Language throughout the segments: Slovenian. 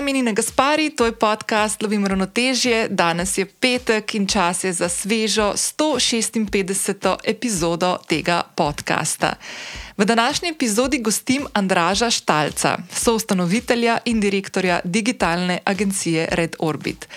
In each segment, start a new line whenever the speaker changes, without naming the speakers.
Moje ime je Gaspari, to je podcast Lovim ravnotežje. Danes je petek in čas je za svežo 156. epizodo tega podcasta. V današnji epizodi gostim Andraža Štalca, soustanovitelja in direktorja digitalne agencije Red Orbit.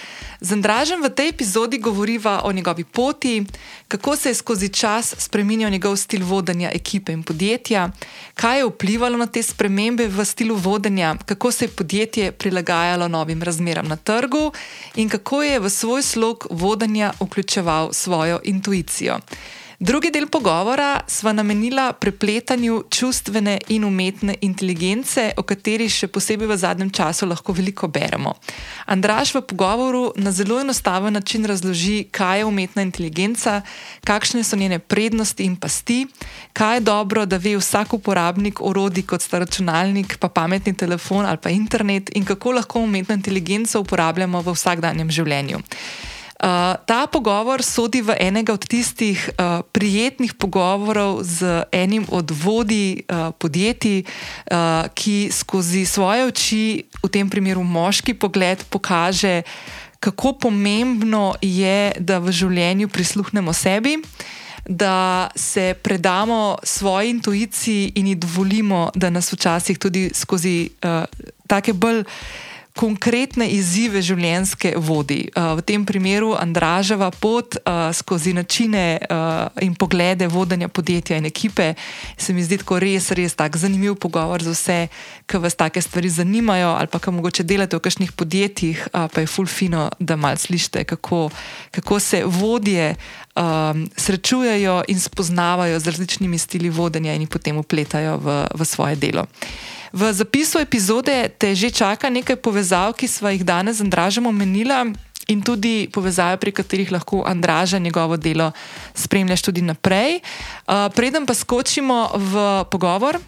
Z Andražem v tej epizodi govoriva o njegovi poti, kako se je skozi čas spremenil njegov stil vodenja ekipe in podjetja, kaj je vplivalo na te spremembe v stilu vodenja, kako se je podjetje prilagajalo novim razmeram na trgu in kako je v svoj slog vodenja vključeval svojo intuicijo. Drugi del pogovora sva namenila prepletanju čustvene in umetne inteligence, o kateri še posebej v zadnjem času lahko veliko beremo. Andraš v pogovoru na zelo enostaven način razloži, kaj je umetna inteligenca, kakšne so njene prednosti in pasti, kaj je dobro, da ve vsak uporabnik orodij kot sta računalnik, pa pametni telefon ali pa internet in kako lahko umetno inteligenco uporabljamo v vsakdanjem življenju. Uh, ta pogovor sodi v enega od tistih uh, prijetnih pogovorov z enim od vodij uh, podjetij, uh, ki skozi svoje oči, v tem primeru moški pogled, pokaže, kako pomembno je, da v življenju prisluhnemo sebi, da se predamo svoji intuiciji in ji dovolimo, da nas včasih tudi skozi uh, take bolj konkretne izzive življenjske vodi. Uh, v tem primeru Andraževa pot uh, skozi načine uh, in poglede vodenja podjetja in ekipe se mi zdi tako res, res tak zanimiv pogovor za vse, ki vas take stvari zanimajo ali pa ki mogoče delate v kakšnih podjetjih, uh, pa je fulfino, da mal slišite, kako, kako se vodje um, srečujejo in spoznavajo z različnimi stili vodenja in jih potem upletajo v, v svoje delo. V zapisu epizode te že čaka nekaj povezav, ki smo jih danes z Andražem omenila. In tudi povezave, pri katerih lahko Andraža njegovo delo spremljaš tudi naprej. Uh, preden pa skočimo v pogovor,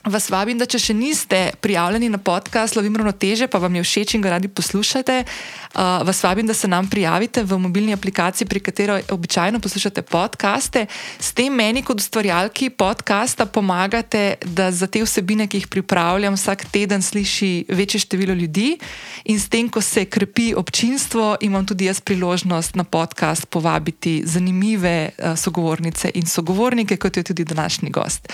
Vas vabim, da če še niste prijavljeni na podcast Lovim ravnoteže, pa vam je všeč in ga radi poslušate, uh, vas vabim, da se nam prijavite v mobilni aplikaciji, pri kateri običajno poslušate podcaste. S tem meni, kot ustvarjalki podcasta, pomagate, da za te vsebine, ki jih pripravljam, vsak teden sliši večje število ljudi in s tem, ko se krepi občinstvo, imam tudi jaz priložnost na podcast povabiti zanimive uh, sogovornice in sogovornike, kot je tudi današnji gost.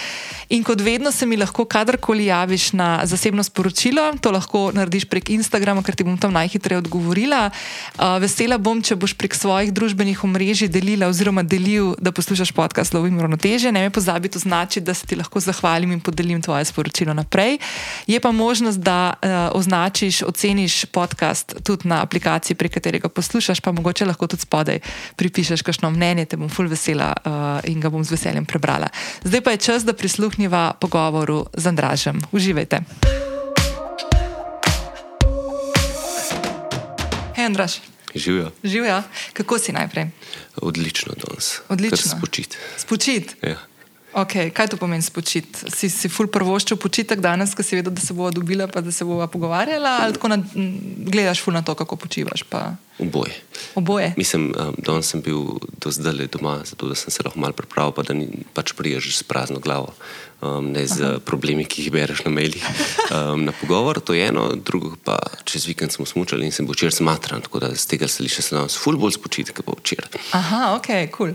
In kot vedno se mi lahko kadarkoli javiš na zasebno sporočilo, to lahko narediš prek Instagrama, ker ti bom tam najhitreje odgovorila. Uh, vesela bom, če boš prek svojih družbenih omrežij delila oziroma delil, da poslušaš podcast Lovim ravnoteže. Ne me pozabi to znači, da se ti lahko zahvalim in podelim tvoje sporočilo naprej. Je pa možnost, da uh, označiš, oceniš podcast tudi na aplikaciji, prek katerega poslušaš, pa mogoče lahko tudi spodaj pripišeš kakšno mnenje, te bom ful vesela uh, in ga bom z veseljem prebrala. Zdaj pa je čas, da prisluhniva pogovoru z Andražem. Uživajte. Hej, Andraž.
Živijo.
Živijo. Kako si najprej?
Odlično danes.
Odlično.
Spočit.
Spočit.
Ja.
Okay. Kaj to pomeni spočit? Si si ful prvoščil počitek danes, ko si vedel, da se bo dobila, pa da se bo pogovarjala, ali tako na, gledaš ful na to, kako počivaš? Pa...
Oboje.
Oboje.
Mislim, um, danes sem bil do zdaj doma, zato da sem se lahko malo pripravil, pa da ni pač priješ s prazno glavo um, ne z Aha. problemi, ki jih bereš na mailih. Um, na pogovor to je eno, drugo pa čez vikend smo smučali in sem bil včeraj smatran, tako da z tega se liša se nam ful bolj spočiti, kot pa včeraj.
Aha, ok, kul. Cool.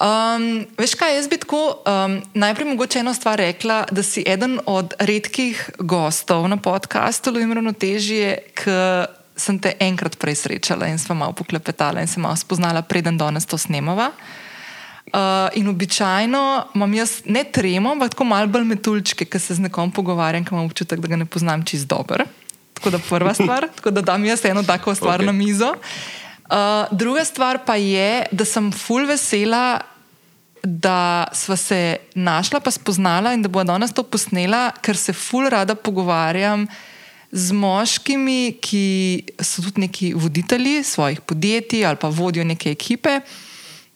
Um, veš kaj, jaz bi tako um, najprej mogoče eno stvar rekla, da si eden od redkih gostov na podkastu Lovim ravnotežje, ki sem te enkrat prej srečala in smo malo poklepetala in se malo spoznala, preden danes to snemava. Uh, in običajno imam jaz ne tremo, ampak tako malo bolj metulčke, ki se z nekom pogovarjam, ki imam občutek, da ga ne poznam čist dobro. Tako da prva stvar, tako da dam jaz eno tako stvar okay. na mizo. Uh, druga stvar pa je, da sem full vesela, da sva se našla, pa spoznala in da bo danes to posnela, ker se full rada pogovarjam z moškimi, ki so tudi neki voditelji svojih podjetij ali pa vodijo neke ekipe.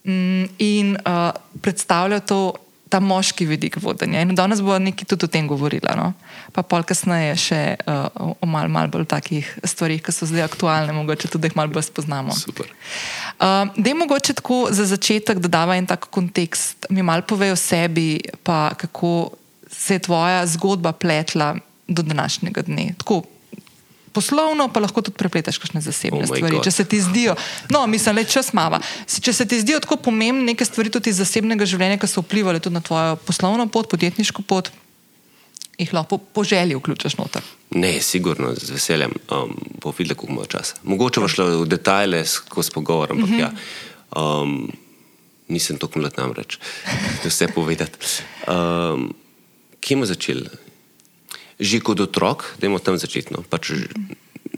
Mm, in uh, predstavlja to, ta moški vidik vodenja. In danes bo nekaj tudi o tem govorila. No? Pa pol kasneje še uh, o mal, mal bolj takih stvarih, ki so zdaj aktualne, mogoče tudi jih malo bolj spoznamo.
Super.
Uh, da je mogoče tako za začetek, da dava en tak kontekst, mi malo pove o sebi, pa kako se je tvoja zgodba pletla do današnjega dne. Tako poslovno, pa lahko tudi prepletaš kakšne zasebne
Oh
stvari.
God.
Če se ti zdijo, no, mislim, le čas mava. Če se ti zdijo tako pomembne neke stvari tudi iz zasebnega življenja, ki so vplivali tudi na tvojo poslovno pot, podjetniško pot, jih lahko po, želji vključiš noter.
Ne, sigurno, z veseljem. Um, bo videla, koliko ima časa. Mogoče bo šlo v detajle skozi pogovor, ampak mm -hmm. ja. Um, nisem tako mlad namreč, da vse povedati. Um, kje bomo začeli? Že kot otrok, da imamo tam začetno. Pač,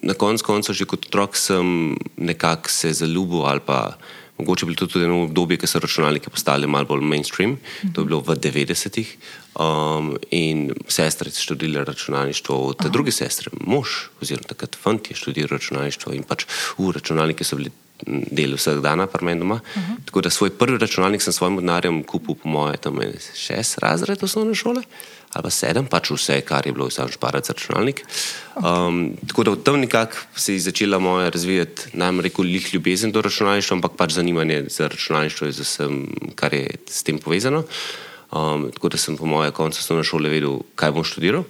na koncu koncev, že kot otrok sem nekako se zaljubil ali pa. Mogoče je bilo tudi eno obdobje, ko so računalniki postali malo bolj mainstream, to je bilo v 90-ih. Um, in sestre so študirale računalništvo, od druge sestre, mož, oziroma takrat fant je študiral računalništvo in pač v računalniki so bili del vsak dan, pa meni doma. Uh -huh. Tako da svoj prvi računalnik sem svojim denarjem kupil, po moje, tam šest razred osnovne šole. Ali pa sedem, pač vse, kar je bilo, sam šparati za računalnik. Um, tako da v tem nekako se je začela moja razvijati, najmanj rekel, lih ljubezen do računalništva, ampak pač zanimanje za računalništvo in za vsem, kar je s tem povezano. Um, tako da sem po mojem koncu osnovne šole vedel, kaj bom študiral.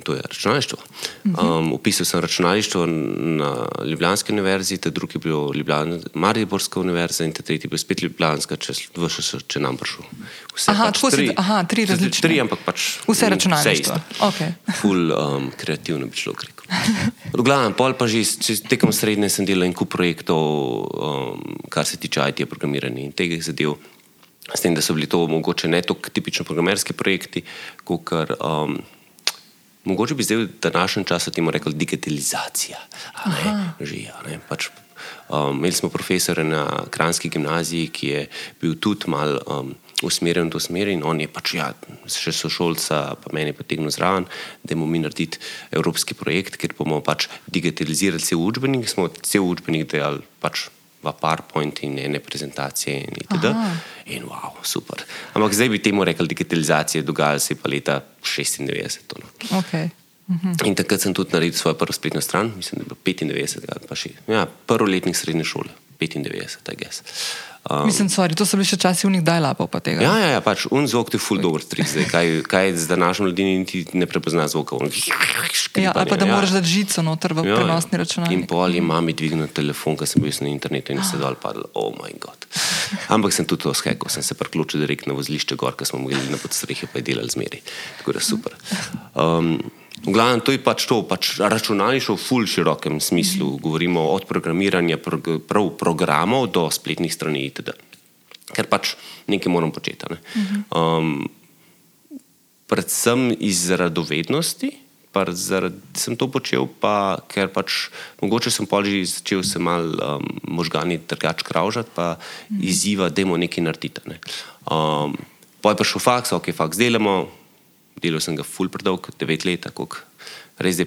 In to je računalništvo. Um, upisal sem računalništvo na Ljubljanski univerzi, ta drugi je bil Ljubljan, Mariborska univerza in ta tretji je bil spet Ljubljanska, če, VŠS, če nam prišel. Vse
Aha,
pač
tako si- aha, tri
Tri-
različne.
Tri, ampak pač
Vse
ni
računalništvo.
isto.
Okej.
Ful um, kreativno bi človek rekel. V glavnem, pol pa že tekom srednje sem delal en kup projektov, um, kar se tiče IT-ja programiranja in tega zadev. S tem, da so bili to mogoče ne tako tipično programerski projekti, kot um, mogoče bi zdaj v današnjem času temu rekli digitalizacija. ne, pač, um, imeli smo profesora na Kranski gimnaziji, ki je bil tudi mal um, usmerjen v to smer in on je pač, ja, še sošolca, pa meni potegnil zraven, da bomo mi narediti evropski projekt, kjer bomo pač digitalizirali cel učbenik, smo cel učbenik delali pač v PowerPoint in ene prezentacije in itd.
Aha.
In wow, super. Ampak zdaj bi temu rekli digitalizacija, dogajala se je pa leta 96. to, No.
Okay.
In takrat sem tudi naredil svojo prvo spletno stran, mislim, da je bilo 95, ali pa še. Ja, prvoletnik srednje šole, 95, I guess. Um,
Mislim, sorry, to so bili še časi unih dajlapov pa
ja, ja, ja, pač un zvok ti je full dobro strik. Zdaj, kaj, kaj z današnjim ljudmi niti ne prepozna zvoka.
Ja, ali pa da
ja.
moraš dati žico noter v
Ja,
prenosni
ja.
računalnik.
In pol je mami dvignil telefon, ker sem bil na internetu in se dol padel. Oh, moj bog. Ampak sem tudi to skekal, sem se priključil direkt na vozlišče gor, ker smo mogli na podstrehi pa je delali zmeri. Tako da super. Um, v glavnem, to je pač to, pač računalništvo v ful širokem smislu. Govorimo od programiranja prog prav programov do spletnih strani itd. Ker pač nekaj moram početi. Ne? Um, predvsem iz radovednosti, pa zaradi, sem to počel, pa, ker pač mogoče sem že začel se mal um, možgani drugače kravžati, pa mm. izziva, da je nekaj narediti. Ne. Um, pa je prišel faks, ok, faks delamo, delal sem ga full predolg, devet let, tako res je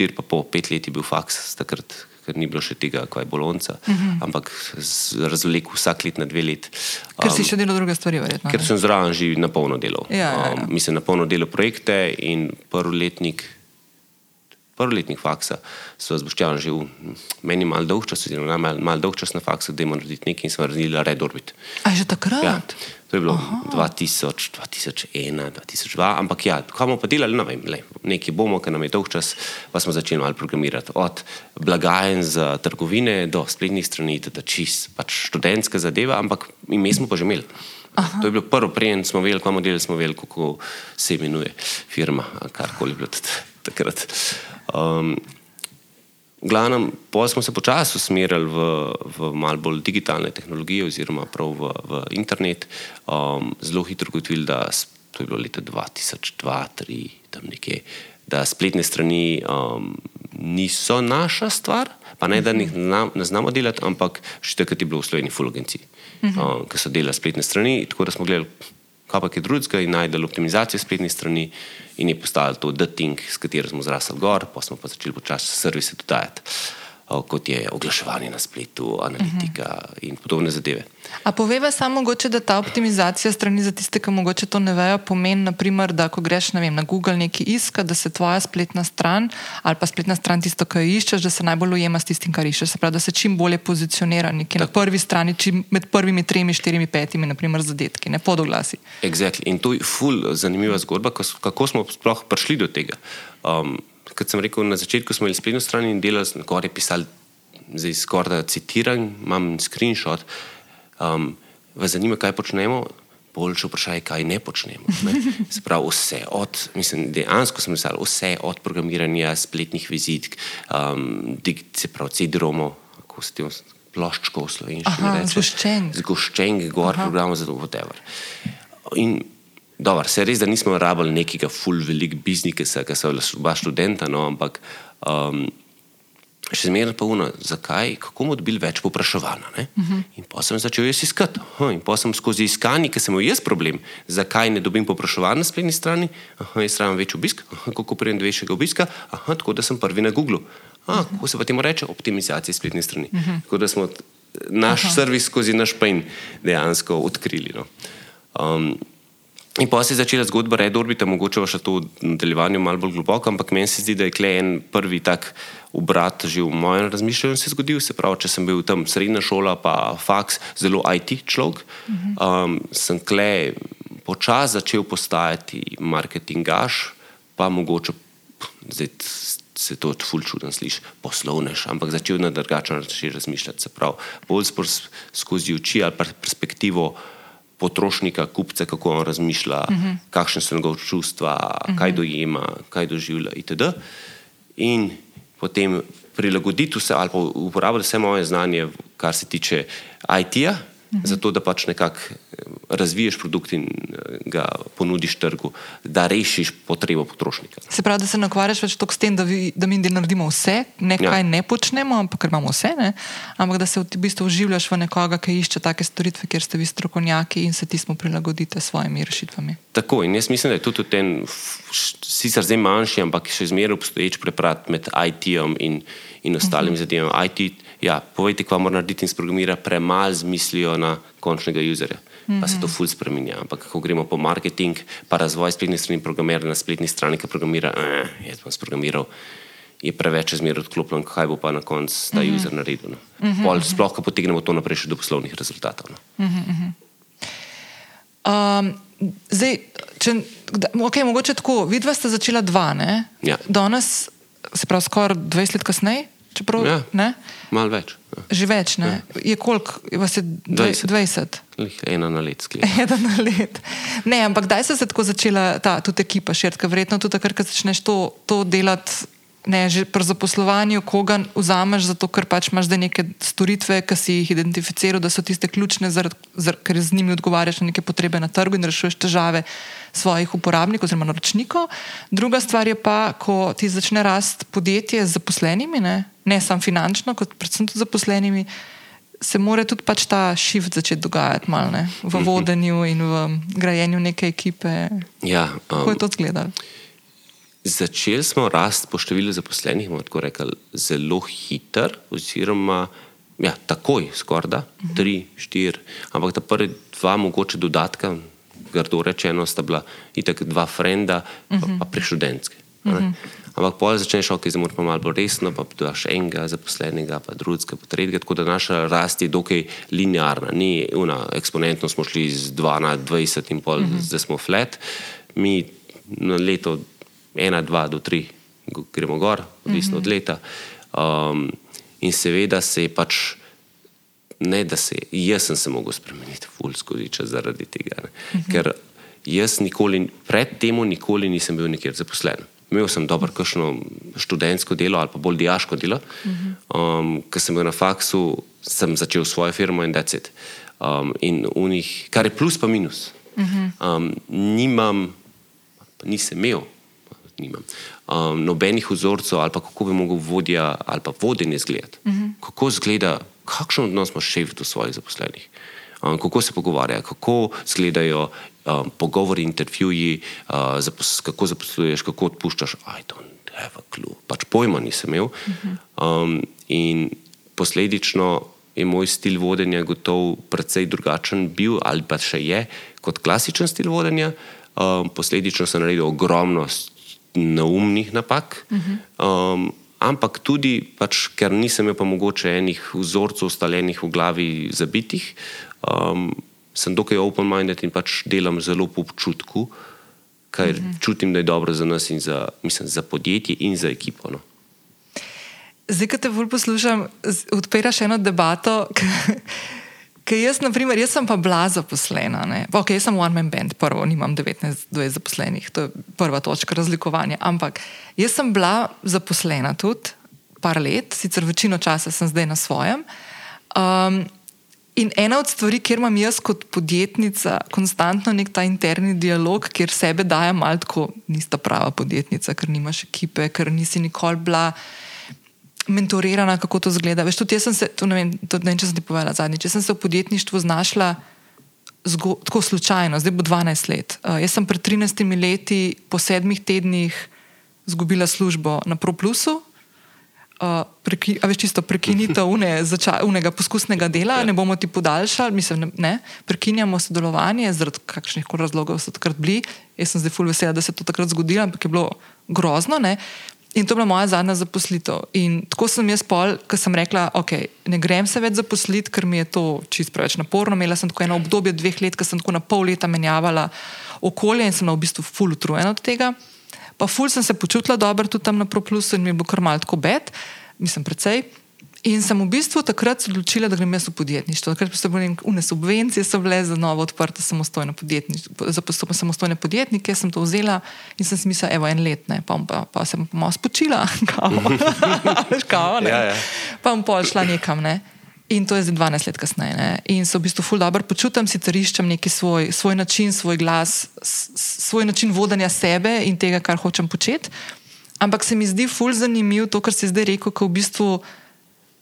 štir pa pol, pet let je bil faks, takrat, ker ni bilo še tega, kaj je bolonca, mm -hmm. ampak razvlekel vsak let na dve let.
Ker si še delal druge stvari, verjetno.
Ker sem zraven že na polno delal.
Ja, ja, ja.
Um, mislim, na polno delal projekte in prvoletnik faksa so zboščali že v meni mal dolg čas, oziroma mal, mal dolg čas na faksu, da jim narediti nekaj in smo naredili Red Orbit.
A že takrat?
Ja, to je bilo 2000, 2001, 2002, ampak ja, kaj bomo pa delali, ne vem, le, nekaj bomo, ker nam je dolg čas, pa smo začeli malo programirati. Od blagajen za trgovine do spletnih strani, da čist, pač študentska zadeva, ampak ime smo pa že imeli. Aha. To je bilo prvo, preden smo vedeli, kaj model smo vedeli, kako se imenuje firma, karkoli je bilo takrat. Um, v glavnem, pol smo se počasi usmerjali v, v malo bolj digitalne tehnologije, oziroma prav v, v internet. Um, zelo hitro ugotovili, da to je bilo leta 2002-2003, tam nekje, da spletne strani um, niso naša stvar, pa ne da jih znam, ne znamo delati, ampak še takrat je bilo v Sloveniji full agencij, um, ki so delali spletne strani, tako da smo gledali, kaj pa je drugega in najdel optimizacijo spletnih strani in je postalo to The Thing, s katero smo zrasli gor, pa smo pa začeli počasi servise dodajati, kot je oglaševanje na spletu, analitika uh -huh. in podobne zadeve.
A poveva samo mogoče, da ta optimizacija strani za tiste, ki mogoče to ne vejo, pomeni, naprimer, da ko greš vem, na Google nekaj iskati, da se tvoja spletna stran ali pa spletna stran tisto, kar iščeš, da se najbolj ujema s tistim, kar iščeš. Se pravi, da se čim bolje pozicionira nekje na prvi strani, čim med prvimi tremi, štirimi, petimi, naprimer zadetki, ne podoglasi.
Exactly. In to je ful zanimiva zgodba, kako smo sploh prišli do tega. Um, kot sem rekel, na začetku smo imeli spletno stran in delali, gor je pisali, zdaj skoraj da citiram, imam screenshot. Um, vas zanima, kaj počnemo? Boljše vprašanje, kaj ne počnemo. Ne? Se pravi, vse od, mislim, dejansko sem pisal, vse od programiranja spletnih vizitk, um, se pravi, CD-romo, kako se ti ploščko v slovenščini reče.
Zgoščenk.
Zgoščenk, gor programov za to, whatever. In Dobar, se res, da nismo rabili nekega full velik biznisa, ki so bila študenta, no, ampak um, še zmeraj pa uno, zakaj, kako bomo dobili več popraševanja. Uh -huh. In pa sem začel jaz iskati. Huh, in pa sem skozi iskanje, ker sem imel jaz problem, zakaj ne dobim popraševanja na spletni strani, Aha, jaz rabim več obisk, Aha, kako prijem do večjega obiska, Aha, tako da sem prvi na Google. Aha, kako se pa temu reče? Optimizacija spletne strani. Uh -huh. Tako da smo naš Aha. servis skozi naš pain dejansko odkrili. No. Um, In pa se je začela zgodba Red Orbita, mogoče še to v nadaljevanju malo bolj globoko, ampak meni se zdi, da je klej en prvi tak obrat že v mojem razmišljanju se zgodil. Se pravi, če sem bil tam srednja šola, pa faks, zelo IT človek, um, sem klej počasi začel postajati marketingaš, pa mogoče zdaj se to ful čudno sliši, poslovnež, ampak začel na drugačen način razmišljati. Se pravi, bolj skozi oči ali perspektivo potrošnika, kupca, kako on razmišlja, uh -huh. kakšne so njegove čustva, uh -huh. kaj dojema, kaj doživlja itd. In potem prilagoditi vse ali pa uporabiti vse moje znanje, kar se tiče IT-ja, -hmm. zato da pač nekako eh, razviješ produkt in eh, ga ponudiš trgu, da rešiš potrebo potrošnika.
Se pravi, da se ne ukvarjaš več toliko s tem, da, vi, da mi naredimo vse, nekaj ja. ne počnemo, ampak imamo vse, ne? ampak da se v bistvu vživljaš v nekoga, ki išče take storitve, kjer ste vi strokovnjaki in se ti smo prilagodite s svojimi rešitvami.
Tako in jaz mislim, da je tudi ten, sicer zdaj manjši, ampak še zmeraj obstoječ preprat med IT-om in, in ostalimi mm -hmm. zadevami. IT, ja, povejte, kaj mora narediti in sprogramira, premalo zmislijo na končnega userja. Mm -hmm. Pa se to mhm. ful spremenja. Ampak ko gremo po marketing, pa razvoj spletne strani, programer na spletni strani, ki programira, eh, jaz bom sprogramiral. Je preveč zmeraj odklopljen, kaj bo pa na koncu ta mm -hmm. user naredil. No. Mm -hmm. Pol, sploh, ko potegnemo to naprej še do poslovnih rezultatov. No. Mm -hmm.
um, zdaj, če, okay, mogoče tako, vidva sta začela dva,
ja.
danes, se pravi, skoraj 20 let kasneje. Čeprav,
ja, malo več.
Ja. Že več, ne? Ja. Je koliko, vas je 20? 20.
Ena na let,
Ena na let. Ne, ampak kdaj se je tako začela ta tudi ekipa širka? Verjetno tudi takrat, ko začneš to, to delati. Ne, že pri zaposlovanju, koga vzameš, zato ker pač imaš neke storitve, ki si jih identificiral, da so tiste ključne, zar, zar, ker z njimi odgovarjaš na neke potrebe na trgu in rešuješ težave svojih uporabnikov oziroma naročnikov. Druga stvar je pa, ko ti začne rasti podjetje z zaposlenimi, ne, ne samo finančno, kot predvsem tudi z zaposlenimi, se mora tudi pač ta shift začeti dogajati malo ne, v mhm. vodenju in v grajenju neke ekipe.
Ja, um,
Kako je to izgledalo?
Začeli smo rasti po številu zaposlenih, tako rekel, zelo hiter, oziroma ja, takoj, skoraj da, uh -huh. tri, štiri, ampak ta prvi dva, mogoče dodatka, grdo rečeno, sta bila itak dva frenda, uh -huh. pa, pa preštudentske. Uh -huh. Ampak pol začneš, ok, zdaj moramo malo bolj resno, pa dodaš enega zaposlenega, pa drugega, pa tretjega, tako da naša rast je dokaj linearna, ni una, eksponentno smo šli z 2 na 20 in pol, uh -huh. zdaj smo flat. Mi na leto ena, dva do tri, gremo gor, odvisno mm -hmm. od leta. Um, in seveda se je pač, ne da se, jaz sem se mogel spremeniti, ful skozi čas zaradi tega. Mm -hmm. Ker jaz nikoli, pred tem, nikoli nisem bil nikjer zaposlen. Imel sem dobro, kakšno študentsko delo ali pa bolj diaško delo. Um, Ker sem bil na faksu, sem začel svojo firmo in decet. Um, in unih, kar je plus, pa minus. Um, nimam, pa nisem imel nimam. Um, nobenih vzorcev, ali kako bi lahko vodja ali pa vodenje izgledati. Uh mhm. -huh. Kako izgleda, kakšen odnos imaš šef do svojih zaposlenih, um, kako se pogovarjajo, kako izgledajo um, pogovori, intervjuji, uh, zapos kako zaposluješ, kako odpuščaš. I don't have a clue. Pač pojma nisem imel. Uh -huh. um, in posledično. Je moj stil vodenja gotovo precej drugačen bil, ali pa še je, kot klasičen stil vodenja. Um, posledično sem naredil ogromno neumnih napak, uh -huh. um, ampak tudi, pač, ker nisem imel pa mogoče enih vzorcev, ustaljenih v glavi, zabitih, um, sem dokaj open-minded in pač delam zelo po občutku. kar mm -hmm. čutim, da je dobro za nas in za, mislim, za podjetje in za ekipo. No.
Zdaj, ko te bolj poslušam, odpiraš eno debato. Jaz, naprimer, jaz sem pa bila zaposlena. Okay, jaz sem one man band, prvo, nimam 19-20 zaposlenih, to je prva točka razlikovanja. Ampak jaz sem bila zaposlena tudi par let, sicer večino časa sem zdaj na svojem. Um, in ena od stvari, kjer imam jaz kot podjetnica konstantno nek ta interni dialog, kjer sebe dajem malo tako, nista prava podjetnica, ker nimaš ekipe, ker nisi nikoli bila. Mentorirana, kako to zgleda. Veš, tudi jaz sem se, ne vem, ne vem, če sem ti povedala zadnjič, če sem se v podjetništvu znašla zgo, tako slučajno, zdaj bo 12 let. Uh, jaz sem pred 13 leti, po sedmih tednih, izgubila službo na ProPlusu, uh, preki, veš, čisto prekinitev unega poskusnega dela, ja. ne bomo ti podaljšali, mislim, ne, ne, prekinjamo sodelovanje, zaradi kakšnih koli razlogov so takrat bili. Jaz sem zdaj ful vesela, da se je to takrat zgodilo, ampak je bilo grozno. Ne. In to je bila moja zadnja zaposlitev. In tako sem jaz pol, ko sem rekla, ok, ne grem se več zaposliti, ker mi je to čisto preveč naporno. Imela sem tako eno obdobje dveh let, ko sem tako na pol leta menjavala okolje in sem na v bistvu ful utrujena od tega. Pa ful sem se počutila dobro tudi tam na ProPlusu in mi je bilo kar tako bed, mislim, precej. In sem v bistvu takrat odločila, da grem jaz v podjetništvo. Takrat so bile neke subvencije bile za novo odprte samostojne, za samostojne podjetnike. Sem to vzela in sem si mislila, evo en let, ne, pa, pa, pa sem pa malo spočila, kao, kao, ja, ja. pa bom pol šla nekam. Ne. In to je zdaj 12 let kasneje. Ne? In se v bistvu ful dobro počutim, sicer iščem neki svoj, svoj način, svoj glas, svoj način vodenja sebe in tega, kar hočem početi. Ampak se mi zdi ful zanimiv to, kar si zdaj rekel, ko v bistvu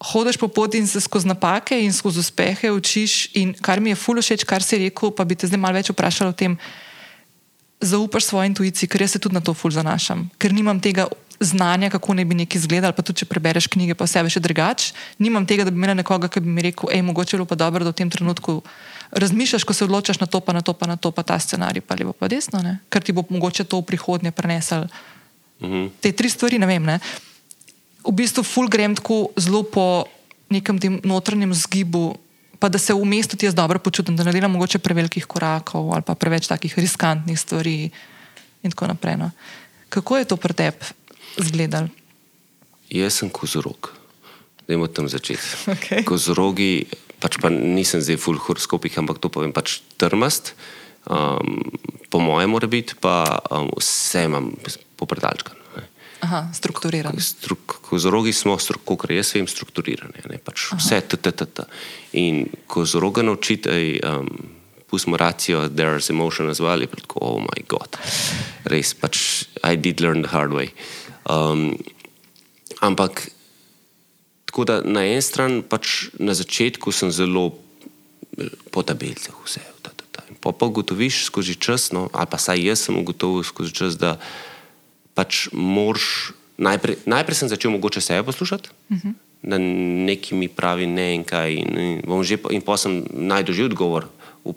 hodiš po poti in se skozi napake in skozi uspehe učiš. In kar mi je ful všeč, kar si rekel, pa bi te zdaj malo več vprašal o tem, zaupaš svoji intuiciji, ker jaz se tudi na to ful zanašam, ker nimam tega znanja, kako naj bi nekaj izgledal, pa tudi če prebereš knjige, pa vse še drugače. Nimam tega, da bi imela nekoga, ki bi mi rekel, hej, mogoče je bilo pa dobro, da v tem trenutku razmišljaš, ko se odločaš na to, pa na to, pa na to, pa ta scenarij, pa levo, pa desno, ne? ker ti bo mogoče to v prihodnje prenesel. Mhm. Te tri stvari, ne vem. Ne? V bistvu, ful grem tako zelo po nekem tem notranjem zgibu. Pa da se v mestu ti jaz dobro počutim, da ne delam mogoče prevelikih korakov ali pa preveč takih riskantnih stvari, in tako naprej. No. Kako je to pri tebi? izgledali?
Jaz sem kozorog, da imamo tam začeti. Okay. Kozorogi, pač pa nisem zdaj full horoskopih, ampak to povem pač trmast. Um, po mojem, mora biti pa um, vse imam popredalčkan.
Aha, strukturiran.
Struk, kozorogi smo, kot jaz vem, strukturirani. Pač vse je tt. In kozoroga naučiti. Um, pustimo racijo, there is emotion as well, je tako, oh moj bog, res pač, I did learn the hard way. Um, ampak tako da na eni strani, pač na začetku sem zelo po tabelcih, vse. Ta, ta, ta. Pa pa ugotoviš skozi čas, no, ali pa saj jaz sem ugotovil skozi čas, da pač moraš. Najprej, najprej sem začel mogoče sebe poslušati, uh mhm. -huh. da nekaj mi pravi ne in kaj. In, in, že, in pa sem najdolžji odgovor,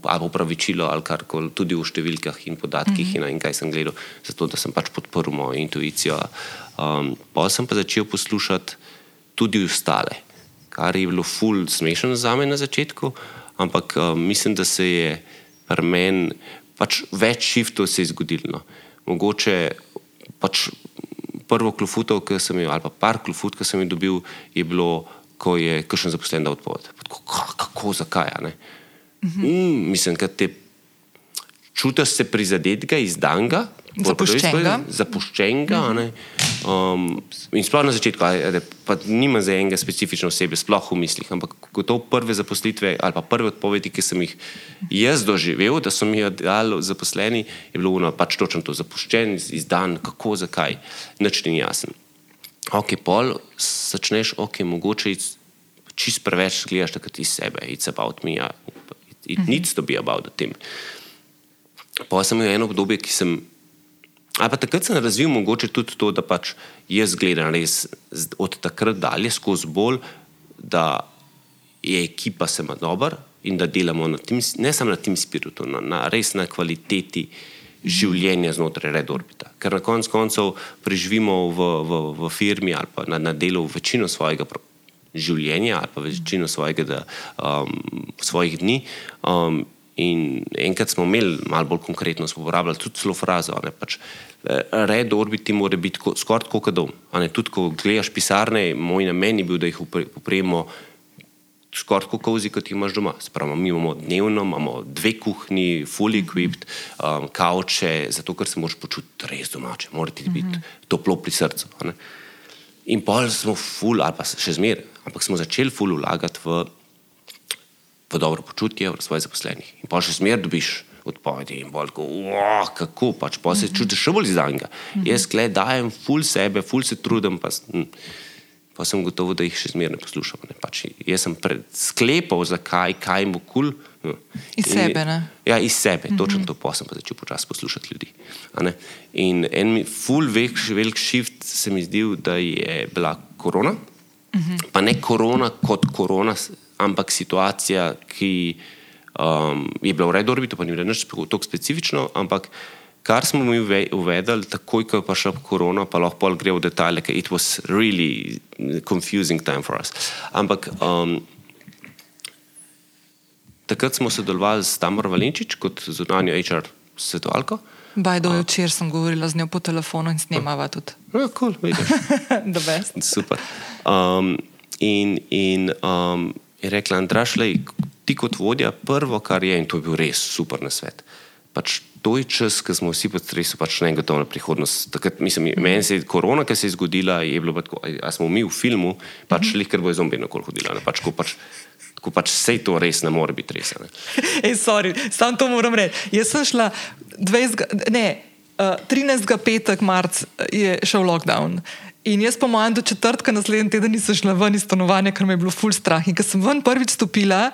ali upravičilo, ali kar koli, tudi v številkah in podatkih, mm -hmm. in, in kaj sem gledal, zato da sem pač podprl mojo intuicijo. Um, pa sem pa začel poslušati tudi ostale, kar je bilo ful smešno za me na začetku, ampak um, mislim, da se je pri meni pač več shiftov se je zgodilo. No. Mogoče pač prvo klufutov, ki sem jih, ali pa par klufut, ki sem jih dobil, je bilo, ko je kakšen zaposlen da odpoved. Kako, kako zakaj? Ne? -hmm. mm, mislim, da te čutiš se prizadetega, izdanga,
zapuščenega.
zapuščenega mm -hmm. um, in sploh na začetku, pa nima za enega specifične osebe, sploh v mislih, ampak gotovo prve zaposlitve ali pa prve odpovedi, ki sem jih jaz doživel, da so mi jih dali zaposleni, je bilo ono pač točno to zapuščen, izdan, kako, zakaj, nič ni jasen. Ok, pol začneš, ok, mogoče čist preveč gledaš takrat iz sebe, it's about me, it mm -hmm. needs to be about the team. Pa sem imel eno obdobje, ki sem. Ali pa takrat sem razvil mogoče tudi to, da pač jaz gledam res od takrat dalje skozi bolj, da je ekipa sema dobra in da delamo na tem, ne samo na tem spiritu, na, na res na kvaliteti življenja znotraj Red Orbita. Ker na koncu koncev preživimo v, v, v firmi ali pa na, na delu večino svojega življenja ali pa večino svojega, um, svojih dni. Um, In enkrat smo imeli malo bolj konkretno, smo uporabljali tudi celo frazo. Ne, pač, Red orbiti mora biti ko, skoraj tako kot dom. Tudi ko gledaš pisarne, moj namen je bil, da jih upre- upremo skoraj tako kozi, kot jih imaš doma. Spravo, mi imamo dnevno, imamo dve kuhinji, fully equipped, um, kavče, zato ker se moraš počutiti res domače, mora ti biti toplo pri srcu. ne. In pol smo ful, ali pa še zmeraj, ampak smo začeli ful vlagati v v dobro počutje, v razvoj zaposlenih. In pa še zmeraj dobiš odpovedi in bolj tako, "Wow, kako pač, pa se čutiš še bolj izdanga. Jaz kle dajem ful sebe, ful se trudim, pa, hm, pa sem gotovo, da jih še zmeraj ne poslušam. Ne. Pač, jaz sem sklepal, zakaj, kaj mu kul. Cool,
Iz sebe, ne?
Ja, iz sebe, mm -hmm. točno to pa sem pa začel počasi poslušati ljudi. In en ful velik, velik shift se mi zdi, da je bila korona. Mm -hmm. Pa ne korona kot korona, ampak situacija, ki um, je bila v redu, orbito, pa ni bilo nič tako specifično, ampak kar smo mi uve- uvedli, takoj ko je prišla korona, pa lahko pol gre v detajle, ker it was really confusing time for us. Ampak um, Takrat smo sodelovali s Tamar Valenčič kot zunanjo HR svetovalko.
Bajdo, včeraj sem govorila z njo po telefonu in snemava tudi.
Ja, cool, vidiš.
The best.
Super. Um, in in um, je rekla, Andraš, lej, ti kot vodja, prvo, kar je, in to je bil res super na svet. Pač to je čas, ko smo vsi pod stresom, pač ne gotovo na prihodnost. Takrat, mislim, meni se je korona, ki se je zgodila, je bilo pa tako, a- smo mi v filmu, pač mm -hmm. lihkar bo zombi nakol hodila. Ne? Pač, ko pač, ko pač sej to res ne more biti res.
Ej, sorry, sam to moram reči. Jaz sem šla 20, ne, uh, 13. petek, marc je šel lockdown. In jaz, po mojem, do četrtka naslednji teden nisem šla ven iz stanovanja, ker me je bilo full strah. In ko sem ven prvič stopila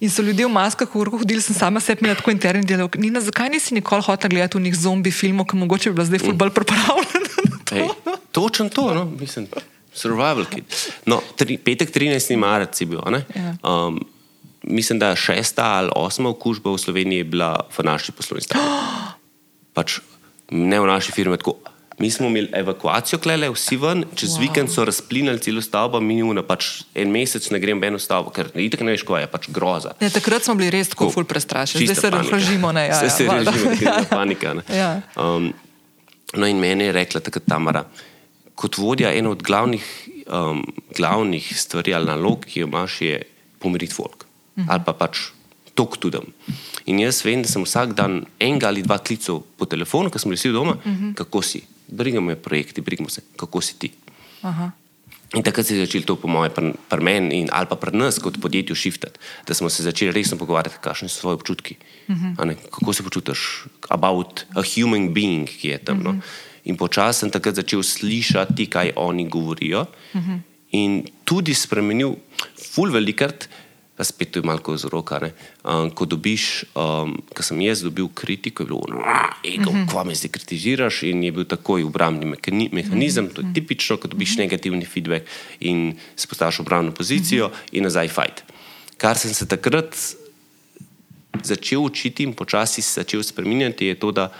in so ljudje v maskah v urku hodili, sem sama sebi imela tako interni dialog. Nina, zakaj nisi nikoli hotela gledati v njih zombi filmov, ki mogoče bi bila zdaj full bolj pripravljena na to?
Ej, točen to, no? mislim, survival kit. No, tri, petek 13. marec je bil.
Ja.
Um, mislim, da šesta ali osma okužba v Sloveniji je bila v naši poslovni stavbi. pač ne v naši firmi. Tako. Mi smo imeli evakuacijo, klele, vsi ven, čez wow. vikend so razplinili celo stavbo, minimum, pač en mesec ne grem v eno stavbo, ker itek ne veš, kaj je, pač groza.
Ne, takrat smo bili res tako full prestrašeni, zdaj se razložimo. Ne, ja,
Zdaj
ja,
se ker
Ja.
je panika. ne.
Ja.
Um, no in meni je rekla takrat Tamara, kot vodja ena od glavnih, um, glavnih stvari ali nalog, ki jo imaš, je pomiriti folk. Mhm. Ali pa pač tok tudi. In jaz vem, da sem vsak dan enega ali dva klicev po telefonu, ko smo bili vsi doma, mhm. kako si. Brigamo me projekti, brigamo se, kako si ti.
Aha.
In takrat se je začelo to, po mojem, pri, pri meni in ali pa pri nas kot podjetju shiftati, da smo se začeli resno pogovarjati, kakšni so tvoji občutki. Uh -huh. Kako se počutiš, about a human being, ki je tam. Uh -huh. no? In počasi sem takrat začel slišati, kaj oni govorijo, uh -huh. in tudi spremenil, ful velikrat. Spet to je malo z roka. ne, Um, ko dobiš, um, ko sem jaz dobil kritiko, je bilo, ego, uh -huh. kva me zdaj kritiziraš, in je bil takoj obrambni mehani- mehanizem, uh -huh. to je tipično, ko dobiš uh -huh. negativni feedback in se postaviš v obrambno pozicijo uh -huh. in nazaj fight. Kar sem se takrat začel učiti in počasi se začel spremenjati, je to, da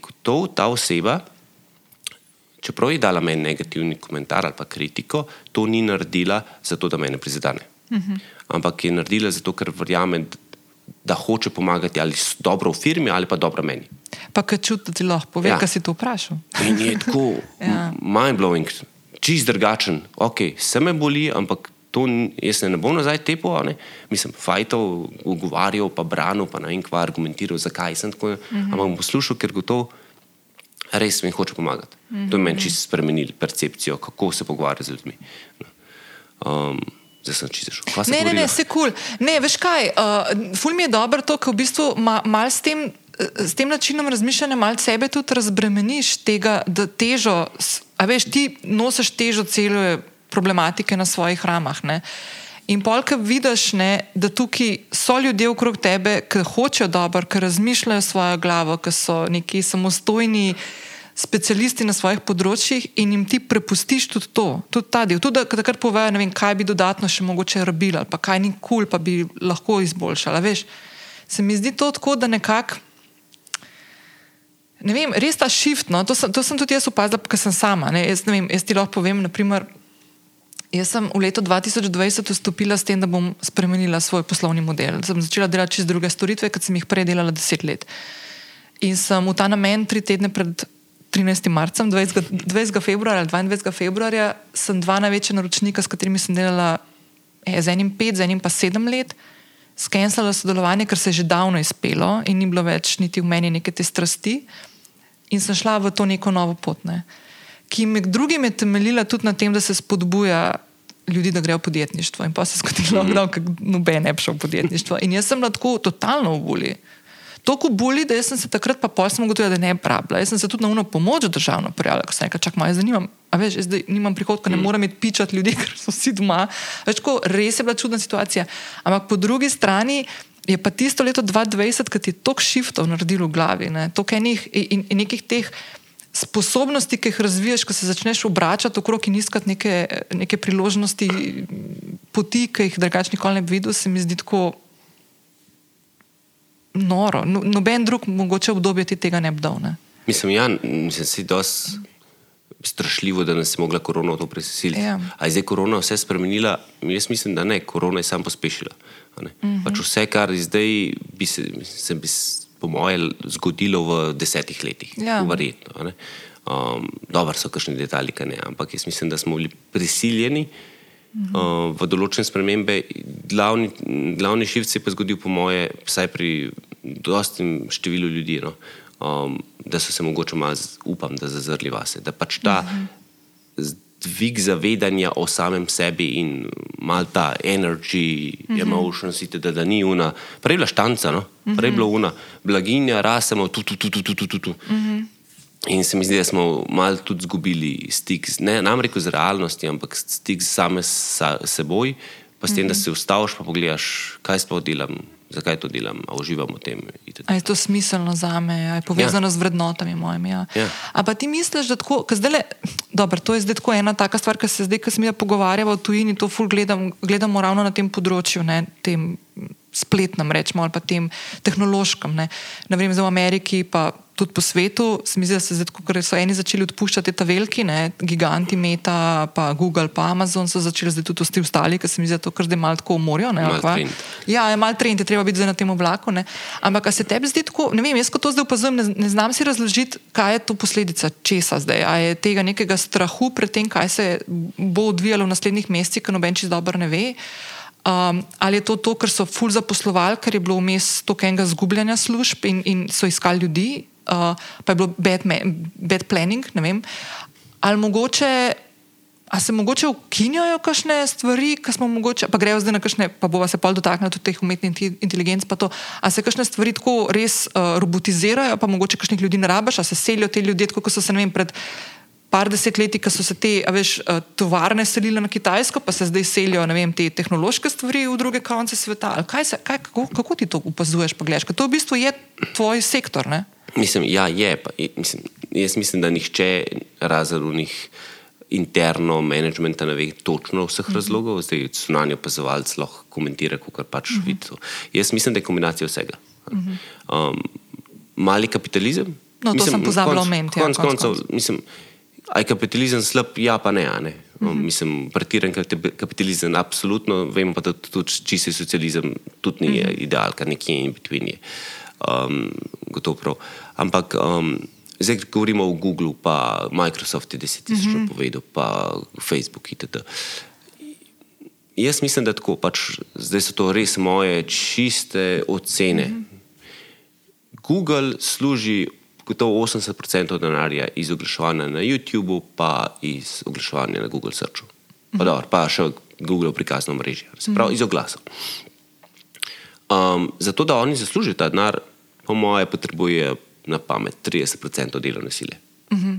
ko to, ta oseba, čeprav je dala meni negativni komentar ali pa kritiko, to ni naredila zato, da me ne prizadene. Uh -huh. Ampak je naredila zato, ker verjame, da hoče pomagati ali dobro v firmi ali pa dobro meni.
Pa kaj čuti, da ti lahko pove,
Ja.
kaj si to vprašal.
In je tako
Ja.
mind-blowing, čist drugačen. Ok, se me boli, ampak to jaz ne bom nazaj tepel, ne? mislim, fajtov, ugovarjal, pa branil, pa ne vem, kva argumentiral, zakaj sem tako. Mm -hmm. Ampak bom poslušal, ker gotovo res mi hoče pomagati. Mm -hmm. To je meni čisto spremenilo percepcijo, kako se pogovarjati z ljudmi. Um, zdaj sem čisto šel.
Ne, ne, ne, vse kul. Cool. Ne, veš kaj, uh, ful mi je dobro to, ker v bistvu ma, mal s tem. S tem načinom razmišljanja malo sebe tudi razbremeniš tega, da težo, a veš, ti nosiš težo cele problematike na svojih ramah. Ne? In polk vidiš, ne, da tukaj so ljudje okrog tebe, ki hočejo dobro, ki razmišljajo svojo glavo, ki so neki samostojni specialisti na svojih področjih in jim ti prepustiš tudi to, tudi ta del. Tudi da takrat povejo, vem, kaj bi dodatno še mogoče rabili, ali pa kaj ni kul, cool, pa bi lahko izboljšala. Veš, se mi zdi to tako, da nekako. Ne vem, res ta shift. No, to, sem, to sem tudi jaz opazila, ker sem sama. Ne, jaz, ne vem, jaz ti lahko povem, naprimer, Jaz sem v letu 2020 vstopila s tem, da bom spremenila svoj poslovni model. Sem začela delati čez druge storitve, kot sem jih prej delala deset let. In sem v ta namen tri tedne pred 13. marcem, 20. 20. februarja ali 22. februarja, sem dva največja naročnika, s katerimi sem delala eh, z enim pet, z enim pa sedem let, skenirala sodelovanje, ker se je že davno izpelo in ni bilo več niti v meni neke te strasti. In sem šla v to neko novo pot. Ne ki med drugim je temeljila tudi na tem, da se spodbuja ljudi, da grejo v podjetništvo. In pa se je zgodilo, mm -hmm. da noben ne bi šel v podjetništvo. In jaz sem lahko totalno v boli. Tako boli, da sem se takrat pa pol sem ugotovila, da ne pravila. Jaz sem se tudi na uno pomoč državno prijavila, ko sem rekla, čak malo zanimam. A veš, zdaj nimam prihodka, ne mm. morem pičati ljudi, ker so vsi doma. Veš, ko, res je bila čudna situacija. Ampak po drugi strani je pa tisto leto 2020, ki je toliko shiftov naredilo v glavi, ne, toliko enih in, in nekih teh sposobnosti, ki jih razviješ, ko se začneš obračati okrog in iskati neke, neke priložnosti, poti, ki jih drugače nikoli ne bi videl, se mi zdi tako noro. No, noben drug mogoče obdobje ti tega ne bi dal. Ne?
Mislim, ja, mislim, si dosti strašljivo, da nas je mogla korona to presiliti. Ja. A je zdaj korona vse spremenila? Jaz mislim, da ne, korona je samo pospešila. Uh mhm. -huh. pač vse, kar zdaj bi se, se bi po mojem, zgodilo v desetih letih.
Ja.
Verjetno. Um, dobro so kakšni detalji, ne, ampak jaz mislim, da smo bili prisiljeni mhm. uh, v določene spremembe. Glavni, glavni šivc je pa zgodil, po mojem, vsaj pri dostim številu ljudi, no, um, da so se mogoče malo, upam, da zazrli vase. Da pač ta mhm dvig zavedanja o samem sebi in mal ta energy, mm -hmm. emotions, da, da ni una. Prej bila štanca, no? prej je bila una blaginja, rasemo tu, tu, tu, tu, tu, tu, tu. tu. Mm -hmm. In se mi zdi, da smo malo tudi izgubili stik, ne namreč z realnostjo, ampak stik z same sa, seboj, pa s tem, mm -hmm. da se ustaviš in pogledaš, kaj sploh delam zakaj to delam, a uživam v tem.
A je to smiselno za me, je povezano ja. z vrednotami mojimi. Ja.
Ja.
Ampak ti misliš, da tako, zdaj dobro, to je zdaj tako ena taka stvar, ki se zdaj, ko se mi pogovarjamo v tujini, to ful gledam, gledamo ravno na tem področju, ne, tem spletnem, rečemo, ali pa tem tehnološkem. Ne, ne vem, za v Ameriki pa tudi po svetu, se mi zdi, da se zdaj, ko so eni začeli odpuščati ta veliki, ne, giganti Meta, pa Google, pa Amazon, so začeli zdaj tudi vsi ostali, ker se mi zdi, da to kar zdaj malo tako umorijo. Ja, je mal trend, je treba biti zdaj na tem oblaku. Ne. Ampak, a se tebi zdi tako, ne vem, jaz ko to zdaj opazujem, ne, ne znam si razložiti, kaj je to posledica česa zdaj. A je tega nekega strahu pred tem, kaj se bo odvijalo v naslednjih mesecih, ker noben čist dobro ne ve. Um, ali je to to, ker so ful zaposlovali, ker je bilo vmes toliko enega zgubljanja služb in, in so iskali ljudi, uh, pa je bilo bad, bad planning. Ali mogoče, a se mogoče ukinjajo kakšne stvari, ki smo mogoče, pa grejo zdaj na kakšne, pa bova se pol dotaknila tudi teh umetnih inteligenc, pa to, a se kakšne stvari tako res uh, robotizirajo, pa mogoče kakšnih ljudi ne rabaš, a se selijo te ljudje, kot so se ne vem pred. Par desetletij, ko so se te veš, uh, tovarne selile na Kitajsko, pa se zdaj selijo vem, te tehnološke stvari v druge konce sveta. Se, kaj, kako, kako ti to opazuješ? To v bistvu je tvoj sektor. Ne?
Mislim, ja, je. Pa, mislim, jaz mislim, da nihče razen unih interno menedžmenta ne ve točno vseh mm -hmm. razlogov, zdaj cunanje opazovalc lahko komentira, kako pač mm -hmm. vidi. Jaz mislim, da je kombinacija vsega. Mm -hmm. um, mali kapitalizem.
No, to mislim, sem pozabil omeniti.
Ja, konc, konc, konc. Mislim, aj kapitalizem slab, ja, pa ne. ne? Mm -hmm. Mislim, pretiran kapitalizem, absolutno, vemo pa, da tudi čisti socializem tudi ni mm -hmm. ideal, kar nekje in between je. Uh, um, gotovo prav. Ampak um, zdaj govorimo o Googlu, pa Microsoftu, da si ti že mhm. povedal, pa Facebook itd. Jaz mislim, da tako, pač, zdaj so to res moje čiste ocene. Mm -hmm. Google služi gotovo 80% denarja iz oglaševanja na YouTubu, pa iz oglaševanja na Google Searchu. Pa, mm -hmm. dobro, pa še Google prikazno mrežje, se pravi mm -hmm. iz oglasov. Um, zato, da oni zaslužijo ta denar, po moje, potrebuje na pamet 30% delovne sile. Uh -huh.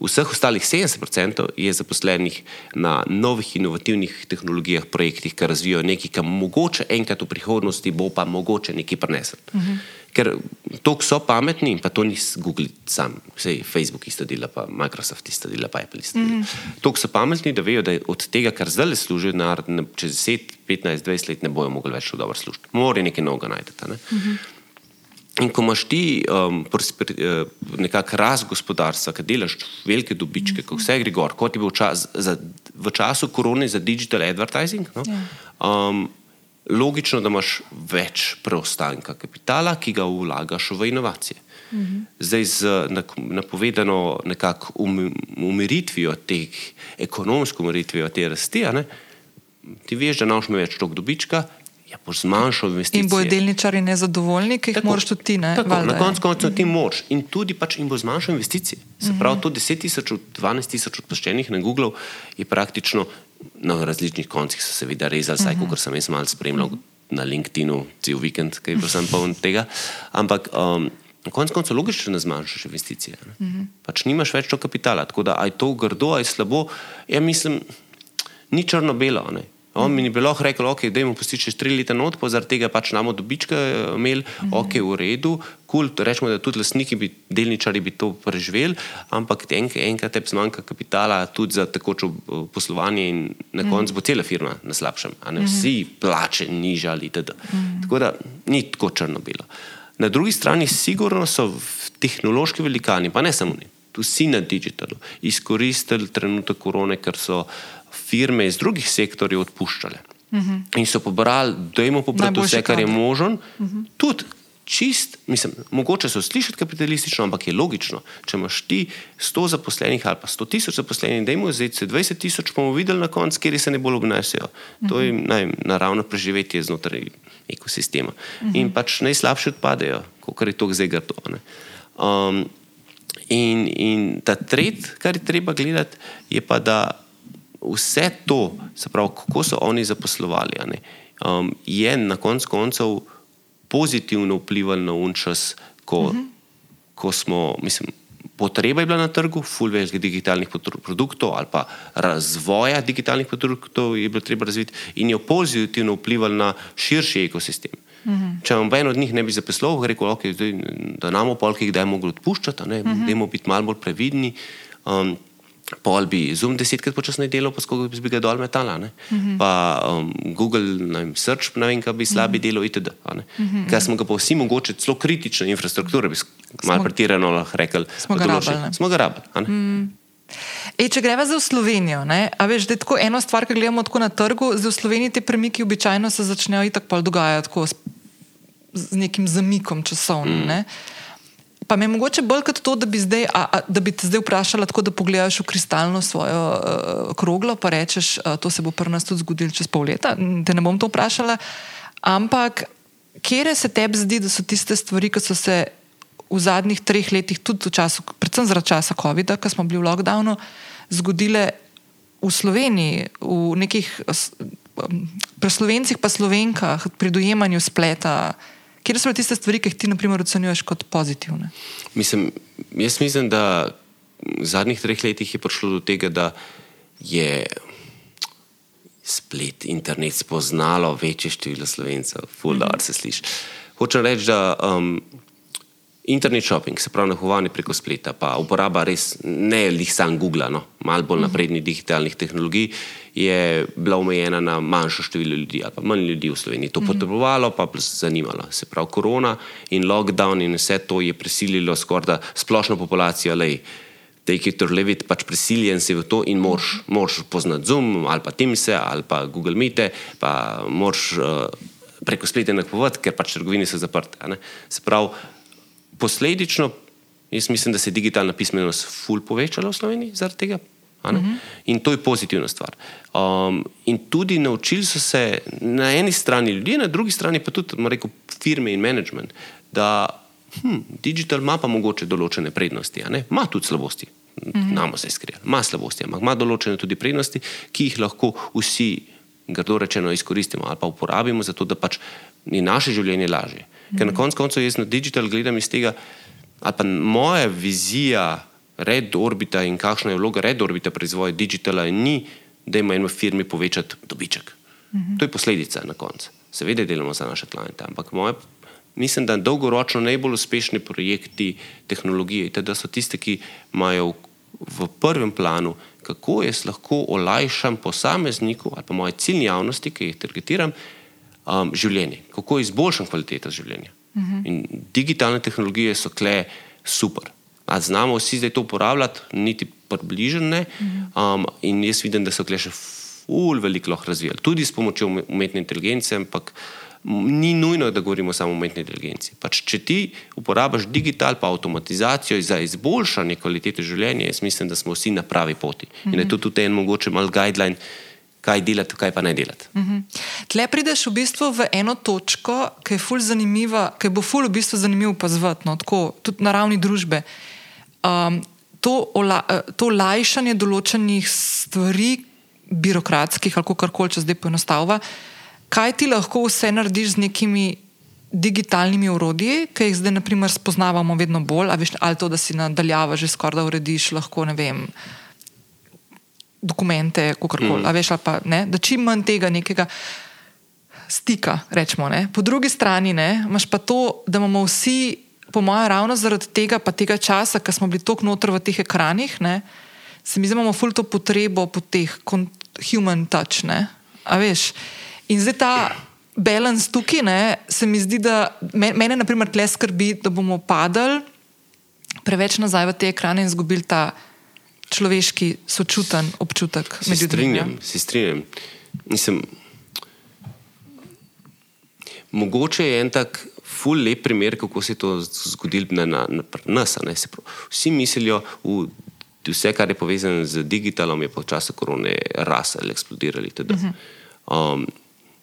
Vseh ostalih 70% je zaposlenih na novih inovativnih tehnologijah, projektih, ki razvijajo nekaj, kar mogoče enkrat v prihodnosti bo pa mogoče nekaj prenesel. Uh -huh. Ker to so pametni, pa to ni Google sam, vse Facebook isto dela, pa Microsoft isto dela, pa Apple isto dela. Uh -huh. To so pametni, da vejo, da od tega, kar zdaj le služijo, čez 10, 15, 20 let ne bojo mogli več dobro služiti. Morajo nekaj novega najti. Ne? Uh -huh. In ko imaš ti um, nekakšen rast gospodarstva, ki delaš velike dobičke, ko vse gre gor, kot je bil čas za v času korone za digital advertising. No? Um, logično, da imaš več preostanka kapitala, ki ga vlagaš v inovacije. Zdaj, z napovedano nekako um, umiritvijo teh, ekonomsko umiritvijo te rasti, ne, ti veš, da imaš več tog dobička, ja, boš zmanjšal investicije.
In bojo delničari nezadovoljni, ki jih tako, moraš tudi ti, ne?
Tako, na koncu koncev ti moraš. In tudi pač jim bo zmanjšal investicije. Se pravi, to 10 tisoč, 12 tisoč odpuščenih na Google je praktično na različnih koncih se seveda rezali, saj, kot sem jaz malo spremljal na LinkedInu, cel vikend, ki je bil sem poln tega. Ampak um, na koncu koncev logično ne zmanjšaš investicije. Ne? Uh -huh. Pač nimaš več to kapitala. Tako da, aj to grdo, aj slabo, ja mislim, ni črno-belo. On mi je bilo rekel, ok, da imamo postiči čez tri leta not, pa zaradi tega pač namo dobička imeli, mm -hmm. ok, v redu, kul, cool, rečemo, da tudi lastniki, bi, delničari bi to preživeli, ampak enk, enkrat te zmanjka kapitala tudi za tekoče poslovanje in na koncu mm -hmm. bo cela firma na slabšem, a ne vsi plače nižali itd. -hmm. Tako da ni tako črno-belo. Na drugi strani sigurno so tehnološki velikani, pa ne samo oni, vsi na digitalu, izkoristili trenutek korone, ker so firme iz drugih sektorjev odpuščale. Uh -huh. In so pobrali, da jim pobrati vse, kar je možno. Uh -huh. Tudi čist, mislim, mogoče so slišati kapitalistično, ampak je logično. Če imaš ti 100 zaposlenih ali pa 100 tisoč zaposlenih, da jim vzeti 20 tisoč, bomo videli na koncu, kjer se ne bolj obnašajo. Uh -huh. To je naj, naravno preživetje znotraj ekosistema. Uh -huh. In pač najslabše odpadejo, kot je to zdaj grdo. Um, in, in ta tret, kar je treba gledati, je pa da vse to, se pravi, kako so oni zaposlovali, um, je na koncu koncev pozitivno vplivalo na unčas, ko, uh mhm. -huh. ko smo, mislim, potreba je bila na trgu, full več digitalnih produktov ali pa razvoja digitalnih produktov je bilo treba razviti in je pozitivno vplivalo na širši ekosistem. Uh mhm. -huh. Če vam en od njih ne bi zapisal, rekel, okay, da nam opolki, da je mogli odpuščati, da uh -huh. je biti malo bolj previdni. Um, pol bi Zoom desetkrat počasneje delal, pa skoga bi ga dol metala. Mm -hmm. Pa um, Google, ne vem, Search, ne vem, kaj bi slabi mm -hmm. delal itd. Mm -hmm. Ker smo ga pa vsi mogoče celo kritične infrastrukture, bi malo pretirano lahko rekli.
Smo ga rabili.
Smo ga rabili. Mm.
Ej, če greva za Slovenijo, ne, veš, da je tako ena stvar, ki gledamo tako na trgu, za Slovenijo te premiki običajno se začnejo in tako dogajati z, z nekim zamikom časovnim. Mm. Pa me mogoče bolj kot to, da bi, zdaj, a, a, da bi te zdaj vprašala, tako da pogledaš v kristalno svojo uh, kroglo, pa rečeš, uh, to se bo pri nas tudi zgodilo čez pol leta. Te ne bom to vprašala. Ampak, kje se tebi zdi, da so tiste stvari, ki so se v zadnjih treh letih, tudi v času, predvsem zaradi časa COVID-a, ko smo bili v lockdownu, zgodile v Sloveniji, v nekih um, preslovencih, pa slovenkah, pri dojemanju spleta. Kje so tiste stvari, ki jih ti, na primer, ocenjuješ kot pozitivne?
Mislim, jaz mislim, da v zadnjih treh letih je prišlo do tega, da je splet, internet spoznalo večje število slovencev, fuldar mm -hmm. se sliši. Hočem reči, da um, internet shopping, se pravi nahovanje preko spleta, pa uporaba res ne lih sam Google, no, malo bolj mhm. naprednih digitalnih tehnologij, je bila omejena na manjšo število ljudi, ali pa manj ljudi v Sloveniji. To mm -hmm. potrebovalo, pa plus zanimalo. Se pravi, korona in lockdown in vse to je prisililo skoraj splošno populacijo, da je take it or leave it, pač prisiljen si v to in moraš, moraš poznati Zoom ali pa Teams ali pa Google Meet, pa moraš uh, preko spleta nakupovati, ker pač trgovine so zaprte. Se pravi, posledično, jaz mislim, da se je digitalna pismenost ful povečala v Sloveniji zaradi tega. Uh mhm. -huh. In to je pozitivna stvar. Um, in tudi naučili so se na eni strani ljudje, na drugi strani pa tudi rekel, firme in management, da hm, digital ima pa mogoče določene prednosti, ima tudi slabosti. Uh -huh. Namo se iskreno, ima slabosti, ampak ima določene tudi prednosti, ki jih lahko vsi, grdo rečeno, izkoristimo ali pa uporabimo, zato da pač je naše življenje lažje. Ker na koncu koncev jaz na digital gledam iz tega, ali pa moja vizija. Red orbita in kakšna je vloga red orbita pri razvoju digitala, ni, da ima ena firma povečati dobiček. Mhm. To je posledica na koncu. Seveda delamo za naše kliente, ampak moje, mislim, da dolgoročno najbolj uspešni projekti tehnologije da so tiste, ki imajo v, v prvem planu, kako jaz lahko olajšam posamezniku ali pa moje ciljne javnosti, ki jih targetiram, um, življenje, kako izboljšam kvaliteto življenja. Uh mhm. -huh. In digitalne tehnologije so kle super. A znamo vsi zdaj to uporabljati, niti približene. Um, in jaz vidim, da so kle še ful veliko lahko razvijali, tudi s pomočjo ume- umetne inteligence, ampak ni nujno, da govorimo samo o umetni inteligenci. Pač, če ti uporabiš digital pa avtomatizacijo za izboljšanje kvalitete življenja, jaz mislim, da smo vsi na pravi poti. In da je to tudi en mogoče mal guideline, kaj delati, kaj pa ne delati.
Tle prideš v bistvu v eno točko, ki je ful zanimiva, ki bo ful v bistvu zanimivo opazovati, no, tudi na ravni družbe. Um, to, ola, eh, to lajšanje določenih stvari, birokratskih ali kar koli, če zdaj poenostavlja, kaj ti lahko vse narediš z nekimi digitalnimi urodji, ki jih zdaj naprimer spoznavamo vedno bolj, ali to, da si nadaljava že skoraj da urediš, lahko ne vem dokumente, kako koli, mm. veš, pa ne, da čim manj tega nekega stika, rečemo. Ne. Po drugi strani ne, imaš pa to, da imamo vsi, po mojem, ravno zaradi tega, pa tega časa, ki smo bili tako noter v teh ekranih, ne, se mi zdi, imamo ful to potrebo po teh human touch. Ne, a veš. In zdaj ta balans tukaj, ne, se mi zdi, da me- mene, na primer, tle skrbi, da bomo padali preveč nazaj v te ekrane in izgubili ta človeški sočuten občutek
Se
med ljudmi. ja.
strinjam, se strinjam. Mislim, mogoče je en tak ful lep primer, kako se je to zgodilo na, na, na nas. pravi, Vsi mislijo, v, vse, kar je povezano z digitalom, je po času korone rasel, eksplodiral. itd. Um,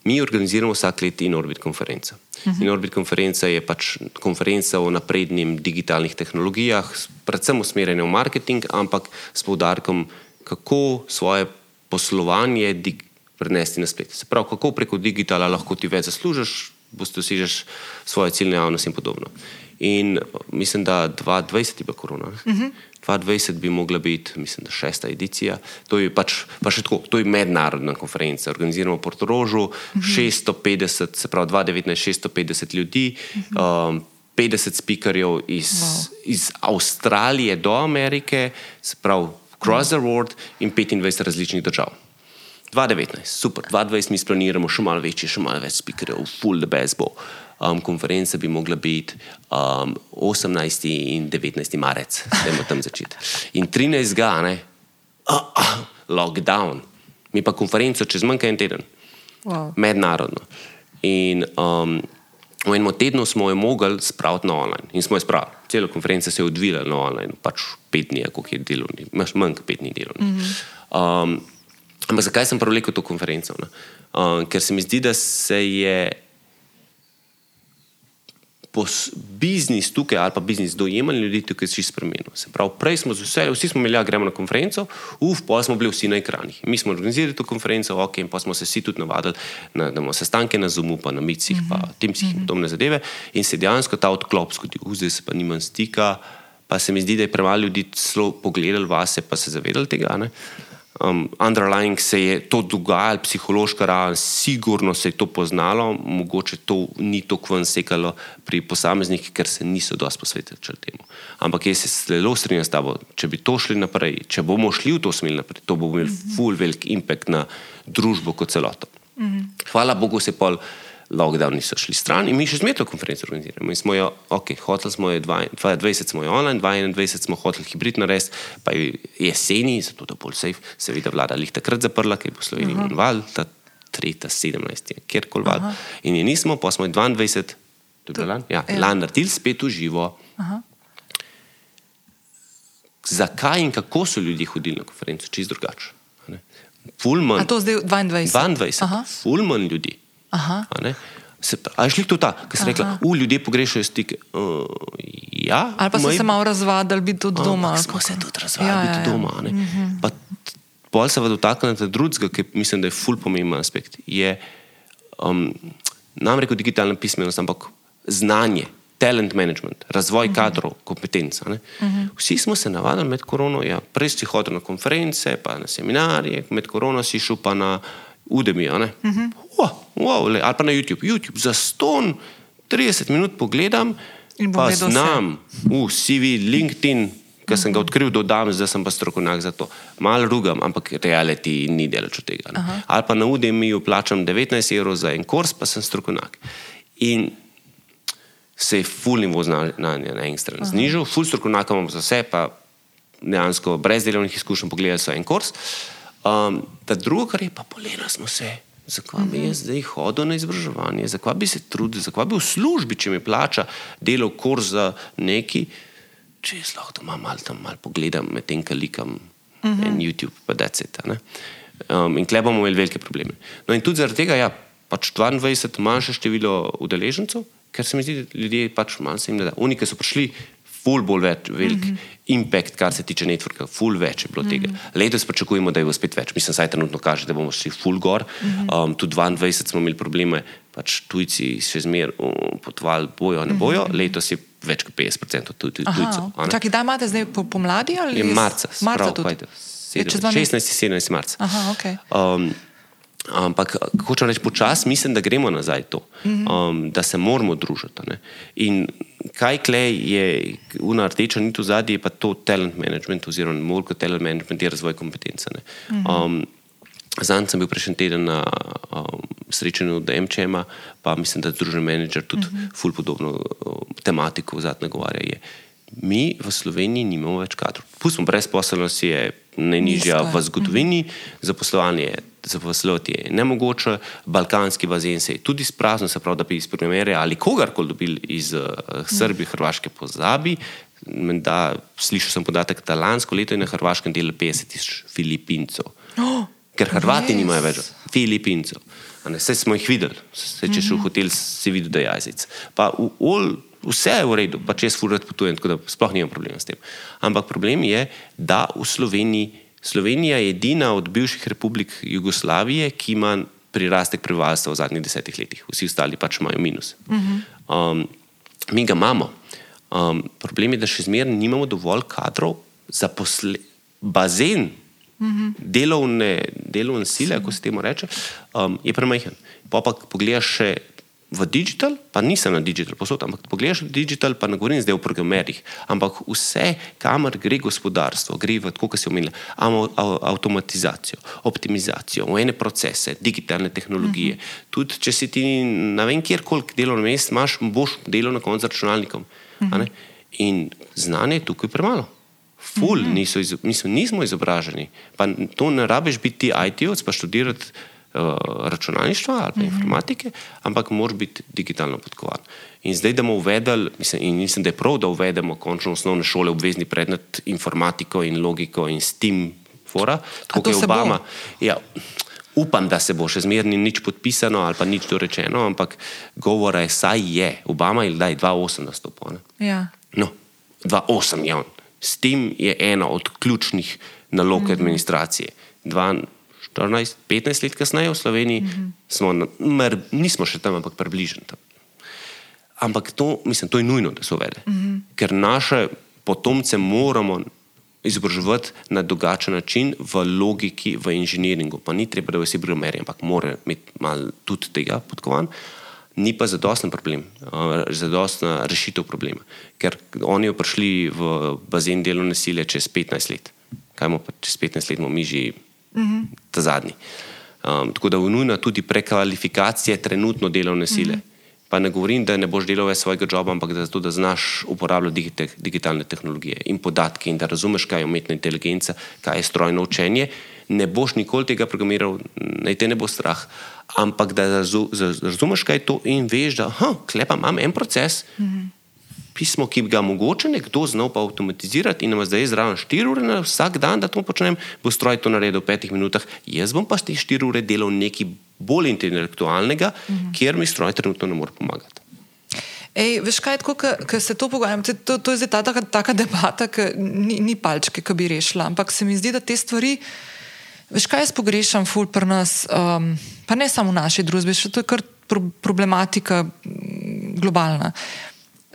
mi organiziramo vsak let Inorbit konferenco. Inorbit konferenca je pač konferenca o naprednih digitalnih tehnologijah, predvsem usmerjena v marketing, ampak s poudarkom, kako svoje poslovanje dig- prenesti na splet. Se pravi, kako preko digitala lahko ti več zaslužiš, boš dosežeš svoje ciljne javnosti in podobno. In mislim, da 2020 je bila korona. Uh -huh. 2020 bi mogla biti, mislim, da šesta edicija. To je pač, pa še tako, to je mednarodna konferenca. Organiziramo v Portorožu, uh -huh. 650, se pravi 2019, 650 ljudi, uh -huh. um, 50 speakerjev iz, wow. iz Avstralije do Amerike, se pravi across the world in 25 različnih držav. 2019, super, 2020 mi splaniramo še malo večje, še malo več speakerjev, full the best bo. Um, konferenca bi mogla biti um, 18. in 19. marec, da bomo tam začeti. In 13. ga, ne, ah, ah, lockdown, mi pa konferenco čez manj kot en teden,
Wow.
mednarodno. In um, v enem tednu smo jo mogli spraviti na online. In smo jo spravili. Celo konferenco se je odvila na online, pač pet dni, koliko je delovni, imaš manj kot pet dni delovni. Mm -hmm. um, ampak zakaj sem prevlekel to konferenco? ne? Um, ker se mi zdi, da se je pos, biznis tukaj, ali pa biznis dojemanja ljudi tukaj si spremenil. Se pravi, prej smo vse, vsi smo imeli, ja, gremo na konferenco, uf, pa smo bili vsi na ekranih. Mi smo organizirali to konferenco, ok, in pa smo se vsi tudi navadili, na, da imamo sestanke na Zoomu, pa na Micih, mm -hmm. pa Teamsih in podobne zadeve. In se dejansko ta odklop zgodil, zdaj se pa nimam stika, pa se mi zdi, da je premalo ljudi celo pogledali vase, pa se zavedali tega. Ne? Um, underlying se je to dogajalo, psihološka raven, sigurno se je to poznalo, mogoče to ni tako ven sekalo pri posameznikih, ker se niso dosti posvetili temu. Ampak jaz se zelo strinjam s tabo, če bi to šli naprej, če bomo šli v to smer naprej, to bo imelo mm -hmm. full velik impact na družbo kot celoto. Mm -hmm. Hvala Bogu se pol. Lockdowni so šli stran in mi še zmeraj to konferenco organiziramo. In smo jo, ok, hoteli smo jo, 2020 smo jo online, 2021 smo hoteli hibrid narediti, pa je jeseni, zato da bolj safe, seveda vlada lih takrat zaprla, ker je po Sloveniji uh -huh. val, ta tretja, sedemnajst, kjerkoli val. Aha. In je nismo, pa smo jo 22, to je bilo lani, ja, ja. lani naredili spet v živo. Aha. Zakaj in kako so ljudje hodili na konferenco, čist drugače. a ne. Ful manj.
A to zdaj 22?
22,
Aha.
ful manj ljudi. A je šli to ta, ki si rekla, u, ljudje pogrešajo stike. Uh, ja,
Ali pa so
moj-
se malo razvadili biti tudi doma.
Ampak smo se tudi razvajali
Ja,
biti
ja, ja.
doma. a ne. Pa Pol se dotaknete drugega, ki mislim, da je ful pomemben aspekt. Je, um, nam reko digitalna pismenost, ampak znanje, talent management, razvoj uh -huh. kadrov, kompetenca. Uh -huh. Vsi smo se navadili med korono, ja, prej si hodil na konference, pa na seminarje, med korono si šel pa na Udemy, uh -huh. wow, wow, le, ali pa na YouTube. YouTube za ston 30 minut pogledam pa znam, v CV, LinkedIn, ki sem ga odkril, dodam, zdaj sem pa strokovnjak za to. Mal rugam, ampak reality ni deleč od tega. ne. Ali pa na UDM-ju plačam 19 evrov za en kurs, pa sem strokovnjak. In se je full nivo znanja na eni strani znižal, full strokovnjaka imamo za vse, pa dejansko brez delovnih izkušenj pogledali so en kurs. Um, ta drugo, kar je pa polena, smo se. Zakaj bi jaz zdaj hodil na izobraževanje, zakaj bi se trudil, zakaj bi v službi, če mi plača delo kurs za neki, če jaz lahko doma malo tam mal pogledam, medtem kalikam uh -huh. en YouTube, pa da se ta. Um, in klej bomo imeli velike probleme. No in tudi zaradi tega, ja, pač 22 manjše število udeležencev, ker se mi zdi, da ljudje pač malo se jim da. Oni, ki so prišli, ful bolj več, velik mm -hmm. impact, kar se tiče networka, ful več je bilo mm -hmm. tega. Letos pričakujemo, da je bo spet več. Mislim, saj trenutno kaže, da bomo šli ful gor. Mm -hmm. um, tudi 22 smo imeli probleme, pač tujci še zmer um, potovali, bojo, ne bojo. Mm -hmm. Letos je več kot 50% tudi tujcev.
Čakaj, da imate zdaj pomladi ali
je marca?
Marca
prav, tudi. 16-17 marca.
Aha, okay.
um, Ampak, hočem reči, počasi mislim, da gremo nazaj to, um, da se moramo družiti. Ne? In kaj klej je ena rdeča nit v zadnji, je pa to talent management, oziroma bolj kot talent management je razvoj kompetence. Um, Zanj sem bil prejšnji teden na um, srečanju od MČM-a, pa mislim, da združen menedžer tudi uh -huh. ful podobno um, tematiko v zadnjem govarja. Mi v Sloveniji nimamo več kadrov. Pustimo brezposelnost, je najnižja v zgodovini, zaposlovanje je zaposlovati je nemogoče, balkanski bazen se je tudi spraznil, se pravi, da bi iz primere ali kogarkoli dobili iz uh, Srbije, Hrvaške pozabi. Da, slišal sem podatek, da lansko leto je na Hrvaškem delo 50 tisoč Filipincev.
Oh,
Ker Hrvati nimajo več Filipincev. Vse smo jih videli, se, če šel v hotel, si videl, da je jazic. Pa v, ol, vse je v redu, pa če jaz furat potujem, tako da sploh nimam problema s tem. Ampak problem je, da v Sloveniji Slovenija je edina od bivših republik Jugoslavije, ki ima prirastek prebivalstva v zadnjih desetih letih, vsi ostali pač imajo minus. Um, mi ga imamo. Um, problem je, da še zmeraj nimamo dovolj kadrov za posle, bazen delovne, delovne sile, kako se temu reče, um, je premajhen. Pa pa pogledaš še v digital, pa nisem na digital posod, ampak pogledaš v digital, pa ne govorim zdaj o programerjih, ampak vse, kamor gre gospodarstvo, gre v tako, kot se omenja, avtomatizacijo, optimizacijo, v ene procese, digitalne tehnologije. Uh mhm. -huh. Tudi če si ti na vem, kjerkoli delovno mesto imaš, boš delal na koncu z računalnikom. Uh -huh. In znanje je tukaj premalo. Ful, uh mhm. -huh. niso, iz, mislim, nismo izobraženi. Pa to ne rabiš biti IT-ovc, pa študirati računalništva ali uh -huh. informatike, ampak moraš biti digitalno podkovan. In zdaj, da bomo uvedli, mislim, in mislim, da je prav, da uvedemo končno osnovne šole obvezni predmet informatiko in logiko in s tem fora,
kot je Obama.
Ja, upam, da se bo še zmerni nič podpisano ali pa nič dorečeno, ampak govora je, saj je. Obama je daj 2-8 nastopil.
Ja.
No, 2-8 je on. S tem je ena od ključnih nalog mm -hmm. administracije. 14-15 let kasneje v Sloveniji, mm -hmm. smo, mer, nismo še tam, ampak približni tam. Ampak to, mislim, to je nujno, da se uvede. Mm -hmm. Ker naše potomce moramo izobraževati na drugačen način, v logiki, v inženiringu. Pa ni treba, da vsi programerji, ampak mora imeti malo tudi tega podkovan. Ni pa zadosten problem, zadostna rešitev problema, ker oni so prišli v bazen delovne sile čez 15 let. Kaj mu pa čez 15 let, mi že -hmm. ta zadnji. Um, tako da je nujna tudi prekvalifikacija trenutno delovne sile. Mm -hmm. Pa ne govorim, da ne boš delal več svojega joba, ampak da, zato, da znaš uporabljati digitalne tehnologije in podatke in da razumeš, kaj je umetna inteligenca, kaj je strojno učenje. Ne boš nikoli tega programiral, naj te ne bo strah, ampak da razumeš, kaj je to in veš, da klepa imam en proces. Mm -hmm pismo, ki bi ga mogoče nekdo znal pa avtomatizirati in ima zdaj zraven 4 ure na vsak dan, da to počnem, bo stroj to naredil v 5 minutah, jaz bom pa s teh 4 ure delal nekaj bolj intelektualnega, mm -hmm. kjer mi stroj trenutno ne more pomagati.
Ej, veš kaj, ko se to pogajam, to, to je zdaj ta taka, taka debata, ki ni, ni palčke, ki bi rešila, ampak se mi zdi, da te stvari, veš kaj, jaz pogrešam ful pri nas, um, pa ne samo v naši družbi, še to je kar problematika globalna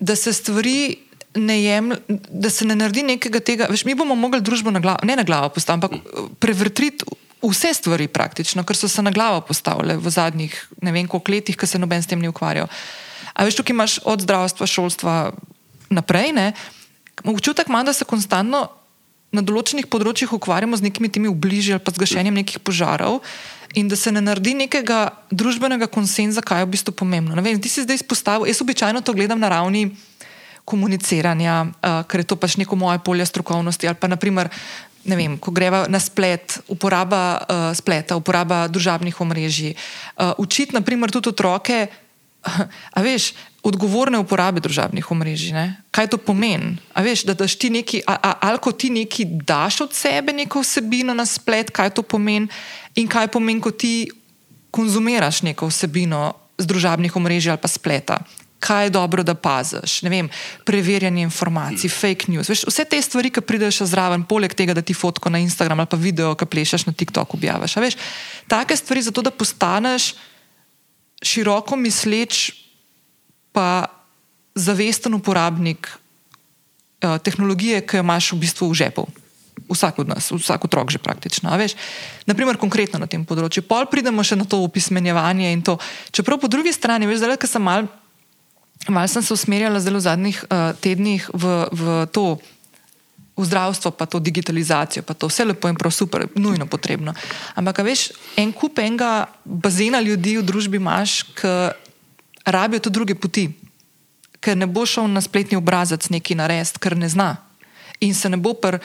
da se stvari ne jemljajo, da se ne naredi nekega tega. Veš, mi bomo mogli družbo na glavo, ne na glavo postaviti, ampak prevrtiti vse stvari praktično, ker so se na glavo postavile v zadnjih ne vem koliko letih, ker se noben s tem ni ukvarjal. A veš, tukaj imaš od zdravstva, šolstva naprej, ne? Občutek imam, da se konstantno na določenih področjih ukvarjamo z nekimi temi obližji ali pa z gašenjem nekih požarov in da se ne naredi nekega družbenega konsenza, kaj je v bistvu pomembno. Vem, ti si zdaj izpostavil, jaz običajno to gledam na ravni komuniciranja, uh, ker je to pač neko moje polje strokovnosti. Ali pa naprimer, ne vem, ko greva na splet, uporaba uh, spleta, uporaba družabnih omrežij. Uh, učiti, naprimer, tudi otroke, a veš, odgovorne uporabe družabnih omrežij. Ne? Kaj to pomeni? A veš, da daš ti neki, ali ko ti neki daš od sebe neko vsebino na splet, kaj to pomeni, in kaj pomeni, ko ti konzumiraš neko vsebino z družabnih omrežij ali pa spleta. Kaj je dobro, da paziš? Vem, preverjanje informacij, fake news. Veš, vse te stvari, ki pridejo še zraven, poleg tega, da ti fotko na Instagram ali pa video, ki plešeš na TikTok, objaviš. Take stvari, zato da postaneš široko misleč, pa zavesten uporabnik uh, tehnologije, ki jo imaš v bistvu v žepu. Vsak od nas, vsak otrok že praktično. Veš, naprimer, konkretno na tem področju. Pol pridemo še na to upismenjevanje in to. Čeprav po drugi strani, veš, zdaj, ker sem mal, mal sem se usmerjala zelo v zadnjih uh, tednih v, v to. V zdravstvo, pa to digitalizacijo, pa to vse lepo in prav super, nujno potrebno. Ampak, veš, en kup enega bazena ljudi v družbi imaš, ki rabijo tudi druge poti, ker ne bo šel na spletni obrazec neki narediti, ker ne zna. In se ne bo pr,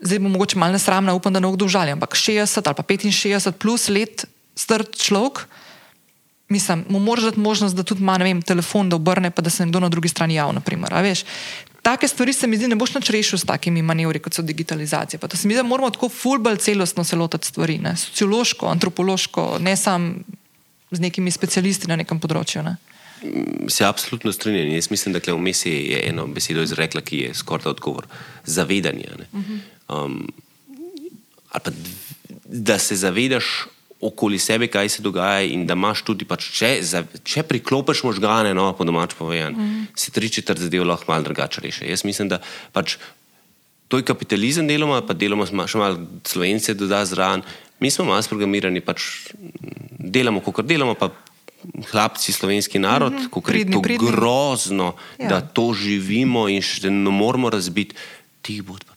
zdaj bo mogoče malo nesramna, upam, da ne bo kdo užaljen, ampak 60 ali pa 65 plus let star človek, mislim, mu moraš dati možnost, da tudi ima vem, telefon, da obrne, pa da se nekdo na drugi strani javno. Take stvari se mi zdi, ne boš več rešil s takimi manevri, kot so digitalizacija. Pa to se mi zdi, da moramo tako fulbal celostno se lotiti stvari, ne? sociološko, antropološko, ne samo z nekimi specialisti na nekem področju. Ne?
Se absolutno strinjam. Jaz mislim, da vmes je eno besedo izrekla, ki je skoraj odgovor. Zavedanje. Um, pa, da se zavedaš okoli sebe, kaj se dogaja, in da imaš tudi, pač, če, če priklopiš možgane, no, po domač povedano, mm -hmm. se tri četrt zadev lahko malo drugače reši. Jaz mislim, da pač, to je kapitalizem deloma, pa deloma še malo slovence doda zraven. Mi smo malo programirani, pač delamo, kot delamo, pa hlapci, slovenski narod, mm -hmm. kako je to pridni. grozno, ja. da to živimo in še ne moramo razbiti. Ti bo pa.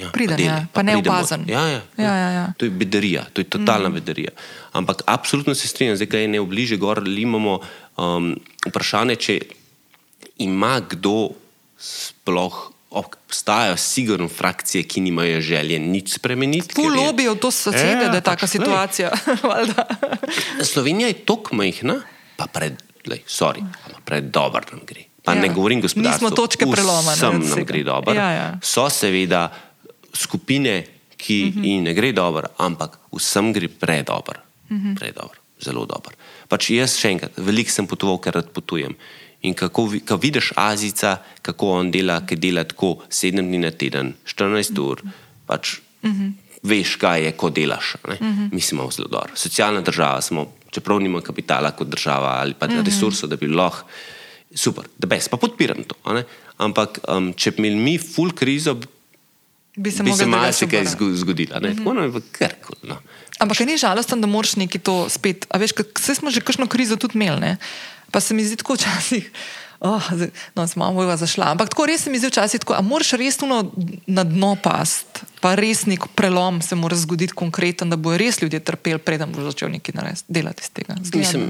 Ja, Priden, pa, ja, pa ne opazen.
Ja, ja, ja. Ja, ja, ja. To je bedarija, to je totalna mm. bedarija. Ampak absolutno se strinjam, zdaj kaj je ne obliže, gor imamo um, vprašanje, če ima kdo sploh obstajajo sigurno frakcije, ki nimajo želje nič spremeniti.
Tu lobijo to sosede, da je taka pač, situacija.
Slovenija je tako majhna, pa pred, lej, sorry, pred dobro nam gre. Pa ja. ne govorim gospodarstvo.
Nismo točke preloma.
Vsem nam gre dobro. Ja, ja. So seveda skupine, ki uh. -huh. jim ne gre dobro, ampak vsem gre predobro. Uh mhm. -huh. predobro, zelo dobro. Pač jaz še enkrat, veliko sem potoval, ker rad potujem. In kako ko vidiš Azica, kako on dela, ki dela tako 7 dni na teden, 14 ur, pač uh -huh. veš, kaj je, ko delaš. Uh -huh. Mi smo zelo dobri. Socialna država smo, čeprav nimamo kapitala kot država ali pa uh -huh. resursov, da bi lahko. Super, da bes, pa podpiram to. Ampak um, če bi imeli mi full krizo, bi se, malo se kaj zgodilo. Uh -huh. Ono je pa kar kul. No.
Ampak ni žalostno, da moraš neki to spet. A veš, kaj smo že kakšno krizo tudi imeli. Pa se mi zdi tako včasih. Oh, no, smo malo zašla. Ampak tako res se mi zdi včasih, da moraš res na dno past, pa res nek prelom se mora zgoditi konkreten, da bojo res ljudje trpeli, preden boš začel nekaj delati iz tega.
Mislim,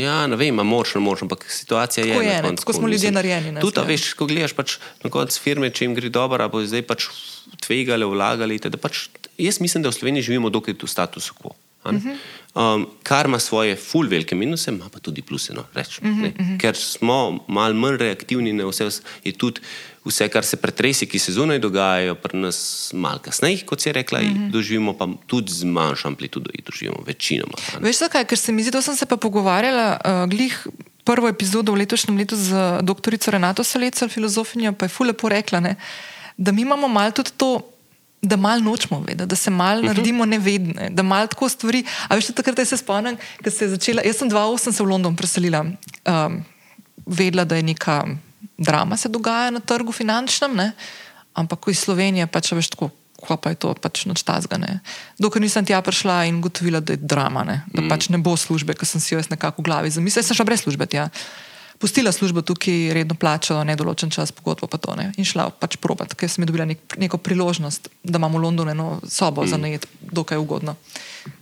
ja, ne vem, moč, ne moč, ampak situacija
tako
je.
je konc, tako smo ljudje narejeni.
Tudi, veš, ko gledaš pač na konec firme, če jim gre dobro, bo zdaj pač tvegali, vlagali. Pač, jaz mislim, da v Sloveniji živimo dokaj v statusu quo. Um, kar ima svoje ful velike minuse, ima pa tudi pluse. No, reč, uh -huh, uh -huh. Ker smo malo manj reaktivni na vse, je tudi vse, kar se pretresi, ki se zunaj dogajajo, pri nas malo kasneje, kot si rekla, uh -huh. doživimo pa tudi z manjšo amplitudo, jih doživimo večinoma.
Veš, zakaj? Ker se mi zdi, da sem se pa pogovarjala uh, glih. Prvo epizodo v letošnjem letu z dr. Renato Salecem, filozofinjo, pa je fule porekla, ne, da mi imamo malo tudi to da malo nočemo vedeti, da se malo uh mhm. -huh. naredimo nevedne, da malo tako stvari. A veš, takrat se spomnim, ko se je začela. Jaz sem 2008 se v London preselila, um, vedela, da je neka drama se dogaja na trgu finančnem, ne? ampak iz Slovenije pač veš tako. Ko pa je to pač noč tazga. Dokler nisem tja prišla in gotovila, da je drama, ne? da mm. pač ne bo službe, ker sem si jo jaz nekako v glavi zamislila, sem šla brez službe tja. Pustila službo tukaj, redno plačo, nedoločen čas, pogodbo pa to ne. In šla pač probat, ker sem dobila nek, neko priložnost, da imam v Londonu eno sobo mm. za najet, dokaj ugodno.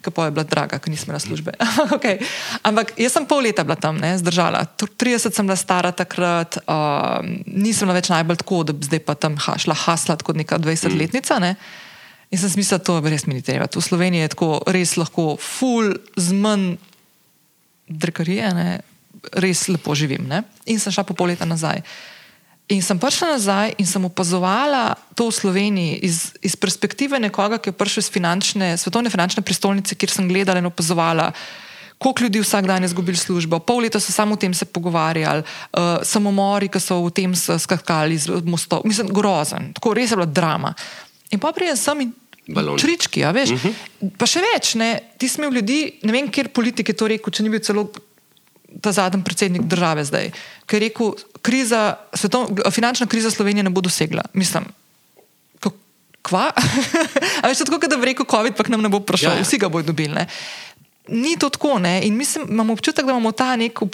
Ker pa je bila draga, ker nisem imela službe. okay. Ampak jaz sem pol leta bila tam, ne, zdržala. 30 sem bila stara takrat, uh, nisem bila več najbolj tako, da bi zdaj pa tam ha, šla haslat kot neka 20-letnica. Ne. In sem mislila, to res mi ni treba. V Sloveniji je tako res lahko full z manj drekarije, ne? Res lepo živim. Ne? In sem šla po pol leta nazaj. In sem prišla nazaj in sem opazovala to v Sloveniji iz, iz perspektive nekoga, ki je prišel iz finančne, svetovne finančne prestolnice, kjer sem gledala in opazovala. Koliko ljudi vsak dan je izgubil službo, pol leta so samo o tem se pogovarjali, uh, samomori, ki so v tem skakali z mostov. Mislim, grozen, tako res je bila drama. In pa prijem sem in
Balon.
črički, a veš. Uh -huh. Pa še več, ne, ti smo ljudi, ne vem, kjer politik je to rekel, če ni bil celo ta zadnji predsednik države zdaj, ki je rekel, kriza, svetov, finančna kriza Slovenije ne bo dosegla. Mislim, kva? a veš, tako, da bi rekel, COVID pa k nam ne bo prišel, ja, ja. vsi ga bodo dobili. Ne. Ni to tako, ne? in mislim, imamo občutek, da imamo ta nek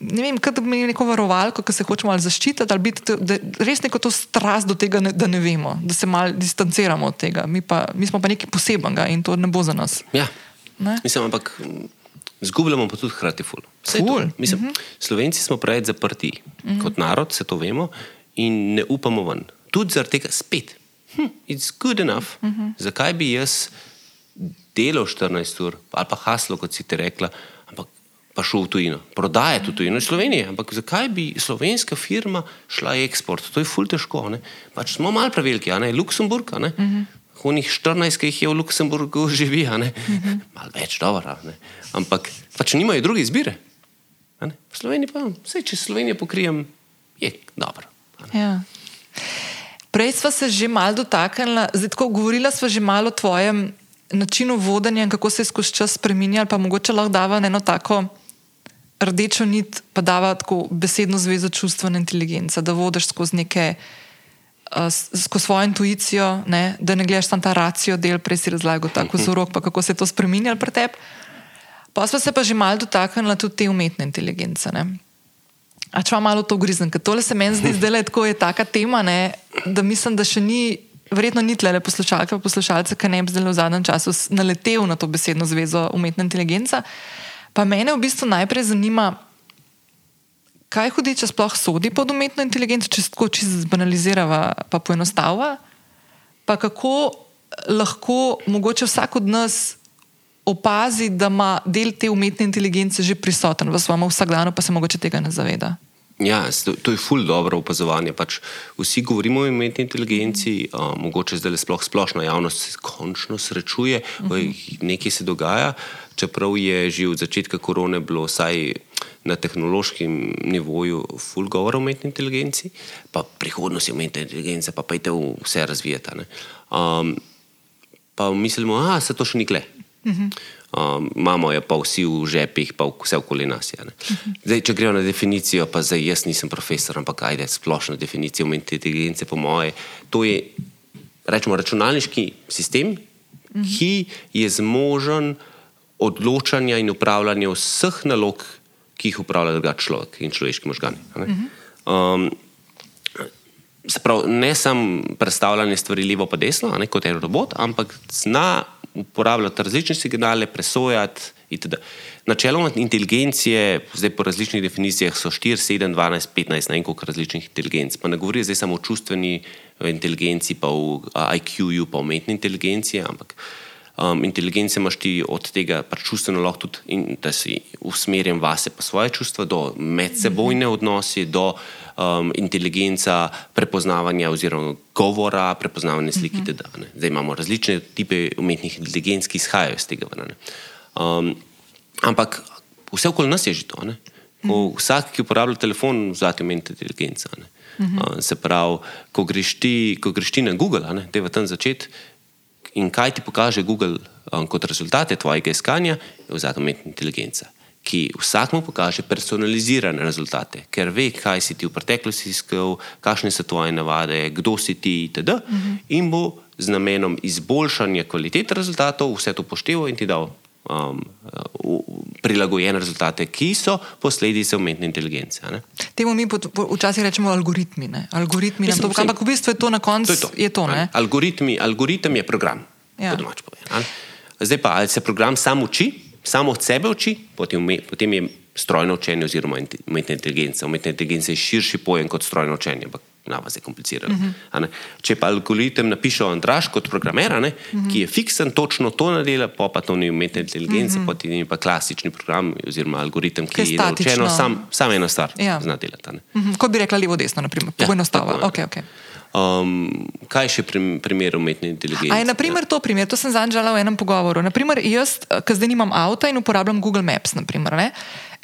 ne vem, da bi neko varovalko, ki se hočemo ali zaščititi, ali biti da, res neko to strast do tega, ne, da ne vemo, da se malo distanciramo od tega. Mi, pa, mi smo pa nekaj posebenega in to ne bo za nas.
Ja. Ne? Mislim, ampak zgubljamo pa tudi hkrati ful. ful. Mislim, uh mhm. -huh. Slovenci smo preveč zaprti uh mhm. -huh. kot narod, se to vemo, in ne upamo ven. Tudi zaradi tega spet. Hm, it's good enough. Uh mhm. -huh. Zakaj bi jaz delal 14 ur ali pa haslo, kot si ti rekla, ampak pa šel v tujino, prodaje v tujino, v Sloveniji. Ampak zakaj bi slovenska firma šla eksport? To je ful težko. Pač smo malo preveliki, ne Luksemburg. Ne? Uh -huh. Hunih 14, ki jih je v Luksemburgu živi, uh -huh. malo več, dobro. Ampak pač nimajo druge izbire. V Sloveniji pa, vse, če Slovenijo pokrijem, je dobro.
Ja. Prej smo se že malo dotaknili, zdaj tako govorila smo že malo o tvojem načinu vodenja in kako se je skozi čas spremenjal, pa mogoče lahko dava eno tako rdečo nit, pa da tako besedno zvezo čustvene inteligence, da vodiš skozi neke. Skozi svojo intuicijo, ne, da ne gledaš samo ta racijo, del prej si razlagal, tako mhm. vzorok, pa kako se je to spremenilo pri tebi. Pa smo se pa že malo dotaknili tudi te umetne inteligence. Ne. A če vam malo to grizem, ker tole se meni zdi, da je tako je taka tema, ne, da mislim, da še ni, verjetno ni tle poslušalke, pa poslušalce, ki ne bi zdaj v zadnjem času naletel na to besedno zvezo umetna inteligenca. Pa mene v bistvu najprej zanima, kaj hudiče sploh sodi pod umetno inteligenco, če se tako čisto zbanalizirava, pa poenostavlja, pa kako lahko mogoče vsak od nas opazi, da ima del te umetne inteligence že prisoten v svojem vsakdanu, pa se mogoče tega ne zaveda.
Ja, to je ful dobro opazovanje. Pač vsi govorimo o umetni inteligenci, uh, mogoče zdaj le sploh splošna javnost se končno srečuje, uh -huh. nekaj se dogaja čeprav je že od začetka korone bilo vsaj na tehnološkem nivoju full govor o umetni inteligenci, pa prihodnost je umetne inteligence, pa pejte vse razvijati. Um, pa mislimo, da se to še nikle. Um, imamo jo pa vsi v žepih, pa vse okoli nas. Je, zdaj, če gremo na definicijo, pa zdaj jaz nisem profesor, ampak ajde, splošna definicija umetne inteligence, po moje, to je rečemo, računalniški sistem, ki je zmožen odločanja in upravljanja vseh nalog, ki jih upravlja drugačen človek in človeški možgani. Um, prav, ne samo predstavljanje stvari levo in desno, ne, kot je robot, ampak zna uporabljati različne signale, presojati. Načeloma inteligencije, zdaj po različnih definicijah, so 4, 7, 12, 15, ne vem koliko različnih inteligenc. Pa ne govorijo zdaj samo o čustveni inteligenci, pa o IQ-ju, pa o umetni inteligenci, ampak uh, um, inteligence imaš ti od tega pač čustveno lahko tudi, in, da si usmerjen vase pa svoje čustva, do medsebojne odnose, do um, inteligenca prepoznavanja oziroma govora, prepoznavanja slike. Uh -huh. Zdaj imamo različne type umetnih inteligenc, ki izhajajo iz tega. Um, ampak vse okoli nas je že to. Ne? Ko vsak, ki uporablja telefon, vzame umetno inteligenco. Uh -huh. uh, se pravi, ko greš ti, ko greš ti na Google, da je v tem začeti, In kaj ti pokaže Google um, kot rezultate tvojega iskanja, je vzadnja umetna inteligenca, ki vsakmu pokaže personalizirane rezultate, ker ve, kaj si ti v preteklosti iskal, kakšne so tvoje navade, kdo si ti, itd. Uh -huh. In bo z namenom izboljšanja kvalitete rezultatov vse to pošteval in ti dal um, uh, prilagojene rezultate, ki so posledice umetne inteligence. ne.
Temu mi pot- po- včasih rečemo algoritmi. Ne? Algoritmi
Mislim,
to,
saj-
ampak v bistvu je to na koncu?
Algoritmi, algoritem je program,
Ja.
ne. Zdaj pa, ali se program sam uči, samo od sebe uči, potem, ume- potem je strojno učenje oziroma umetna inteligenca. Umetna inteligenca je širši pojem kot strojno učenje, ampak nama je komplicirano. Uh -huh. Če pa algoritem napiše Andraš kot programer, uh -huh. ki je fiksen, točno to nadela, pa, pa to ni umetna inteligenca, uh -huh. potem je pa klasični program oziroma algoritem, ki
Ki je
je naučen,
statično.
sam, sam ena stvar
Ja.
zna delati. a ne.
Mhm, Kot bi rekla levo-desno, naprimer, poenostavljeno.
je.
Okay, okay.
Um, kaj še prim, primer umetne inteligence?
A je naprimer to primer, to sem zanjala v enem pogovoru. Naprimer, jaz, ki zdaj nimam avta in uporabljam Google Maps, naprimer, ne?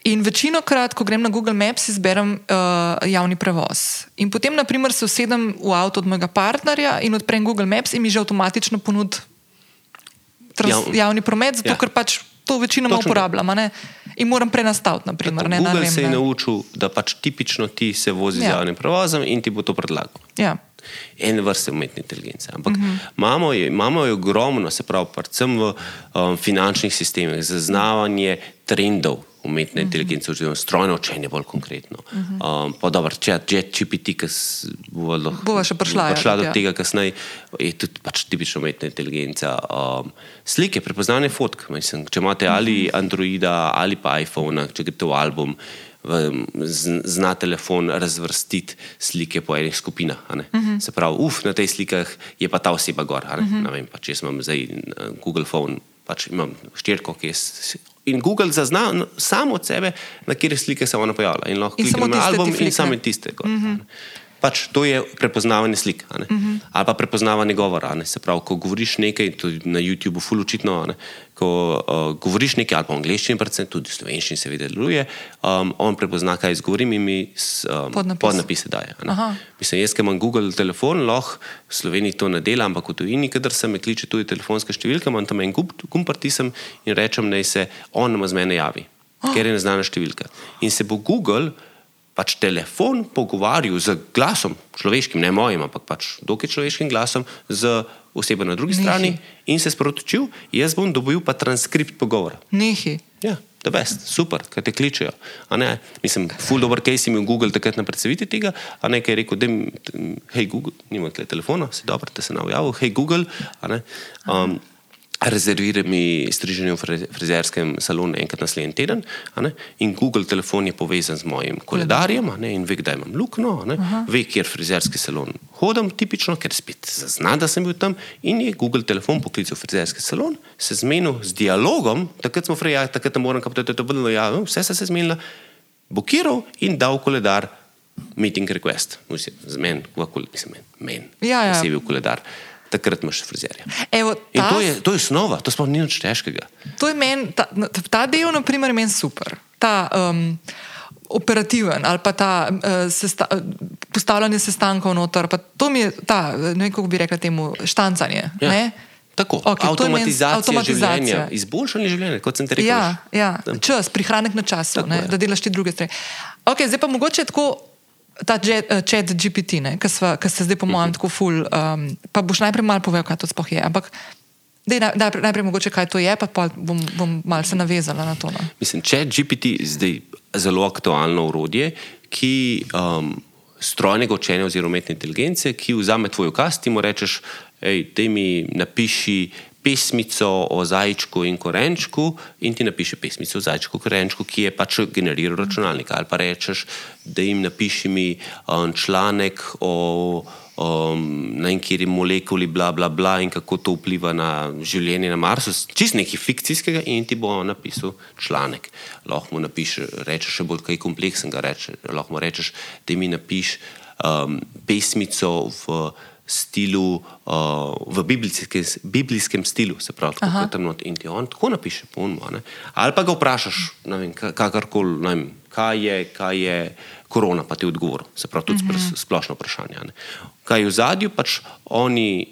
In večino krat, ko grem na Google Maps, izberem uh, javni prevoz. In potem, naprimer, se usedem v avto od mojega partnerja in odprem Google Maps in mi že avtomatično ponudi trans,
Jav-
javni promet, zato
Ja.
ker pač to večinoma
Točno to.
uporabljam. ne. In moram prenastaviti, naprimer.
Tako,
Ne, na,
Google
vem,
se je
ne.
naučil, da pač tipično ti se vozi
Ja.
z javnim prevozom in ti bo to predlagal.
Ja.
En vrste umetne inteligence. Ampak uh
Mhm.
-huh. imamo, je, imamo je ogromno, se pravi, predvsem v um, finančnih sistemih, zaznavanje trendov umetne uh
Mhm.
-huh. inteligence, oziroma strojno učenje, bolj konkretno. Uh -huh. um, pa dobro, če je GPT, ki bo lahko
še prišla, ja,
prišla do
ja.
tega kasneje, je tudi pač tipična umetna inteligenca. Um, slike, prepoznavanje fotk. Mislim, če imate ali Androida ali pa iPhone, če greste v album. v- z- Zna telefon razvrstiti slike po enih skupinah. Uh -huh. Se pravi, uf, na tej slikah je pa ta oseba gor. Uh -huh. vem, pa, če jaz imam zdaj eh, Google phone, pač imam štirko, ki je. In Google zazna n- sam od sebe, na kjer slike se ona pojavlja. In lahko
In samo
kliknem na album in samo tiste. Gor, uh -huh. Pač to je prepoznavanje slik, uh -huh. ali pa prepoznavanje govora. ne. Se pravi, ko govoriš nekaj, tudi na YouTubu, ful očitno, a ne, ko uh, govoriš nekaj, ali pa v angleščini, predvsem tudi v slovenščini, seveda deluje, um, on prepozna, kaj izgovorim in mi s, um,
Podnapis.
podnapise daje. Mislim, jaz, ki imam Google telefon, lahko v Sloveniji to ne dela, ampak v tujini, kadar se me kliče tudi telefonska številka, imam tam en gumb, pritisnem in rečem, naj se on z mene javi, oh. ker je neznana številka. In se bo Google pač telefon pogovarjal z glasom, človeškim, ne mojim, ampak pač dokaj človeškim glasom, z osebo na drugi
Nehi.
strani in se sporočil, jaz bom dobil pa transkript pogovora.
Nehi.
Ja, da best, super, kaj te kličejo. Ne, mislim, full dobro, kaj si imel Google takrat na predstavitvi tega, a ne, kaj je rekel, da hej Google, nima telefona, si dobro, da se nam javil, hej Google, a ne. Um, Rezerviraj mi striženje v frizerskem salonu enkrat naslednji teden, in Google telefon je povezan z mojim koledarjem, ne, in ve, kdaj imam luknjo, ne, ve, kjer frizerski salon hodim, tipično, ker spet zazna, da sem bil tam, in je Google telefon poklical frizerski salon, se zmenil z dialogom, takrat smo freja, takrat moram kapitati, to je bilo, ja, no, vse se je zmenila, blokiral in dal koledar meeting request, z meni, v kol- mislim, meni, men,
Ja, ja.
posebej v koledar. Takrat imaš frizerja.
Evo,
In
ta,
to je, to je snova, to sploh ni nič težkega.
To je meni, ta, ta del, na primer, meni super. Ta um, operativen ali pa ta uh, sesta, postavljanje sestankov noter. To mi je ta, ne kako bi rekla temu, štancanje.
Ja.
ne?
Tako,
to je meni
avtomatizacija,
avtomatizacija.
življenja, izboljšanje življenja, kot sem te rekel.
Ja, ja. čas, prihranek na času, ne,
je.
da delaš ti druge stvari. Okay, zdaj pa mogoče tako. Ta chat GPT, ki se zdaj, po mojem, tako ful. Um, pa boš najprej malo povedal, kaj to sploh je. Ampak dej, naj, najprej, najprej mogoče, kaj to je, pa pol bom, bom malo se navezala na to. No.
Mislim, če je GPT zdaj zelo aktualno urodje, ki um, strojnega učenja oziroma umetne inteligence, ki vzame tvoj ukaz, ti mu rečeš, te mi napiši pesmico o zajčku in korenčku in ti napiše pesmico o zajčku in korenčku, ki je pač generiral računalnik. Ali pa rečeš, da jim napiši mi um, članek o um, na enkiri molekuli, bla, bla, bla, in kako to vpliva na življenje na Marsu, čist nekaj fikcijskega, in ti bo napisal članek. Lahko mu napišeš, rečeš še bolj kaj kompleksnega, reče, lahko mu rečeš, da mi napiš um, pesmico v stilu, uh, v biblijskem, biblijskem stilu, se pravi, tako kot tam not in ti on tako napiše, ponmo. Ali pa ga vprašaš, vem, ka- kakorkoli, ne vem, kaj je, kaj je korona, pa ti odgovor, se pravi, tudi mm -hmm. splošno vprašanje. Ne. Kaj je v zadju, pač oni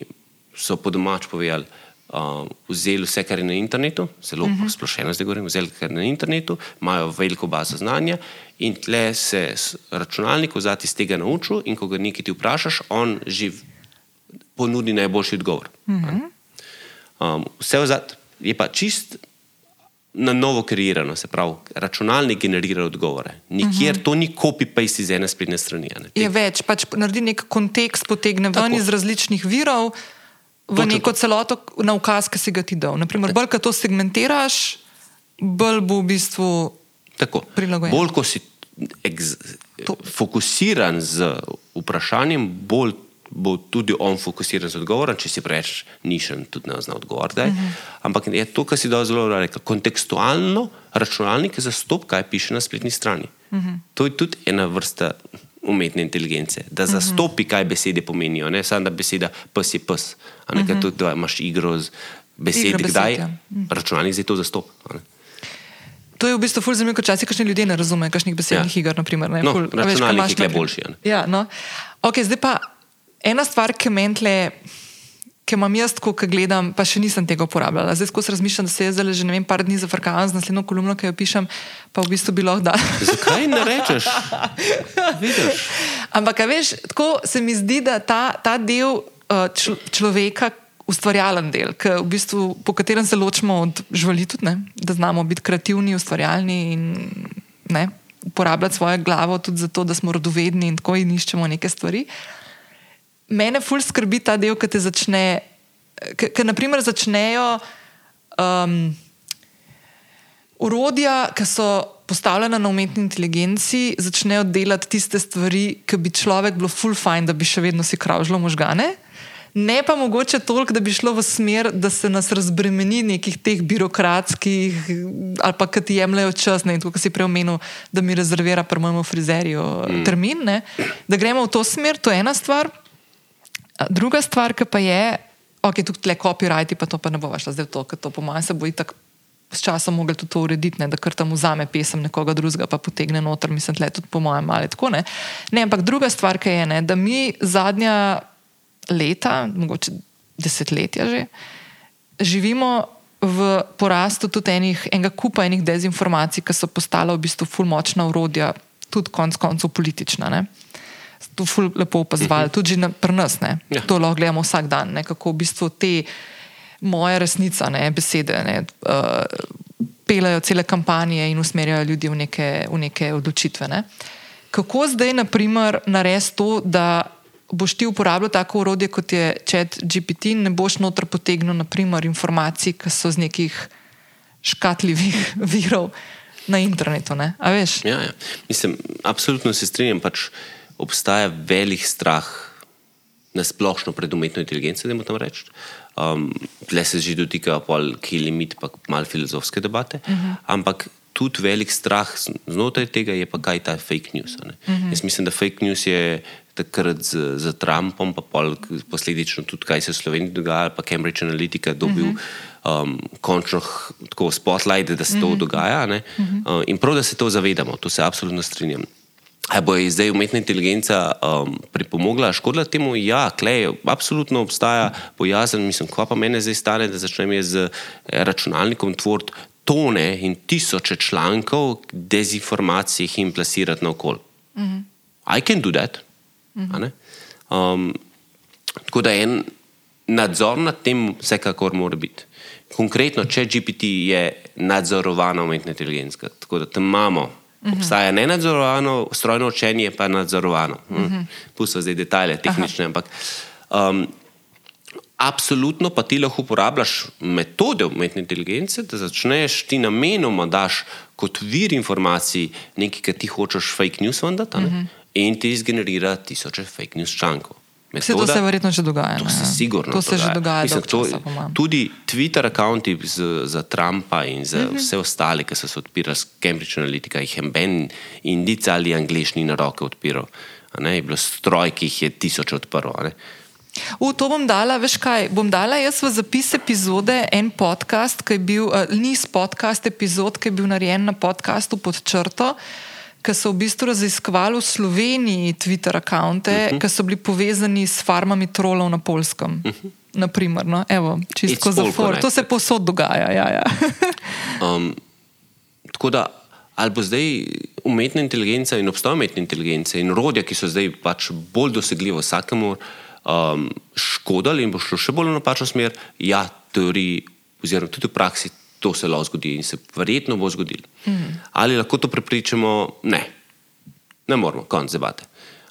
so po domač povedali, uh, vzeli vse, kar je na internetu, zelo uh -huh. splošeno zdaj govorim, vzeli kar je na internetu, imajo veliko bazo znanja in tle se računalnik vzati iz tega naučil in ko ga nekaj ti vprašaš, on že v- ponudi najboljši odgovor. Uh -huh. um, vse vzati je pa čist na novo kreirano, se pravi, računalnik generira odgovore. Nikjer uh -huh. to ni copy-paste iz ene spletne strani. ne.
Je več, pač naredi nek kontekst, potegne ven
Tako.
iz različnih virov v
Točno
neko
to.
celoto na ukaz, ki si ga ti dal. Naprimer, bolj, ko to segmentiraš, bolj bo v bistvu.
Tako.
Prilagojen.
Bolj, ko si ex,
To-
fokusiran z vprašanjem, bolj bo tudi on fokusiran z odgovorom. Če si preveč nišen, tudi ne zna odgovoriti. Uh -huh. Ampak je to, kar si dal zelo rekel, kontekstualno računalnik zastop, kaj piše na spletni strani. Uh -huh. To je tudi ena vrsta umetne inteligence, da zastopi, kaj besede pomenijo. Ne samo da beseda pes je pes. A ne, uh -huh. tudi, da imaš igro z besedi,
Igra besed,
kdaj
ja.
računalnik zdaj to ne.
To je v bistvu ful zanimivo, ker včasih ljudje ne razumejo kakšnih besednih
Ja.
iger. Naprimer, ne,
No,
ful, a veš,
računalnik
imaš
je
naprim-
boljši.
Ja, no. okay, zdaj pa ena stvar, ki meni tle. Ki imam jaz, ko gledam, pa še nisem tega uporabljala. Zdaj, ko se razmišljam, da se jaz zdaj že ne vem, par dni zafrkavam z naslednjo kolumno, ki jo pišem, pa v bistvu bi lahko dal.
Zakaj ne rečeš? Vidiš?
Ampak, veš, tako se mi zdi, da ta, ta del uh, čl človeka, ustvarjalen del, v bistvu, po katerem se ločimo od živali, tudi, ne? da znamo biti kreativni, ustvarjalni in ne? uporabljati svojo glavo tudi zato, da smo radovedni in tako in iščemo neke stvari. Mene ful skrbi ta del, ki te začne, ki naprimer začnejo. Um, Urodja, ki so postavljena na umetni inteligenci, začnejo delati tiste stvari, ki bi človek bilo full fine, da bi še vedno si kravžilo možgane. Ne pa mogoče toliko, da bi šlo v smer, da se nas razbremeni nekih teh birokratskih, ali pa ki ti jemljajo čas, ne, kot si prej omenil, da mi rezervira pri mojem frizerju mm. termin. Ne, da gremo v to smer, to je ena stvar. Druga stvar, ki pa je, ok, tukaj le copyrighti, pa to pa ne bo šlo zdaj v to, ker to po mojem se bo itak s časom mogli tudi to urediti, ne, da kar tam vzame pesem nekoga drugega, pa potegne noter, mislim, tle tudi po mojem ali tako ne. Ne, ampak druga stvar, ki je, ne, da mi zadnja leta, mogoče desetletja že, živimo v porastu tudi enih, enega kupa enih dezinformacij, ki so postala v bistvu ful močna urodja, tudi konc koncev politična. Ne. To ful lepo opazovali, tudi že na- pri nas. Ne.
Ja.
To lahko gledamo vsak dan, ne, kako v bistvu te moje resnica, ne, besede, ne, uh, pelajo cele kampanje in usmerjajo ljudi v neke, v neke odločitve. Ne. Kako zdaj, na primer, narediti to, da boš ti uporabljal tako urodje, kot je Chat GPT, in ne boš noter potegnil, naprimer, informacij, ki so z nekih škatljivih virov na internetu. Ne? A veš?
Ja, ja. Mislim, absolutno se strinjam. Pač obstaja velik strah na splošno pred umetno inteligenco, da moramo reči. Um, Tle se že dotika pol, ki je limit, pa malo filozofske debate. Uh -huh. Ampak tudi velik strah znotraj tega je pa kaj ta fake news. Uh -huh. Jaz mislim, da fake news je takrat z, z Trumpom, pa pol, posledično tudi kaj se v Sloveniji dogaja, pa Cambridge Analytica dobil. Uh -huh. Um, končno tako spotlight, da se to uh -huh. dogaja. ne. Uh, in prav, da se to zavedamo, to se absolutno strinjam. Ali bo zdaj umetna inteligenca um, pripomogla, škodila temu? Ja, klej, absolutno obstaja bojazen. Mislim, ko pa mene zdaj stane, da začnem jaz z eh, računalnikom tvoriti tone in tisoče člankov, dezinformacij in plasirati naokoli. Mm -hmm. I can do that. Mm -hmm. um, tako da en nadzor nad tem vsekakor mora biti. Konkretno, če GPT je nadzorovana umetna inteligenca, tako da tam imamo. Obstaja nenadzorovano, strojno učenje pa nadzorovano. Mm. Pustimo zdaj detajle, tehnične, Aha. ampak um, absolutno pa ti lahko uporabljaš metode umetne inteligence, da začneš ti namenoma daš kot vir informacij nekaj, kar ti hočeš fake news vendati, mm -hmm. in ti izgenerira tisoče fake news člankov.
Vse to se verjetno že dogaja.
To
ne?
se sigurno
to se že dogaja.
Mislim, to,
časa,
tudi Twitter računi za Trumpa in za uh -huh. vse ostale, ki so se odpirali s Cambridge Analytica, jih je Ben Indic ali Angliš ni na roke odpiral. je bilo stroj, ki jih je tisoč odprl. a ne.
V to bom dala, veš kaj, bom dala jaz v zapis epizode en podcast, ki je bil, uh, niz podcast epizod, ki je bil narejen na podkastu pod črto, ki so v bistvu raziskovali v Sloveniji Twitter račune, uh -huh. ki so bili povezani s farmami trolov na polskem. Uh -huh. Naprimer, no? Evo, čistko
It's
za for. To se posod dogaja. Ja, ja.
Um, tako da, ali bo zdaj umetna inteligenca in obstoj umetne inteligence in rodja, ki so zdaj pač bolj dosegljiva vsakemu, um, škodili in bo šlo še bolj v napačno smer, ja, teoriji, oziroma tudi v praksi, to se lahko zgodi in se verjetno bo zgodilo. Mm. Ali lahko to prepričamo? Ne, ne moramo, konc debate.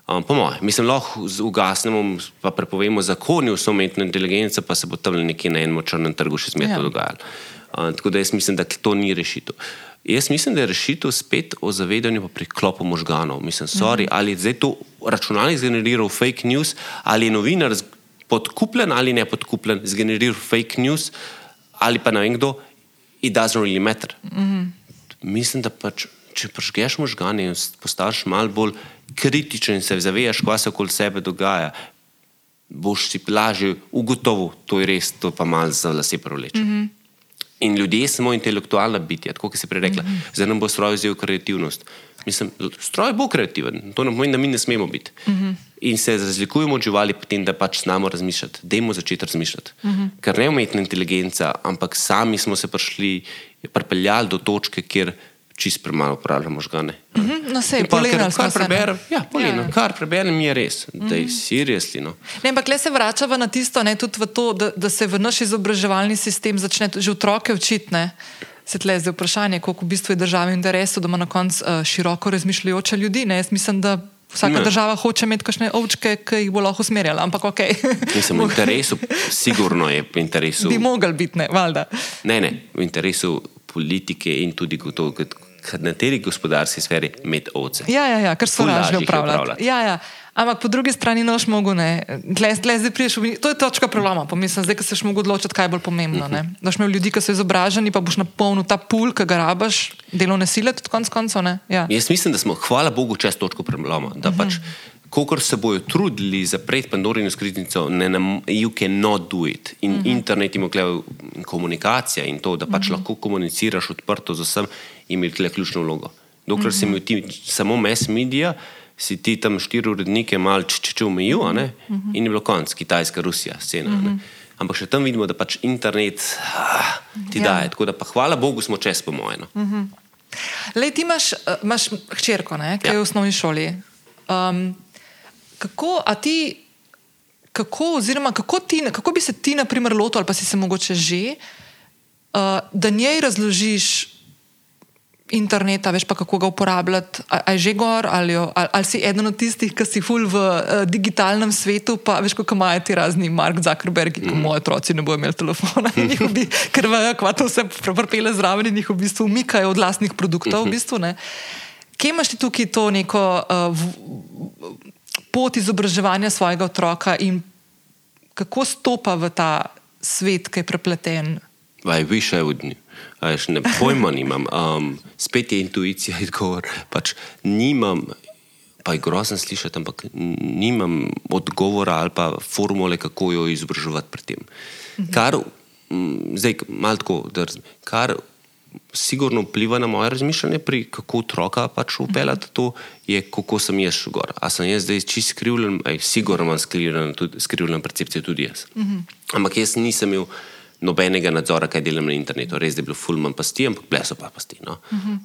Um, po mojem, mislim, lahko ugasnemo, pa prepovemo zakoni o umetni inteligenci, pa se bo tam nekje na enem črnem trgu še zmeraj ja. dogajalo. Um, tako da jaz mislim, da to ni rešitev. Jaz mislim, da je rešitev spet o zavedanju pa priklopu možganov. Mislim, sorry, mm -hmm. ali je zdaj to računalnik zgeneriral fake news, ali je novinar podkupljen ali ne podkupljen, zgeneriral fake news, ali pa ne vem kdo, it doesn't really matter. Mm -hmm. Mislim, da pač, če prežgeš možgane in postaviš malo bolj kritičen in se zavedaš, kaj se okoli sebe dogaja, boš si lažje ugotovil, to je res, to pa malo za lase prevleče. Mm -hmm. In ljudje smo intelektualna bitja, tako kot si prej rekla. Mm -hmm. Zdaj nam bo stroj vzel kreativnost. Mislim, stroj bo kreativen, to ne pomeni, da mi ne smemo biti. Mm -hmm. In se razlikujemo od živali, potem, da pač znamo razmišljati. Dajmo začeti razmišljati. Mm -hmm. Ker ne umetna inteligenca, ampak sami smo se prišli, pripeljali do točke, kjer čist premalo uporabljamo možgane.
Mm -hmm, no, sej, pa,
kar, kar preberem, ja, polino, ja. kar preberem, je res, da je mhm. seriously. No.
Ne, ampak le se vračava na tisto, ne, tudi v to, da, da se v naš izobraževalni sistem začne že otroke učiti. Se tle zdaj vprašanje, koliko v bistvu je država v interesu, da ima na koncu uh, široko razmišljajoče ljudi. Ne? Jaz mislim, da vsaka ne. država hoče imeti kakšne ovčke, ki jih bo lahko usmerjala, ampak ok.
mislim, v interesu, sigurno je v interesu.
Bi mogel biti, ne, valjda.
Ne, ne, v interesu politike in tudi v kateri gospodarski sferi imeti ovce.
Ja, ja, ja, kar so lažje upravljati. Ja, ja. Ampak po drugi strani noš mogo ne. Gle, gle, zdaj priješ, to je točka preloma, pomislim, zdaj, ko se še mogo odločiti, kaj je bolj pomembno. Ne? Da boš imel ljudi, ki so izobraženi, pa boš napolnil ta pul, ki ga rabaš, delovne sile, tudi konc koncev. Ja.
Jaz mislim, da smo, hvala Bogu, čez točko preloma. Da uh -huh. pač, Kokor se bojo trudili zapreti Pandorino skritnico, ne, ne, you cannot do it. In uh mhm. -huh. internet ima komunikacija in to, da pač uh mhm. -huh. lahko komuniciraš odprto z vsem, ima tukaj ključno vlogo. Dokler uh -huh. se mi ti samo mass media, si ti tam štiri urednike malo če umijil uh -huh. in je bilo konc, Kitajska, Rusija, scena. Uh -huh. Ampak še tam vidimo, da pač internet ah, ti ja. daje. Tako da pa hvala Bogu smo čez po mojem. No. Uh -huh.
Le ti imaš, uh, imaš hčerko, ki ja. je v osnovni šoli. Um, kako, ti, kako, oziroma, kako, ti, kako bi se ti, na primer, lotil, ali pa si se mogoče že, uh, da njej razložiš interneta, veš pa kako ga uporabljati, ali je že gor, ali, ali, ali si eden od tistih, ki si ful v uh, digitalnem svetu, pa veš, kako imajo ti razni Mark Zuckerberg, mm. ko moji otroci ne bodo imeli telefona, bi, ker vejo, kva to vse prepele zraven in jih v bistvu umikajo od vlastnih produktov. Mm -hmm. v bistvu, Kje imaš ti tukaj to neko uh, v, pot izobraževanja svojega otroka in kako stopa v ta svet, ki je prepleten?
Vaj, više od njih. Veš, ne, pojma nimam. Um, spet je intuicija, odgovor. Pač nimam, pa je grozno slišati, ampak nimam odgovora ali pa formule, kako jo izobraževati pri tem. Kar, zdaj, malo tako, da razumem, kar sigurno vpliva na moje razmišljanje, pri kako otroka pač upeljati to, je kako sem jaz gor. A sem jaz zdaj čist skrivljen, aj sigurno imam skrivljen percepcijo tudi jaz. Ampak jaz nisem imel nobenega nadzora, kaj delam na internetu. Res je bilo fulman pasti, ampak bleso pa pasti. No?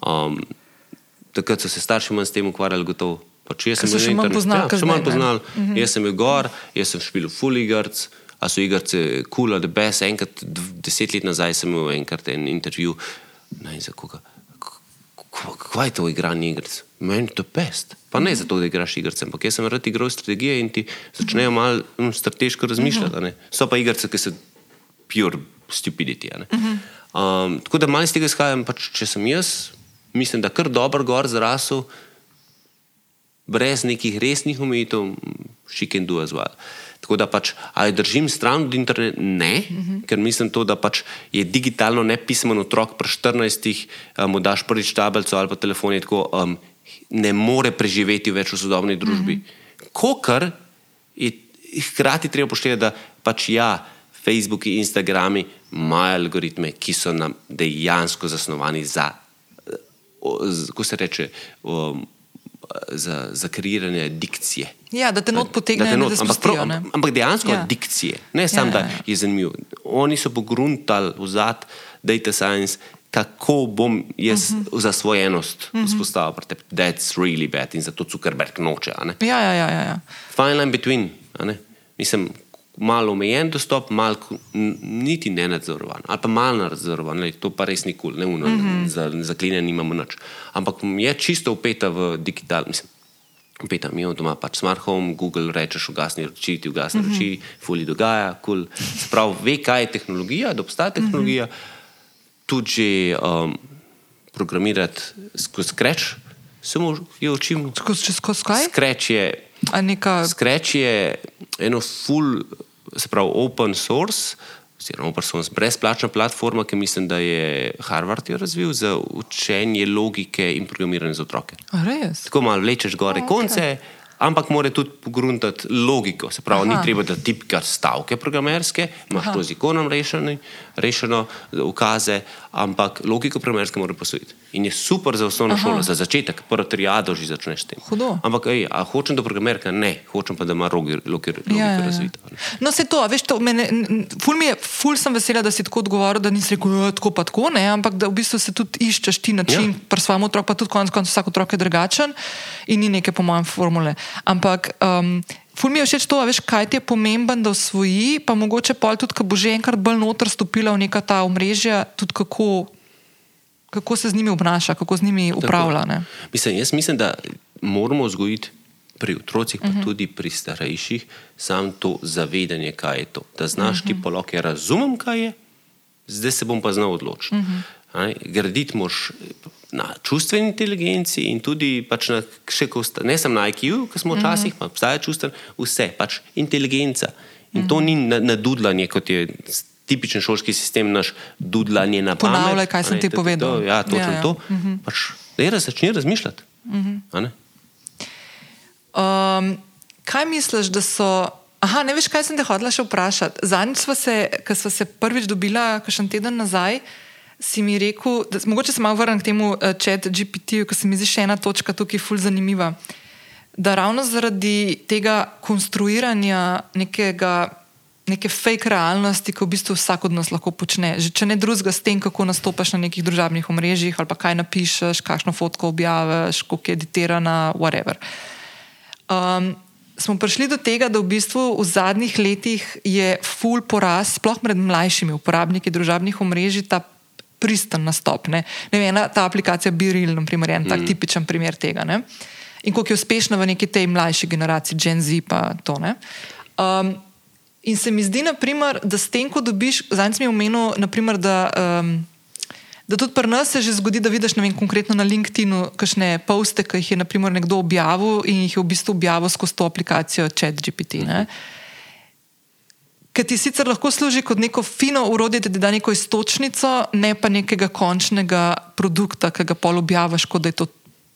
Um, takrat so se starši manj s tem ukvarjali, gotovo. Pač jaz sem
še manj poznal,
ja, še manj poznal. Uh -huh. Jaz sem bil gor, jaz sem špil full igrc, a so igrce kul, cool, the best. Enkrat, deset let nazaj sem imel enkrat en intervju, ne vem za koga. Kaj je to igranje igrc? Meni to pest. Pa ne zato, da igraš igrce, ampak jaz sem rad igral strategije in ti začnejo malo um, strateško razmišljati. -huh. So pa igrce, ki se pure stupidity. Uh -huh. um, tako da malo iz tega izhajam, pač, če sem jaz, mislim, da kar dobro gor zrasel, brez nekih resnih omejitev, she can do as well. Tako da pač, ali držim stran od interneta? Ne, uh -huh. ker mislim to, da pač je digitalno nepismen otrok pri 14, um, mu daš prvič tablico ali pa telefon in tako um, ne more preživeti več v sodobni družbi. Uh -huh. Kokar je hkrati treba poštevati, da pač ja. Facebook in Instagram imajo algoritme, ki so nam dejansko zasnovani za, kako se reče, um, za, za kreiranje dikcije.
Ja, da te not potegnejo, not, da
ampak, prav, ampak dejansko ja. dikcije, ne samo, ja, ja, ja. da je zanimivo. Oni so pogruntali v zad data science, kako bom jaz uh mhm. -huh. za svojo enost uh mhm. -huh. vzpostavil. That's really bad in zato Zuckerberg noče.
Ja, ja, ja, ja, ja.
Fine line between. Mislim, malo omejen dostop, malo niti ne nadzorovan, ali pa malo nadzorovan, lej, to pa res nikoli, ne uno, mm -hmm. za zaklenjen nimamo nič. Ampak je čisto upeta v digital, mislim. Upeta, mi imamo doma pač smart home, Google rečeš, ugasni oči, ti ugasni mm -hmm. oči, fuli dogaja, kul. Cool. Sprav ve, kaj je tehnologija, da obstaja tehnologija, mm -hmm. tudi um, programirati skozi Scratch, samo jo učimo.
Skozi kaj?
Scratch je
neka,
Scratch je eno full, se pravi, open source, oziroma open source, brezplačna platforma, ki mislim, da je Harvard jo razvil za učenje logike in programiranje za otroke.
a res?
Tako malo vlečeš gore okay. konce, ampak mora tudi pogruntati logiko. Se pravi, Aha. Ni treba, da tipkaš stavke programerske, imaš
Aha.
to z ikonom rešeno, rešeno, ukaze, ampak logiko programerske mora posvojiti. In je super za osnovno Aha. šolo, za začetek, prvo triado že začneš s tem.
Hudo.
Ampak, ej, a hočem do programerka? Ne, hočem pa, da ima rogi- logi- logiko
Ja, ja, ja.
razvito.
No, se to, veš, to mene, ful, je, ful sem vesela, da si tako odgovoril, da nisi rekel, "Ja, tako pa tako, ne, ampak da v bistvu se tudi iščeš ti način,
Ja.
ja. pri svojem otroku, pa tudi konec koncev vsak otrok je drugačen in ni neke, po mojem, formule. Ampak um, ful mi je všeč to, veš, kaj ti je pomemben, da osvoji, pa mogoče pol tudi, ko bo že enkrat bolj noter stopila v neka ta omrežja, tudi kako, kako se z njimi obnaša, kako z njimi upravlja. Ne.
Mislim, jaz mislim, da moramo vzgojiti pri otrocih, pa uh -huh. tudi pri starejših, samo to zavedanje, kaj je to. Da znaš uh -huh. ti poloke, razumem, kaj je, zdaj se bom pa znal odločiti. Uh -huh. Graditi moš na čustveni inteligenci in tudi pač na še ko sta, ne samo na IQ, ki smo včasih, pa obstaja čustven, vse, pač inteligenca. In to ni na- nadudlanje, kot je tipičen šolski sistem, naš dudlanje na pamet.
Ponavljaj, kaj sem
ne,
ti povedal.
to, Ja, točno
Ja, ja.
to. Pač, daj, raz, začni razmišljati. a ne?
Um, kaj misliš, da so. Aha, ne veš, kaj sem te hodila še vprašati. Zadnjič, ko smo se prvič dobila, kakšen teden nazaj, si mi rekel, da mogoče se malo vrnem k temu uh, chat GPT-ju, ker se mi zdi še ena točka tukaj ful zanimiva. Da ravno zaradi tega konstruiranja nekega, neke fake realnosti, ki v bistvu vsak od nas lahko počne, že če ne drugega s tem, kako nastopaš na nekih družabnih omrežjih, ali pa kaj napišeš, kakšno fotko objaviš, kako je editirana, whatever. Um, smo prišli do tega, da v bistvu v zadnjih letih je full porast, sploh med mlajšimi uporabniki družabnih omrežij, ta pristen nastop. Ne? Ne vem, ena, ta aplikacija Biril, na primer, je en tak tipičen primer tega. Ne? In koliko je uspešna v neki tej mlajši generaciji, Gen Z, pa to. ne. Um, in se mi zdi, naprimer, da s tem, ko dobiš, zadnjič mi je omenil, naprimer, da. Um, Da tudi pri nas se že zgodi, da vidiš vem, konkretno na LinkedIn-u kakšne poste, ki jih je naprimer, nekdo objavil in jih je v bistvu objavil skozi to aplikacijo ChatGPT. ne. Ker ti sicer lahko služi kot neko fino urodje, da ti da neko istočnico, ne pa nekega končnega produkta, ki ga pol objaviš, kot da je to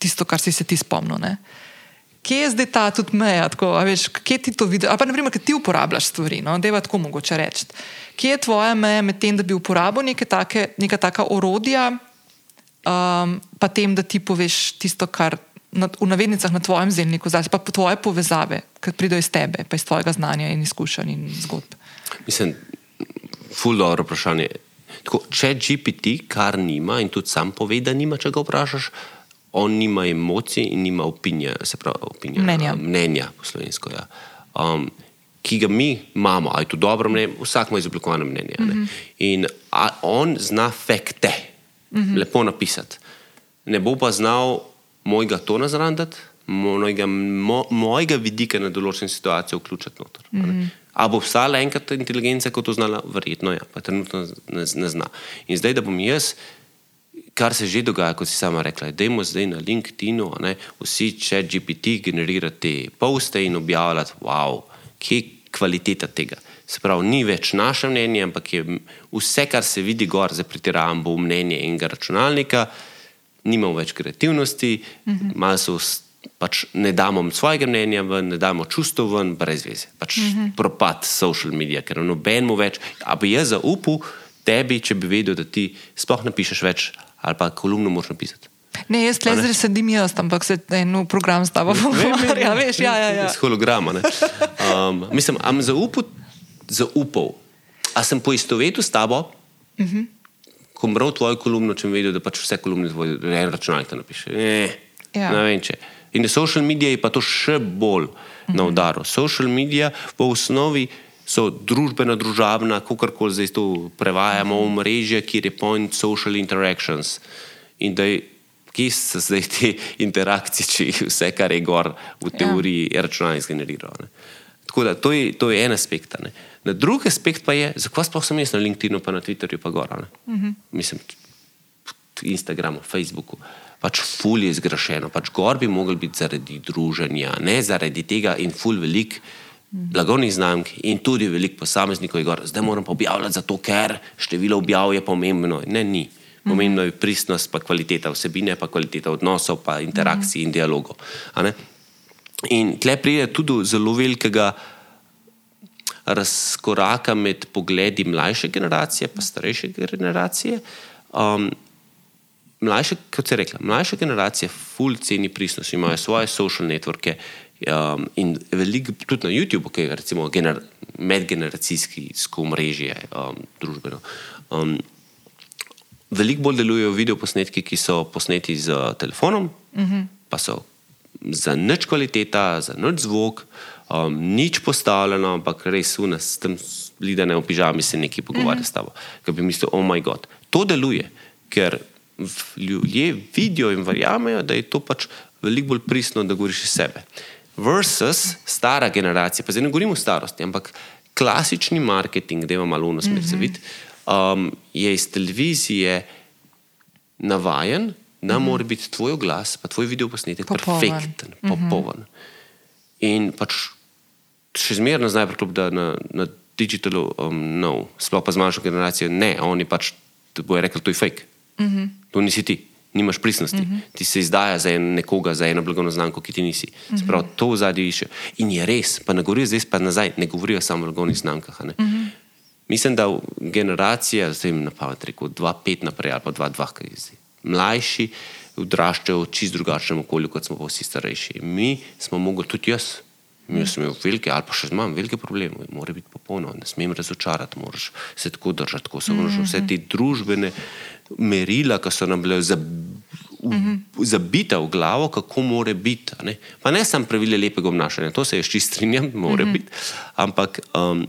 tisto, kar si se ti spomnil. Ne? Kje je zdaj ta tudi meja, tako, veš, kje ti to vidiš? Ali pa, naprimer, ki ti uporabljaš stvari, no, da je tako mogoče reči. Kje je tvoja meja med tem, da bi uporabil neke take, neka taka orodja, um, pa tem, da ti poveš tisto, kar na, v navednicah na tvojem zemljiku, zdaj pa tvoje povezave, ki pridejo iz tebe, pa iz tvojega znanja in izkušenj in zgodb.
Mislim, ful dobro vprašanje. Tako, če GPT, kar nima in tudi sam pove, da nima, če ga vprašaš, on nima emocij in nima opinija, se pravi, opinija,
Mnenja.
mnenja po slovensko. Ja. Um, ki ga mi imamo, ali je to dobro mnenje, vsak ima izoblikovano mnenje. Mm -hmm. In a, on zna fakte, mm -hmm. lepo napisati. Ne bo pa znal mojega tona zrandati, mojega, mo, mojega vidika na določene situacije vključiti noter. Mm -hmm. A bo obstala enkrat inteligenca, kot to znala? Verjetno ja, pa trenutno ne, ne zna. In zdaj, da bom jaz, kar se že dogaja, kot si sama rekla, da imamo zdaj na LinkedIn-u, a ne, vsi če GPT generirate poste in objavljate, wow, kje je kvaliteta tega. Se pravi, ni več naše mnenje, ampak je vse, kar se vidi gor, za pretiravam, bo mnenje enega računalnika, nimamo več kreativnosti, -hmm. malo so s- pač ne damo svojega mnenja ven, ne damo čustev ven, brez veze. Pač mm -hmm. propad social medija, ker noben mu več. A bi jaz zaupal tebi, če bi vedel, da ti sploh ne pišeš več, ali pa kolumno moraš napisati.
Ne, jaz tle zdaj sedim jaz, ampak se en program s tabo pogovarja, veš, ja, ja, ja.
Iz holograma. ne. Um, mislim, am zaupal, zaupal. A sem poistovetil s tabo, uh -huh. ko bral tvojo kolumno, če sem vedel, da pač vse kolumne tvoj en računalnik to napiše. Ne,
Ja.
ne vem če. In na social mediji je pa to še bolj uh -huh. na udaru. Social medija po osnovi so družbena, družabna, kako koli zdaj to prevajamo v mreže, kjer je point social interactions. In da je, kje so zdaj te interakcije, če je vse, kar je gor v teoriji, ja. računalnik zgeneriral. Tako da to je, to je en aspekt. Ne. Na drugi aspekt pa je, zakaj sploh sem jaz na LinkedIn-u, pa na Twitterju, pa gor. Uh -huh. Mislim, Instagramu, Facebooku. Pač ful je zgrešeno, pač gor bi mogli biti zaradi druženja, ne zaradi tega in ful velik blagovnih znamk in tudi velik posameznikov je gor. Zdaj moram pa objavljati zato, ker število objav je pomembno. Ne, ni. Pomembno je pristnost, pa kvaliteta vsebine, pa kvaliteta odnosov, pa interakcij in dialogov. In tle pride tudi zelo velikega razkoraka med pogledi mlajše generacije in starejše generacije. Um, mlajše, kot se reče, mlajša generacija, full ceni pristnost, imajo svoje social networke um, in veliko tudi na YouTubu, ki je recimo gener, medgeneracijski skomrežje um, družbeno. Um, veliko bolj delujejo video posnetki, ki so posneti z telefonom, uh mhm. -huh. pa so za nič kvaliteta, za nič zvok, um, nič postavljeno, ampak res v nas, tam lidane v pižami se nekaj pogovarja uh -huh. s tabo. Ker bi mislil, oh moj bog, to deluje, ker ljudje vidijo in verjamejo, da je to pač veliko bolj pristno, da govoriš iz sebe. Versus stara generacija, pa zdaj ne govorimo o starosti, ampak klasični marketing, da ima malo unos med zavit, um, je iz televizije navajen, da mm -hmm. mora biti tvoj glas, pa tvoj video posnetek perfekten, popoln. Mm -hmm. In pač še zmerno znaj preklop, da na, na digitalu, um, no, sploh pa z manjšo generacijo, ne, oni pač bojo rekli, to je fake. Mm -hmm. To nisi ti, nimaš pristnosti. Mm -hmm. Ti se izdaja za en nekoga, za eno blagovno znamko, ki ti nisi. Mm -hmm. Prav, to v zadnji išče. In je res, pa ne govorijo zdaj pa nazaj, ne govorijo samo o blagovnih znamkah. Mm -hmm. Mislim, da generacija, zdaj jim napamet rekel, 2-5 naprej ali pa 2-2, kaj je zdaj. Mlajši odraščajo v čist drugačnem okolju, kot smo pa vsi starejši. Mi smo mogli, tudi jaz, mi smo imeli velike, ali pa še imam velike probleme, mora biti popolno, ne smem razočarati, moraš se tako držati, tako se moraš vse te družbene merila, ki so nam bile zabita v glavo, kako mora biti. Ne? Pa ne samo pravile lepega obnašanja, to se jaz čist strinjam, mora biti, ampak um,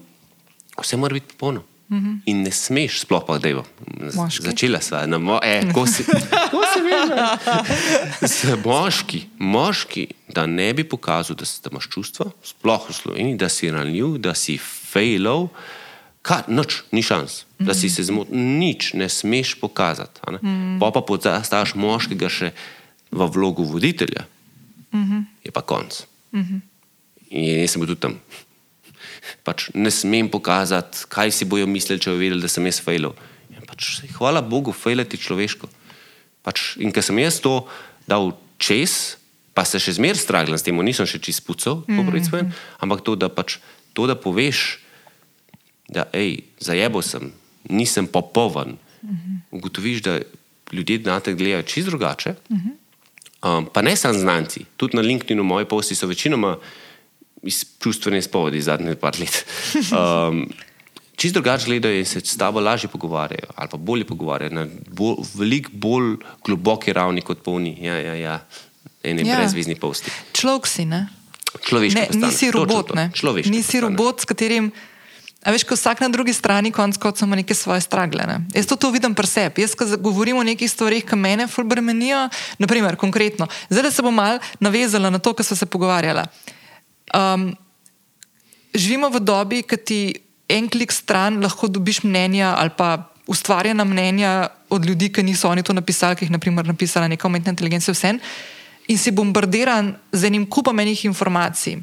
vse mora biti popolno. In ne smeš, sploh pa, da je začela sva, na mo, e, ko si, ko si videl. Moški, moški, da ne bi pokazal, da, si, da imaš čustva, sploh v Sloveniji, da si ranljiv, da si failov, Kar, noč, ni šans, mm -hmm. da si se zmotil, nič ne smeš pokazati. Ne? Mm -hmm. Pa pa postaviš moškega še v vlogu voditelja, mm -hmm. je pa konc. Mm -hmm. In jaz sem bil tudi tam. Pač ne smem pokazati, kaj si bojo mislili, če bojo vedeli, da sem jaz fejlil. Pač, hvala Bogu, fejlati človeško. Pač, in ker sem jaz to dal čez, pa se še zmeraj straglam s tem, nisem še čist pucal, mm -hmm. ampak to, da, pač, to, da poveš da ej, zajebo sem, nisem popoln. Ugotoviš, da ljudje na te gledajo čisto drugače. Um, pa ne samo znanci, tudi na LinkedIn-u moji posti so večinoma iz čustvene spovedi zadnjih par let. Um, čisto drugače gledajo in se s tabo lažje pogovarjajo, ali pa bolje pogovarjajo, na bol, veliko bolj globoki ravni kot polni. Ja, ja, ja. Eni ja. brezvizni posti.
Človek si, ne?
Človeški.
Ne, nisi robot, ne?
Človeški.
Nisi robot, s katerim. A veš, ko vsak na drugi strani, konc koncev, ima neke svoje stragle. Ne? Jaz to, to vidim pri sebi. Jaz, ko govorim o nekih stvarih, ki mene fulbremenijo, naprimer, konkretno. Zdaj se bom mal navezala na to, kar smo se pogovarjali. Um, živimo v dobi, ki ti en klik stran lahko dobiš mnenja ali pa ustvarjena mnenja od ljudi, ki niso oni to napisali, ki jih je napisala neka umetna inteligenca, vse. In si bombardiran z enim kupom enih informacij.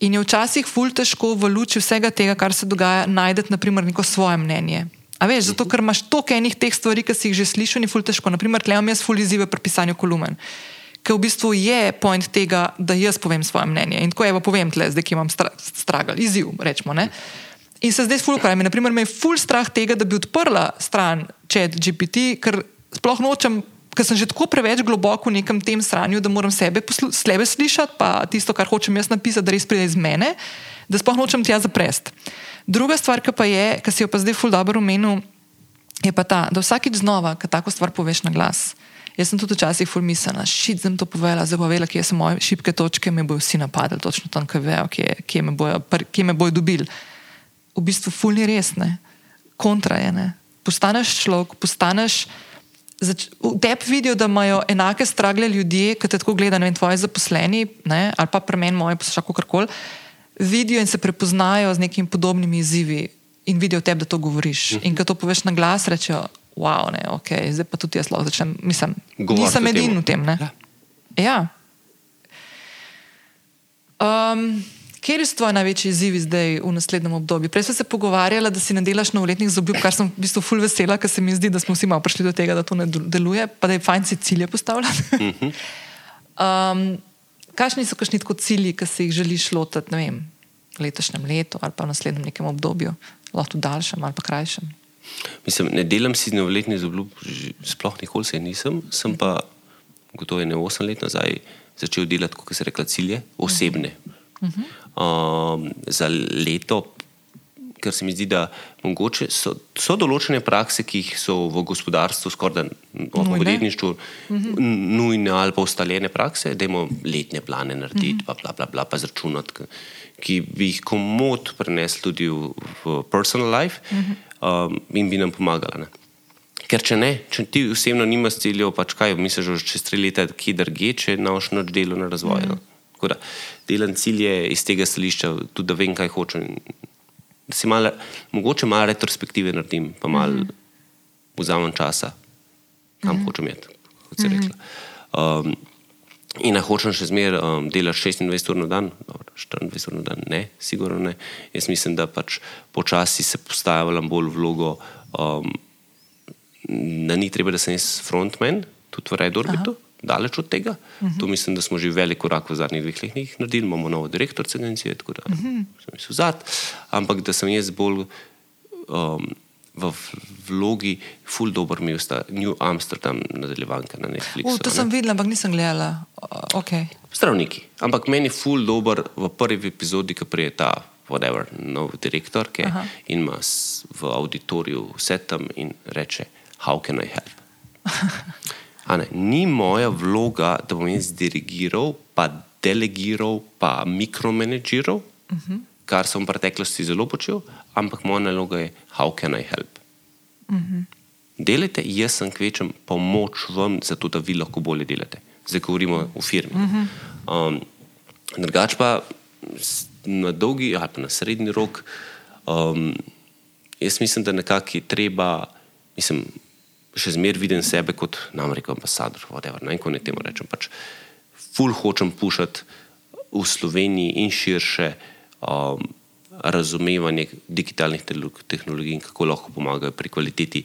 In je včasih ful težko v luči vsega tega, kar se dogaja, najti neko svoje mnenje. A veš, zato ker imaš toliko enih teh stvari, ki si jih že slišal, ni ful težko. Naprimer, tle imam jaz ful izzive pri pisanju kolumen. Ker v bistvu je point tega, da jaz povem svoje mnenje. In tako je, povem tle, zdaj, ki imam stragal, izziv, rečemo. Ne? In se zdaj ful ukvarjam. Naprimer, me je ful strah tega, da bi odprla stran chat GPT, ker sploh nočem ker sem že tako preveč globoko v nekem tem stanju, da moram sebe slebe slišati, pa tisto, kar hočem jaz napisati, da res pride iz mene, da sploh nočem tja zaprest. Druga stvar, ki pa je, ki si jo pa zdaj ful dobro omenil, je pa ta, da vsakič znova, ko tako stvar poveš na glas. Jaz sem tudi včasih ful mislila, šit sem to povedala, zdaj pa vela, kje so moje šibke točke, me bojo vsi napadli, točno tam, kaj vejo, kje, kje, me bojo, kje me bojo dobili. v bistvu fulni res, ne. kontra je. Ne. Postaneš človek, postaneš. V tebi vidijo, da imajo enake stragle ljudje, ki te tako gledajo, in tvoji zaposleni, ne, ali pa premen moje, poslušaj, kako koli, vidijo in se prepoznajo z nekimi podobnimi izzivi in vidijo tebi, da to govoriš. In ko to poveš na glas, rečejo, wow, ne, ok, zdaj pa tudi jaz lahko začnem. Mislim,
Govoriti
nisem edin v tem. Ne?
Ja.
Ja. Um, Kje so tvoji največji izzivi zdaj v naslednjem obdobju? Prej smo se pogovarjali, da si ne delaš novoletnih zobljub, kar sem v bistvu ful vesela, ker se mi zdi, da smo vsi malo prišli do tega, da to ne del- deluje, pa da je fajn si cilje postavljati. um, kakšni so kakšni tako cilji, ki si jih želiš lotiti, ne vem, v letošnjem letu ali pa v naslednjem nekem obdobju, lahko v daljšem ali pa krajšem?
Mislim, ne delam si novoletnih obljub, že sploh nikoli se nisem, sem pa gotovo ne 8 let nazaj začel delati, kot se reče, cilje, osebne. Um, za leto, ker se mi zdi, da mogoče so, so določene prakse, ki jih so v gospodarstvu, skoraj da v podjetništvu, nujne ali pa ustaljene prakse, da imamo letne plane narediti, pa, bla, bla, bla, pa zračunati, ki- bi jih komod prenesli tudi v, v personal life um, in bi nam pomagala. Ne? Ker če ne, če ti osebno nimaš ciljev, pač kaj, misliš, že čez tri leta, ki drge, če naš noč delo na razvoju. Mm. Da, delam cilje iz tega stališča, tudi da vem, kaj hočem. Da si malo, mogoče malo retrospektive naredim, pa malo mm. vzamem časa, kam mm. hočem iti, kot si mm. rekla. Um, in da hočem še zmeraj um, delati 26 ur na dan, dobro, 24 ur na dan, ne, sigurno ne. Jaz mislim, da pač počasi se postavljam bolj vlogo. Um, da ni treba, da sem jaz frontman, tudi v Red Orbitu, daleč od tega. Uh -huh. To mislim, da smo že velik korak v zadnjih dveh letih naredili, imamo novo direktorico agencije, tako da uh -huh. sem jaz vzad, ampak da sem jaz bolj um, v vlogi full dobro mi sta New Amsterdam nadaljevanka na Netflixu.
Uh, to
ne.
sem videla, ampak nisem gledala. Uh, okay.
Zdravniki. Ampak meni je ful dober v prvi epizodi, ki prije ta, whatever, nov direktor, ki je in ima v auditoriju vse tam in reče, how can I help? Ne, ni moja vloga, da bom jaz dirigiral, pa delegiral, pa mikromanagiral, uh -huh. kar sem v preteklosti zelo počel, ampak moja naloga je, how can I help? Uh -huh. Delajte, jaz sem kvečem pomoč vam, zato da vi lahko bolje delate. Zdaj govorimo o firmi. Uh -huh. um, drugač pa na dolgi ali pa na srednji rok, um, jaz mislim, da nekako je treba, mislim, še zmeraj vidim sebe kot namreč ambasador, whatever, ne naj temu rečem. Pač ful hočem pušati v Sloveniji in širše um, razumevanje digitalnih tehnologij in kako lahko pomagajo pri kvaliteti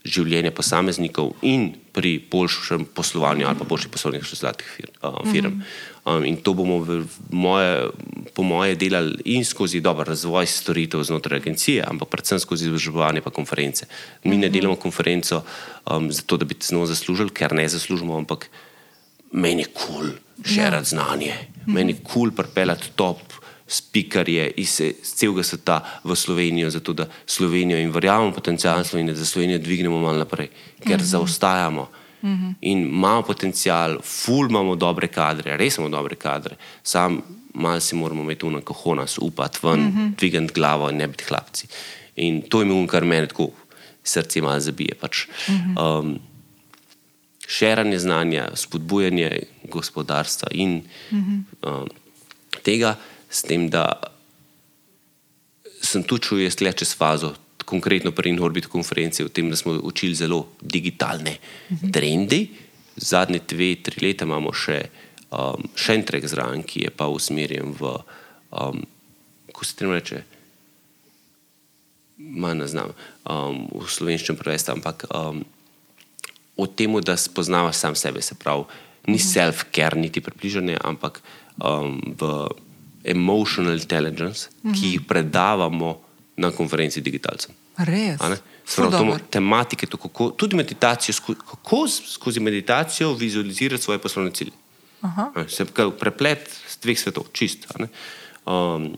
življenja posameznikov in pri boljšem poslovanju ali pa boljših poslovnih rezultatih fir, uh, firm. Mm -hmm. Um, in to bomo v moje, po moje delali in skozi dober razvoj storitev znotraj agencije, ampak predvsem skozi izobraževanje in konference. Mi ne delamo konferenco um, zato, da bi z njo zaslužili, ker ne zaslužimo, ampak meni je kul cool širiti znanje, meni je kul cool pripeljati top spikerje iz iz celega sveta v Slovenijo, zato da Slovenijo in verjamemo potencial Slovenije, da Slovenijo dvignemo malo naprej, ker mm -hmm. zaostajamo. Mm -hmm. In imamo potencial, ful imamo dobre kadre, res imamo dobre kadre, sam malo si moramo imeti uno, kako nas upati ven, mm -hmm. dvigati glavo in ne biti hlapci. In to je mi, kar meni tako srce malo zabije. Pač. Mm -hmm. um, širanje znanja, spodbujanje gospodarstva in mm -hmm. um, tega, s tem, da sem tu čutil, jaz le čez fazo, konkretno pri Inorbit konferenci, v tem, da smo učili zelo digitalne -hmm. trendi. Zadnje dve, tri leta imamo še, um, še en trek zraven, ki je pa usmerjen v, um, kako se temu reče, manj ne znam um, v slovenščini prevesti, ampak um, o tem, da spoznavaš sam sebe, se pravi, ni self-care, niti približanje, ampak um, v emotional intelligence, ki jih predavamo na konferenci digitalcem.
Res.
To, tematike, to, kako, tudi meditacijo, kako skozi meditacijo vizualizirati svoje poslovne cilje.
Aha.
Se pravi, preplet z dveh svetov, čist. Um,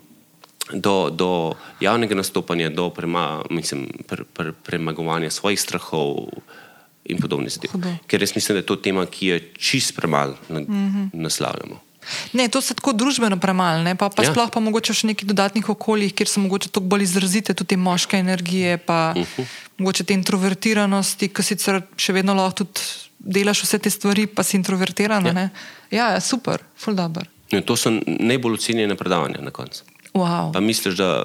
do, do javnega nastopanja, do prema, mislim, pre, pre, premagovanja svojih strahov in podobne zadeve. Ker jaz mislim, da je to tema, ki jo čist premalo na, mm -hmm. naslavljamo.
Ne, to se tako družbeno premalo, pa, pa ja. sploh pa mogoče še nekih dodatnih okoljih, kjer so mogoče tako bolj izrazite tudi moške energije, pa uh
Mhm.
-huh. mogoče te introvertiranosti, ki sicer še vedno lahko tudi delaš vse te stvari, pa si introvertiran. Ja, ja super, full dobro.
In to so najbolj ocenjene predavanja na koncu.
Wow.
Pa misliš, da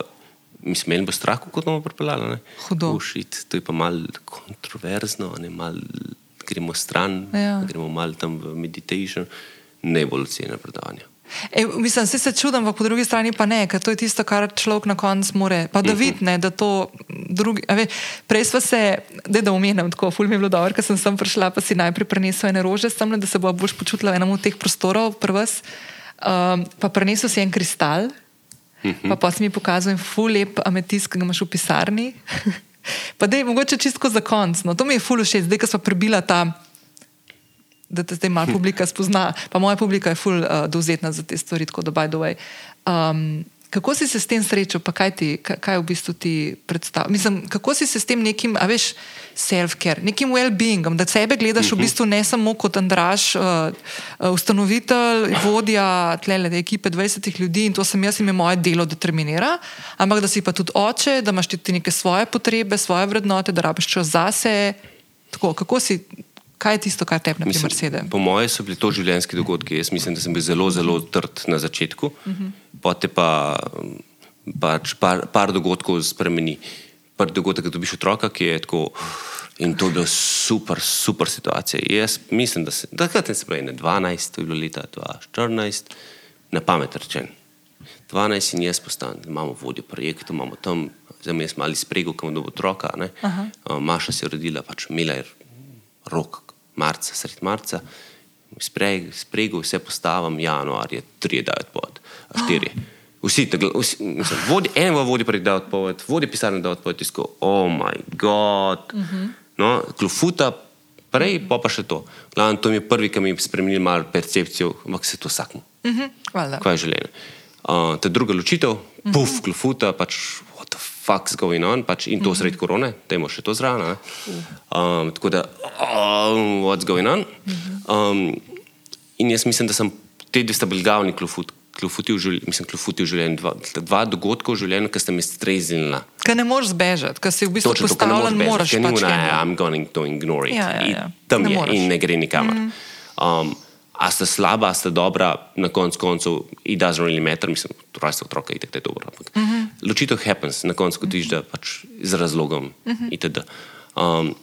mislim, meni bo strah, kako bomo pripeljali? ne?
Hudo.
Oh, shit, to je pa malo kontroverzno, ne malo gremo stran,
Ja.
gremo malo tam v meditation. Najbolj ocenjene predavanja.
E, mislim, da se čudim, ampak po drugi strani pa ne, ker to je tisto, kar človek na koncu more. Pa da vidi, ne, da to drugi. a Ve, prej smo se, da da omenjam tako, ful mi je bilo dobro, ker sem sem prišla, pa si najprej prenesel ene rože, sem da se bo boš počutila v enem od teh prostorov, prvs. Um, pa prenesel si en kristal, pa pa si mi pokazal en ful lep ametist, ki ga imaš v pisarni. pa da je mogoče čisto za konc. No, to mi je ful všeč, zdaj, ko smo prebila ta da te zdaj malo publika spozna. Pa moja publika je full uh, dovzetna za te stvari, tako da by the way. Um, kako si se s tem srečal, pa kaj, ti, kaj, v bistvu ti predstavlja? Mislim, kako si se s tem nekim, a veš, self-care, nekim well-beingom, da sebe gledaš v bistvu ne samo kot Andraš, uh, uh, ustanovitelj, vodja tlele ekipe 20 ljudi in to sem jaz in me moje delo determinira, ampak da si pa tudi oče, da imaš ti neke svoje potrebe, svoje vrednote, da rabiš čas zase. Tako, kako si, kaj je tisto, kar tebi, na primer, sede?
Po mojem so bili to življenjski dogodki. Jaz mislim, da sem bil zelo, zelo trd na začetku, uh -huh. potem pa pač par, par dogodkov spremeni. Prvi dogodek, ko dobiš otroka, ki je tako. In to je bila super, super situacija. Jaz mislim, da se takrat ne 12, to je bilo leta 2014, na pamet rečen. 12 in jaz postanem, imamo vodjo projekta, imamo tam, zdaj mi smo mali sprego, kam do otroka. Uh, Maša se je rodila, pač imela je rok, marca, sred marca, sprego, vse postavim, januar je 3, 9 pod, 4. Vsi, tegl, vsi mislim, vodi, eno vodi projekt da odpoved, vodi pisarno da odpoved, tisko, oh moj bog. Uh -huh. No, klufuta, prej pa pa še to. Glavno, to mi je prvi, ki mi je spremenil malo percepcijo, ampak se to vsakmu.
Uh -huh. Hvala.
Kaj je življenje? Uh, ta druga ločitev, puf, klufuta, pač what the fuck's going on, pač, in to -huh. sredi korone, dajmo še to zraven. ne. Um, tako da, um, what's going on? Um, in jaz mislim, da sem te dve sta bili glavni klufut. Klufuti v življenju, mislim, klufuti v življenju, dva, dva dogodka v življenju, ki sta mi streznila.
Ker ne moreš zbežati, ker si v bistvu
Točno to, ne
postavljen,
moreš
moraš
ker ni
pač eno.
I'm going to ignore it.
Ja, ja, ja.
Tam
Ne
je
moreš.
in ne gre nikamor. Mm. Um, a sta slaba, a sta dobra, na koncu koncev, it doesn't really matter, mislim, rojstvo otroka je tako dobro. Ampak mm -hmm. ločitev happens, na koncu kotiš, da pač z razlogom mm -hmm. itd. Um,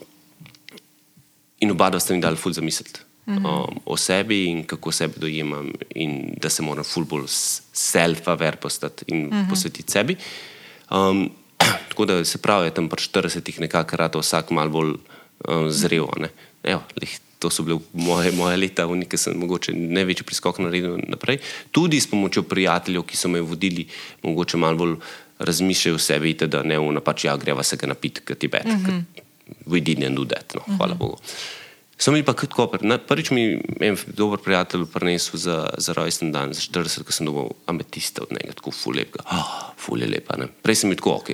in oba dva sta mi dali ful za misliti. Um, o sebi in kako sebe dojemam, in da se moram ful bolj self-aware postati in uh -huh. posvetiti sebi. Um, tako da se pravi, tam pri 40-ih nekako rado vsak mal bolj um, zrel. ne. Evo, lih, to so bile moje, moje leta, v neki sem mogoče največji priskok naredil naprej. Tudi s pomočjo prijateljev, ki so me vodili, mogoče malo bolj razmišljajo o sebi, da ne v napač, ja, greva se ga napiti, kot ti bed. Uh -huh. We didn't do that, no, hvala uh -huh. Bogu. Sem bili pa kot koper. Na- Prvič mi je en dober prijatelj prinesel za, za rojsten dan, za 40, ko sem dobil ametista od njega, tako fulepka. Oh, ful je lepa. Ne? Prej sem bil tako, ok.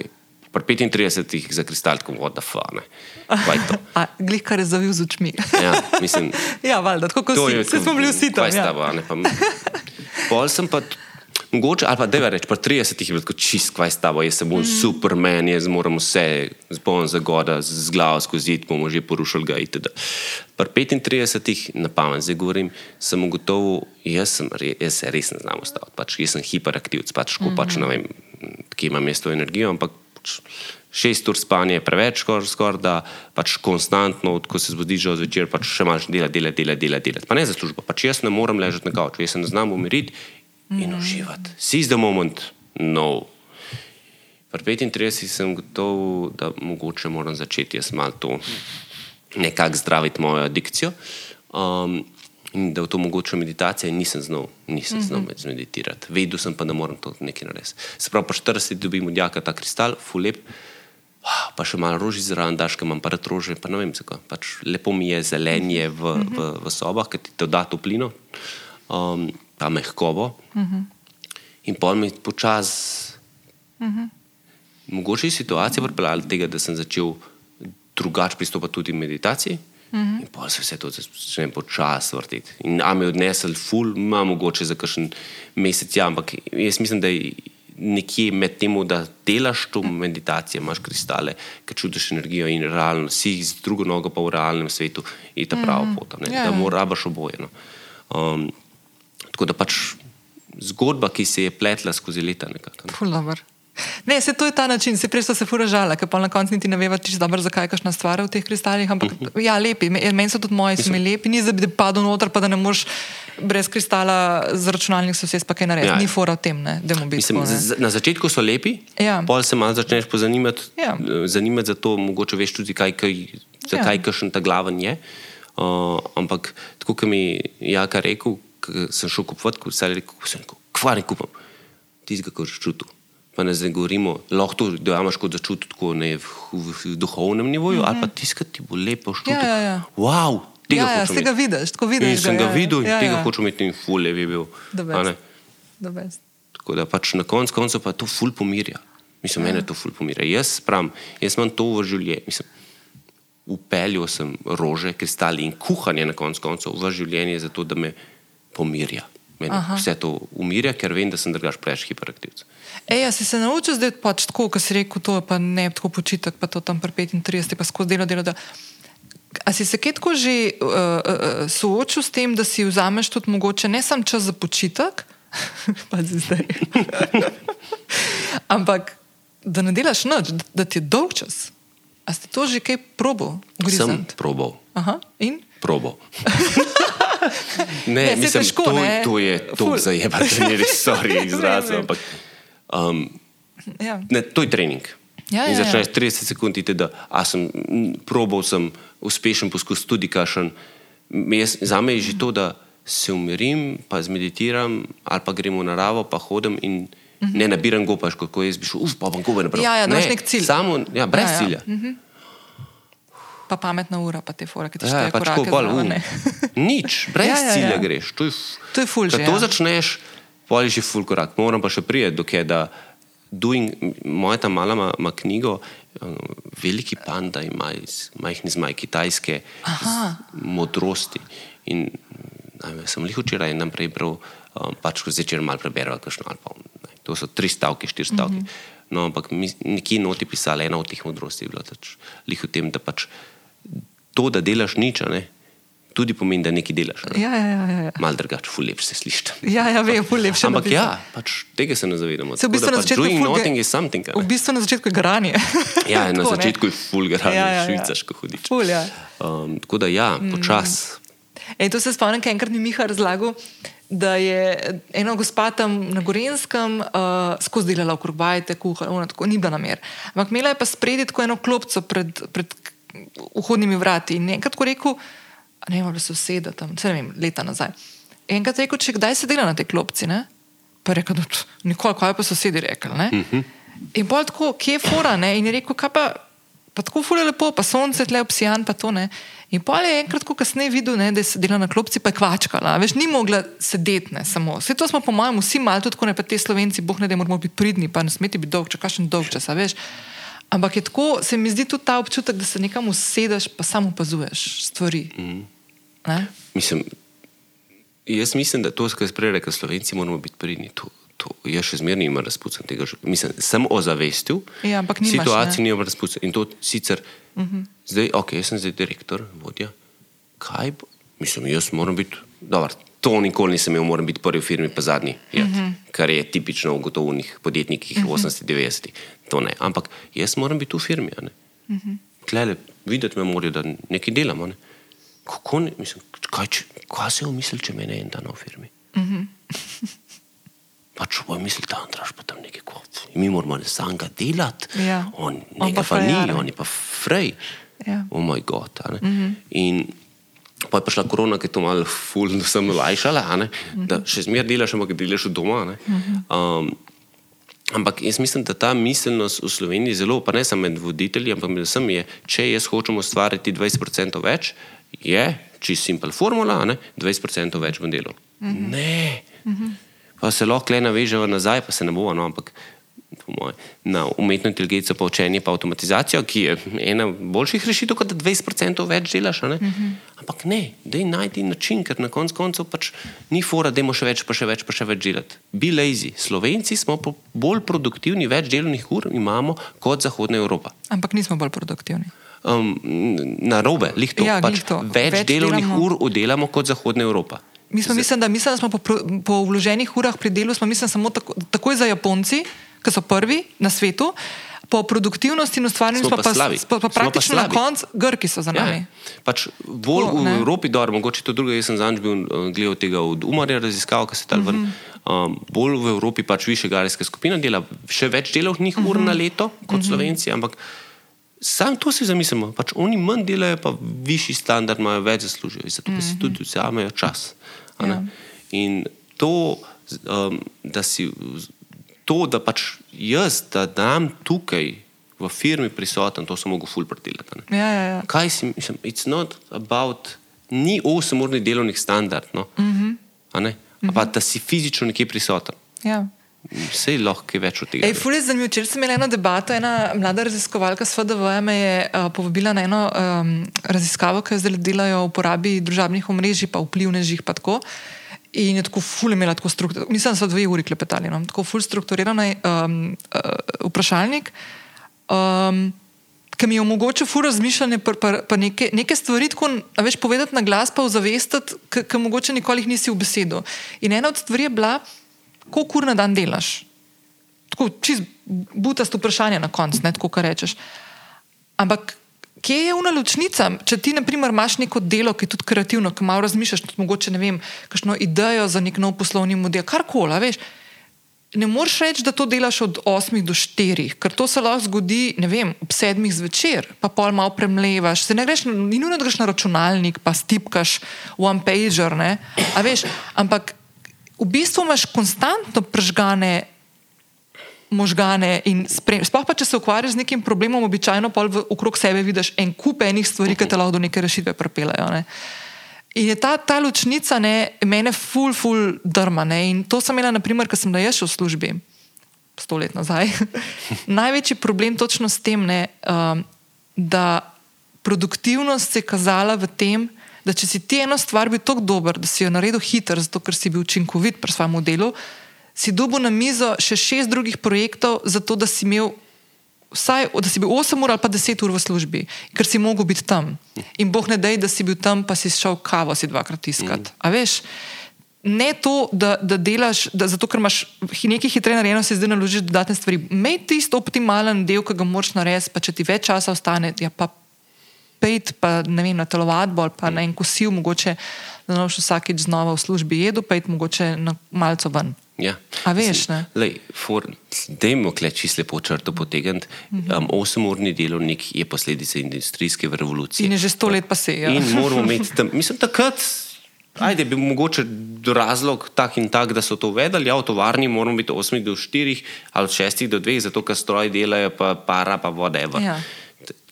Pri 35 za kristal, tako what the fuck, je
glih, kar je zavil z očmi.
Ja, mislim,
ja, valjda, tako kot vsi. Vsi smo bili vsi tam. Ja.
stava, ne pa. Pol sem pa, mogoče, ali pa da reč, pri 30 je bilo tako čist, kaj stava, jaz sem bil mm. superman, jaz moram vse, zbon zagoda, z glavo skozi zid, bomo že porušili ga itd. Pri 35, na pamet zdaj govorim, sem ugotovil, jaz, sem, jaz se res ne znam ustaviti, pač, jaz sem hiperaktivc, pač, ko mm -hmm. pač ne vem, kje imam jaz to energijo, ampak šest ur spanja je preveč, skoraj, skor, da pač konstantno, ko se zbudiš od zvečer, pač še imaš dela, dela, dela, dela, dela. Pa ne za službo, pač jaz ne morem ležati na kavču, jaz se ne znam umiriti in uživati. Seize the moment, no. Pri 35 sem gotov, da mogoče moram začeti jaz malo to nekako zdraviti mojo adikcijo. Um, in da v to mogoče meditacija in nisem znal, nisem mm -hmm. znal meditirati. Vedel sem pa, da moram to nekaj narediti. Se pravi, po 40 dobim od jaka ta kristal, fulep, pa še malo roži zraven, daš, ker imam pa rad rože, pa ne vem zakaj. Pač lepo mi je zelenje v, mm -hmm. v, v sobah, ker ti to da toplino, um, pa mehkobo. Mm -hmm. In pol mi počasi Mogoče je situacija pripeljala do tega, da sem začel drugače pristopati tudi meditaciji. -hmm. In pa se vse to začne počasi vrteti. In a me odnesel, ful, ima mogoče za kakšen mesec, ja, ampak jaz mislim, da je nekje med tem, da delaš to meditacijo, imaš kristale, ki čutiš energijo in realno, si z drugo nogo pa v realnem svetu, je ta prava mm -hmm. pot. Ne, ja, da moraš oboje. No. Um, tako da pač zgodba, ki se je pletla skozi leta. Nekako,
ne. Ne, se to je ta način, se prej so se furažala, ker pa na koncu niti ne veva, če je dobro, zakaj je kašna stvar v teh kristalih. Ampak uh mhm. -huh. ja, lepi, meni so tudi moji, so mi lepi, ni za bi padel noter, pa da ne moš brez kristala z računalnik so se pa kaj narediti. Ja, ni fora v tem, ne, da mu bi
bilo. Na začetku so lepi, ja. pol se malo začneš pozanimati, ja. zanimati za to, mogoče veš tudi, kaj, kaj, zakaj ja. kašen ta glaven je. Uh, ampak tako, kot mi je Jaka rekel, sem šel kupovati, ko sem rekel, kva ne kupam, tistega, kar čutim pa ne govorimo, lahko to dojamaš kot začuti tako ne v, v, v duhovnem nivoju, mm -hmm. ali pa tiskati bo lepo šlo. Ja, ja, ja. Wow, tega
ja, ja, ga vidiš, tako vidiš.
In sem ga, ga ja. videl in ja, tega ja. hočem imeti in fulje bi bil. Tako da pač na koncu konca pa to ful pomirja. Mislim, ja. mene to ful pomirja. Jaz pravim, jaz imam to v življenju. Mislim, upeljal sem rože, kristali in kuhanje na koncu koncev v življenje zato, da me pomirja. Mene vse to umirja, ker vem, da sem drugač preveč hiperaktivc.
Ej, si se naučil zdaj pač tako, kot si rekel, to je pa ne tako počitek, pa to tam pri 35, pa skozi delo, delo. A si se kaj tako že uh, uh, soočil s tem, da si vzameš tudi mogoče ne samo čas za počitek, pa zdaj. Ampak da ne delaš noč, da, da ti je dolg čas. A si to že kaj probo?
Sem probo.
Aha, in?
Probo. ne, ne, mislim, težko, to, ne? to je to zajebati, da ne res sorry izrazim. Um, ja. ne, to je trening.
Ja,
in ja, začneš ja, ja. 30 sekund, da sem probal, sem uspešen poskus tudi kašen. Za me je že to, da se umirim, pa zmeditiram, ali pa gremo v naravo, pa hodim in uh mhm. ne nabiram gopaš, kot jaz bi šel, uf, pa bom gobe naprej.
Ja, ja, ne, nek cilj.
Samo, ja, brez ja, ja. cilja.
Mhm. Pa pametna ura, pa te fora, ki ti še ja, pač tako
bolj. Nič, brez ja, ja, ja. cilja greš. To je,
to je fulž.
Ko to ja. začneš, pol je že ful korak. Moram pa še prijeti, dokaj da doing, moja ta mala ima ma knjigo, um, veliki panda ima iz majhne zmaj kitajske modrosti. In najme, sem jih včeraj in naprej bral, um, pač ko zvečer malo preberal, kakšno ali pa ne. To so tri stavke, štiri stavke. Mm -hmm. No, ampak nekje noti pisala ena od teh modrosti, je bila pač lih v tem, da pač to, da delaš nič, ne, tudi pomeni, da nekaj delaš.
Ne? Ja, ja, ja, ja.
Mal drugače, ful lepše se sliši.
Ja, ja, vem, ful lepše.
Ampak ja, pač tega se ne zavedamo.
Se v bistvu na
pač
začetku
doing nothing is something.
V bistvu na začetku je garanje.
ja, na tako, začetku ne? je ful garanje, ja, ja, ja. švicarsko hudič.
Ful, ja.
Um, tako da ja, mm. počas.
Ej, to se spomnim, kaj enkrat mi Miha razlagal. Da je ena gospa tam na Gorenskem uh, skozi delala okrog bajte, kuhala, tako ni bila namer. Ampak imela je pa spredi tako eno klopco pred, pred vhodnimi vrati. In enkrat ko rekel, ne vem, ali so sedeli tam, ne vem, leta nazaj. Enkrat rekel, če kdaj se dela na tej klopci, ne? pa rekel, da nikoli, kaj pa so sedi rekli. Uh mhm. -huh. In bolj tako, kje je fora, ne? in je rekel, kaj pa, pa tako fura lepo, pa sonce tle obsijan, pa to ne. In pa je enkrat, ko kasneje videl, ne, da je sedela na klopci, pa je kvačkala. Veš, ni mogla sedeti, ne samo. Vse to smo, po mojem, vsi malo tudi, ko ne pa te slovenci, boh ne, da moramo biti pridni, pa ne smeti biti dolg, če kašen dolg čas, veš. Ampak je tako, se mi zdi tudi ta občutek, da se nekam usedeš, pa samo opazuješ stvari. Mm.
Mislim, jaz mislim, da to, kar si prej rekel, slovenci moramo biti pridni. To, to, jaz še zmeraj nimam razpucan tega. Mislim, sem ozavestil,
ja,
situacijo nimam razpucan. In to sicer, mm -hmm. zdaj, ok, jaz sem zdaj direktor, vodja. Kaj bo? Mislim, jaz moram biti, dobro, to nikoli nisem imel, moram biti prvi v firmi, pa zadnji. Mm -hmm. Kar je tipično v gotovnih podjetnikih mm -hmm. 80-90 to ne. Ampak jaz moram biti v firmi. Uh -huh. Klele, videti me morajo, da nekaj delamo. Ne? Kako ne, mislim, kaj, če, kaj se je umislil, če me ne en dan v firmi? Uh -huh. Pa če bo mislil, da andraš pa tam nekaj kot. Mi moramo ne sam ga delati,
ja.
on, on pa, pa ni, on je pa frej.
Ja.
Oh moj bog. Uh -huh. In pa je prišla korona, ki je to malo fulno sem olajšala, uh -huh. da še zmeraj delaš, ampak delaš v doma. -huh. um, Ampak jaz mislim, da ta miselnost v Sloveniji zelo, pa ne samo med voditelji, ampak med vsemi je, če jaz hočem ustvariti 20% več, je čisto simpel formula, ne? 20% več v delu. Uh. -huh. Ne. Uh. -huh. Pa se lahko le navežemo nazaj, pa se ne bo, no, ampak na umetno inteligenco, pa učenje, pa avtomatizacijo, ki je ena boljših rešitev, kot da 20% več delaš. Ne? Mm -hmm. Ampak ne, da je najti način, ker na koncu koncev pač ni fora, da imamo še več, pa še več, pa še več delati. Be lazy. Slovenci smo bolj produktivni, več delovnih ur imamo kot Zahodna Evropa.
Ampak nismo bolj produktivni.
Um, na robe, lihto.
Ja,
pač
to.
več,
Več
delovnih
delamo.
ur oddelamo kot Zahodna Evropa.
Mi smo, mislim, da, mislim, da smo po, po vloženih urah pri delu, smo, mislim, samo tako, takoj za Japonci, ki so prvi na svetu, po produktivnosti in ustvarjanju
Smo pa
pa,
slabi.
pa, pa
Smo pa
praktično na koncu Grki so za nami.
Ja, pač bolj
Tako,
v
ne.
Evropi, dobro, mogoče to drugo. Jaz sem zadnjič bil uh, gledal tega od Umarja raziskav, ki se tam ven.
Mhm.
Um, bolj v Evropi pač više garijska skupina dela še več delovnih ur
Mhm.
na leto kot Slovenci, ampak sam to si zamislimo. Pač oni manj delajo, pa višji standard imajo, več zaslužijo, zato ker si tudi vzamejo čas.
Ja.
In to, um, da si to, da pač jaz, da dam tukaj v firmi prisoten, to sem mogel ful predelati.
Ja, ja, ja.
Kaj si mislim, it's not about, ni 8-urni delovnih standard, no? uh
Mhm.
-huh. pa da si fizično nekje prisoten.
ja.
Vse lahko je več od tega.
Ej, ful je zanimivo. Včeraj sem imela eno debato, ena mlada raziskovalka s FDV me je uh, povabila na eno um, raziskavo, ki jo zdaj delajo o uporabi družabnih omrežij, pa vplivnežih. Pa tako. In je tako ful imela tako strukturirano, mislim, da so dve uri klepetali, no? tako ful strukturiran um, uh, vprašalnik. Um, Ki mi je omogočil fur razmišljanje, pa, pa, pa neke, neke stvari, tako, a veš, povedati na glas, pa ozavestiti, ki mogoče nikoli nisi v besedo. In ena od stvari je bila, koliko ur na dan delaš. Tako čist butast vprašanje na koncu, ne tako, kar rečeš. Ampak kje je ena ločnica? Če ti, na primer, imaš neko delo, ki je tudi kreativno, ki malo razmišljaš, tudi mogoče ne vem, kakšno idejo za nek nov poslovni model, karkoli, veš. Ne moreš reči, da to delaš od 8 do 4, ker to se lahko zgodi vem, ob 7 zvečer, pa pol malo premlevaš. Se ne greš, ni nujno, da greš na računalnik, pa stipkaš one pager, ne? A veš, ampak v bistvu imaš konstantno prežgane možgane sploh pa, če se ukvarjaš z nekim problemom, običajno pol v, okrog sebe vidiš en kup enih stvari, ki te lahko do neke rešitve pripeljejo. Ne? In je ta, ta ločnica ne, mene ful, ful drma. Ne? In to sem imela, naprimer, ker sem da še v službi, sto let nazaj. Največji problem točno s tem, ne, um, da produktivnost se je kazala v tem, da če si ti eno stvar bil tako dober, da si jo naredil hiter, zato ker si bil učinkovit pri svojem delu, si dobil na mizo še šest drugih projektov, zato da si imel vsaj, da si bil 8 ur ali pa 10 ur v službi, ker si mogel biti tam. In boh ne dej, da si bil tam, pa si šel kavo si dvakrat iskat. A veš? Ne to, da, da delaš, da zato ker imaš nekaj hitreje narejeno, si zdaj naložiš dodatne stvari. Mej tisto optimalen del, ki ga moraš narediti, pa če ti več časa ostane, ja pa pejt, pa ne vem, na telovadbo ali pa na en kosil, mogoče da ne boš vsakeč znova v službi jedel, pejt mogoče na malco ven.
Ja.
A veš, ne?
Lej, for, dajmo kle čisto lepo črto potegniti. Um, Osemurni delovnik je posledica industrijske revolucije.
In je že sto let pa se je.
In moramo imeti tam, mislim, takrat. Ajde, bi mogoče razlog tak in tak, da so to uvedli. Ja, v tovarni moramo biti od 8 do 4 ali od 6 do 2, zato ker stroj delajo, pa para, pa whatever.
Ja.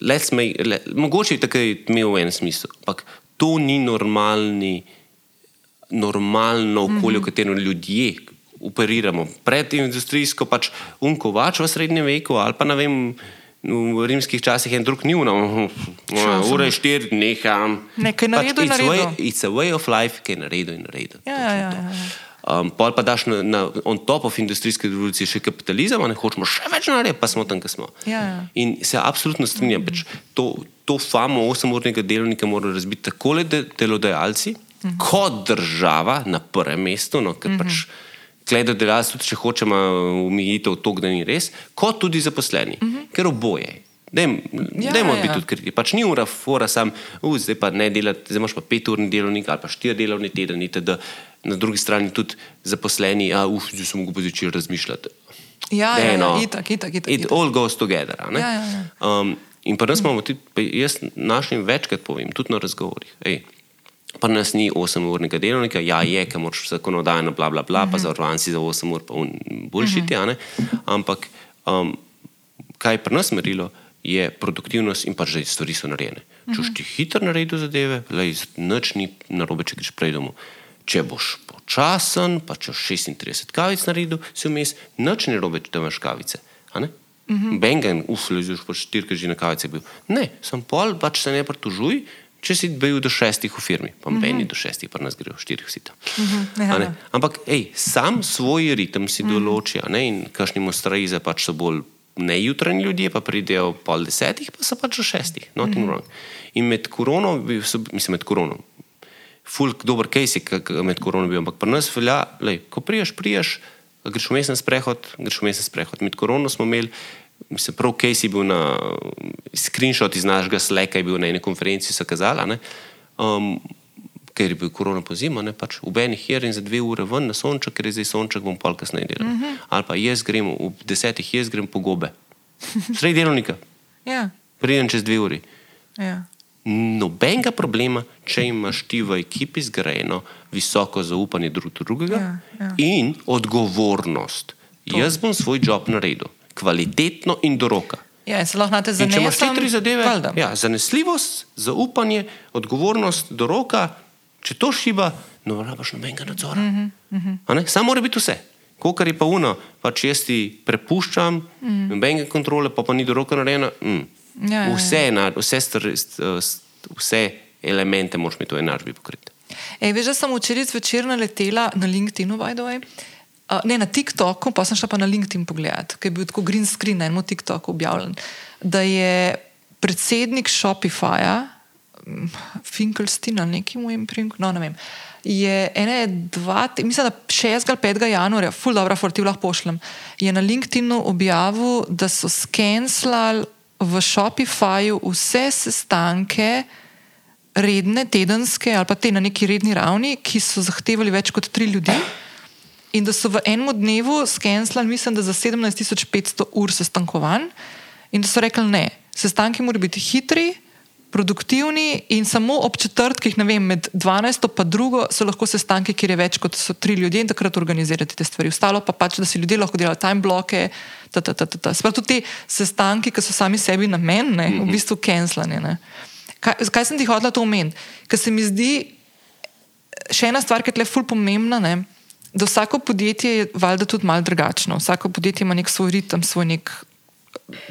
Let's make, let, mogoče je tako imel en smisel, ampak to ni normalni, normalno okolje, mm -hmm. v katerem ljudje operiramo. Pred industrijsko pač unkovač v srednjem veku ali pa ne vem. V rimskih časih je en drug nivno, ura je štiri, neham.
Nekaj naredil,
it's,
naredil.
way, it's a way of life, ki je naredil in naredil.
Ja, ja, ja, ja.
Um, pol pa daš na, na on top of industrijske revolucije še kapitalizem, ne hočemo še več narediti, pa smo tam, kjer smo.
Ja, ja.
In se absolutno strinjam, pač to, to famo osemurnega delovnika morajo razbiti tako de, delodajalci,
Mhm.
kot država na prvem mestu, no, ker pač gledajo delodajalci, tudi če hočemo umijitev to, da ni res, kot tudi zaposleni, ker oboje. Dajmo
Mhm. Ja,
ja,
ja.
biti tudi kritični. Pač ni ura, fora sam, uh, zdaj pa ne delati, zdaj imaš pa peturni delovnik ali pa štiri delovni teden, itd. Na drugi strani tudi zaposleni, a uf, zdaj sem mogel pa začeti razmišljati.
Ja, ja,
Ne,
ja,
no.
itak, itak, itak,
It
itak.
all goes together.
Ja, ja, ja.
Um, in pa nas imamo tudi, jaz našim večkrat povem, tudi na razgovorih. Ej, Pa nas ni 8-urnega delovnika, ja, je, ker moraš zakonodajno, bla, bla, bla, uh -huh. pa zavarovanci za 8 ur, pa boljšiti, uh -huh. ampak um, kaj je pri nas merilo, je produktivnost in pa že stvari so narejene. Če boš ti hitro naredil zadeve, lej, nič ni narobe, če greš prej domov. Če boš počasen, pa če boš 36 kavic naredil, si vmes, noč ne robe, če imaš kavice. Mm -hmm. Bengen, uf, ležiš pa štirka že na kavice bil. Ne, sem pol, pač se ne pritožuj, če si bil do šestih v firmi, pa mm -hmm. do šestih, pa nas gre v štirih sita. Mm -hmm. Ampak, ej, sam svoj ritem si mm -hmm. določi, in kašni mostraize pač so bolj nejutranji ljudje, pa pridejo pol desetih, pa so pač do šestih, nothing mm -hmm. wrong. In med korono, mislim, med korono, fulk dober case je med korono bil, ampak pri nas velja, lej, ko priješ, priješ, greš v mesen sprehod, greš v mesen sprehod. Med korono smo imeli mislim, prav Casey bil na screenshot iz našega sleka, je bil na eni konferenci, so kazali, um, ker je bil korona po zimu, ne pač v Beni hier in za dve ure ven na sonček, ker je zdaj sonček, bom pol kasneje delal. Mm -hmm. Ali pa jaz grem v desetih, jaz grem po gobe. Sredi delovnika.
ja.
Pridem čez dve uri.
Ja.
Nobenega problema, če imaš ti v ekipi zgrajeno visoko zaupanje drug drugega
Ja, ja.
in odgovornost. To. Jaz bom svoj job naredil kvalitetno in do roka.
Ja, in se lahko znate
In če imaš te tri zadeve,
valjda.
ja, zanesljivost, zaupanje, odgovornost do roka, če to šiba, no, rabaš nobenega nadzora. Mm -hmm. Samo mora biti vse. Kar je pa uno, pa če jaz ti prepuščam, mm -hmm. nobenega kontrole, pa, pa ni do roka narejena. Mm.
Ja, ja, ja.
Vse, je na, vse, stvari, st- st- vse elemente moraš mi to enačbi pokriti.
Ej, veš, da sem včeraj zvečer naletela na LinkedIn, by the way. Uh, ne na TikToku, pa sem šla pa na LinkedIn pogledat, ker je bil tako green screen na enem TikToku objavljen, da je predsednik Shopifyja, Finkelstein ali neki mu je imprint, no ne vem. Je ene, dva, te- mislim, da 6. ali 5. januarja, full dobro, fortiv lahko pošljem, je na LinkedInu objavil, da so skenslali v Shopifyju vse sestanke, redne, tedenske ali pa te na neki redni ravni, ki so zahtevali več kot tri ljudi. In da so v enem dnevu skenslali, mislim, da za 17.500 ur sestankovanj, in da so rekli ne, sestanki morajo biti hitri, produktivni in samo ob četrtkih, ne vem, med 12 in 2 so lahko sestanki, kjer je več kot so tri ljudje in takrat organizirati te stvari. Ostalo pa pač, da si ljudje lahko delajo time bloke, ta, ta, ta, ta, ta. Sprav tudi te sestanki, ki so sami sebi namen, ne, v bistvu kenslanje. ne. Kaj, zakaj sem ti hodila to omeniti? Ker se mi zdi, še ena stvar, ki je tle ful pomembna, ne, da vsako podjetje je valjda tudi malo drugačno. Vsako podjetje ima nek svoj ritem, svoj nek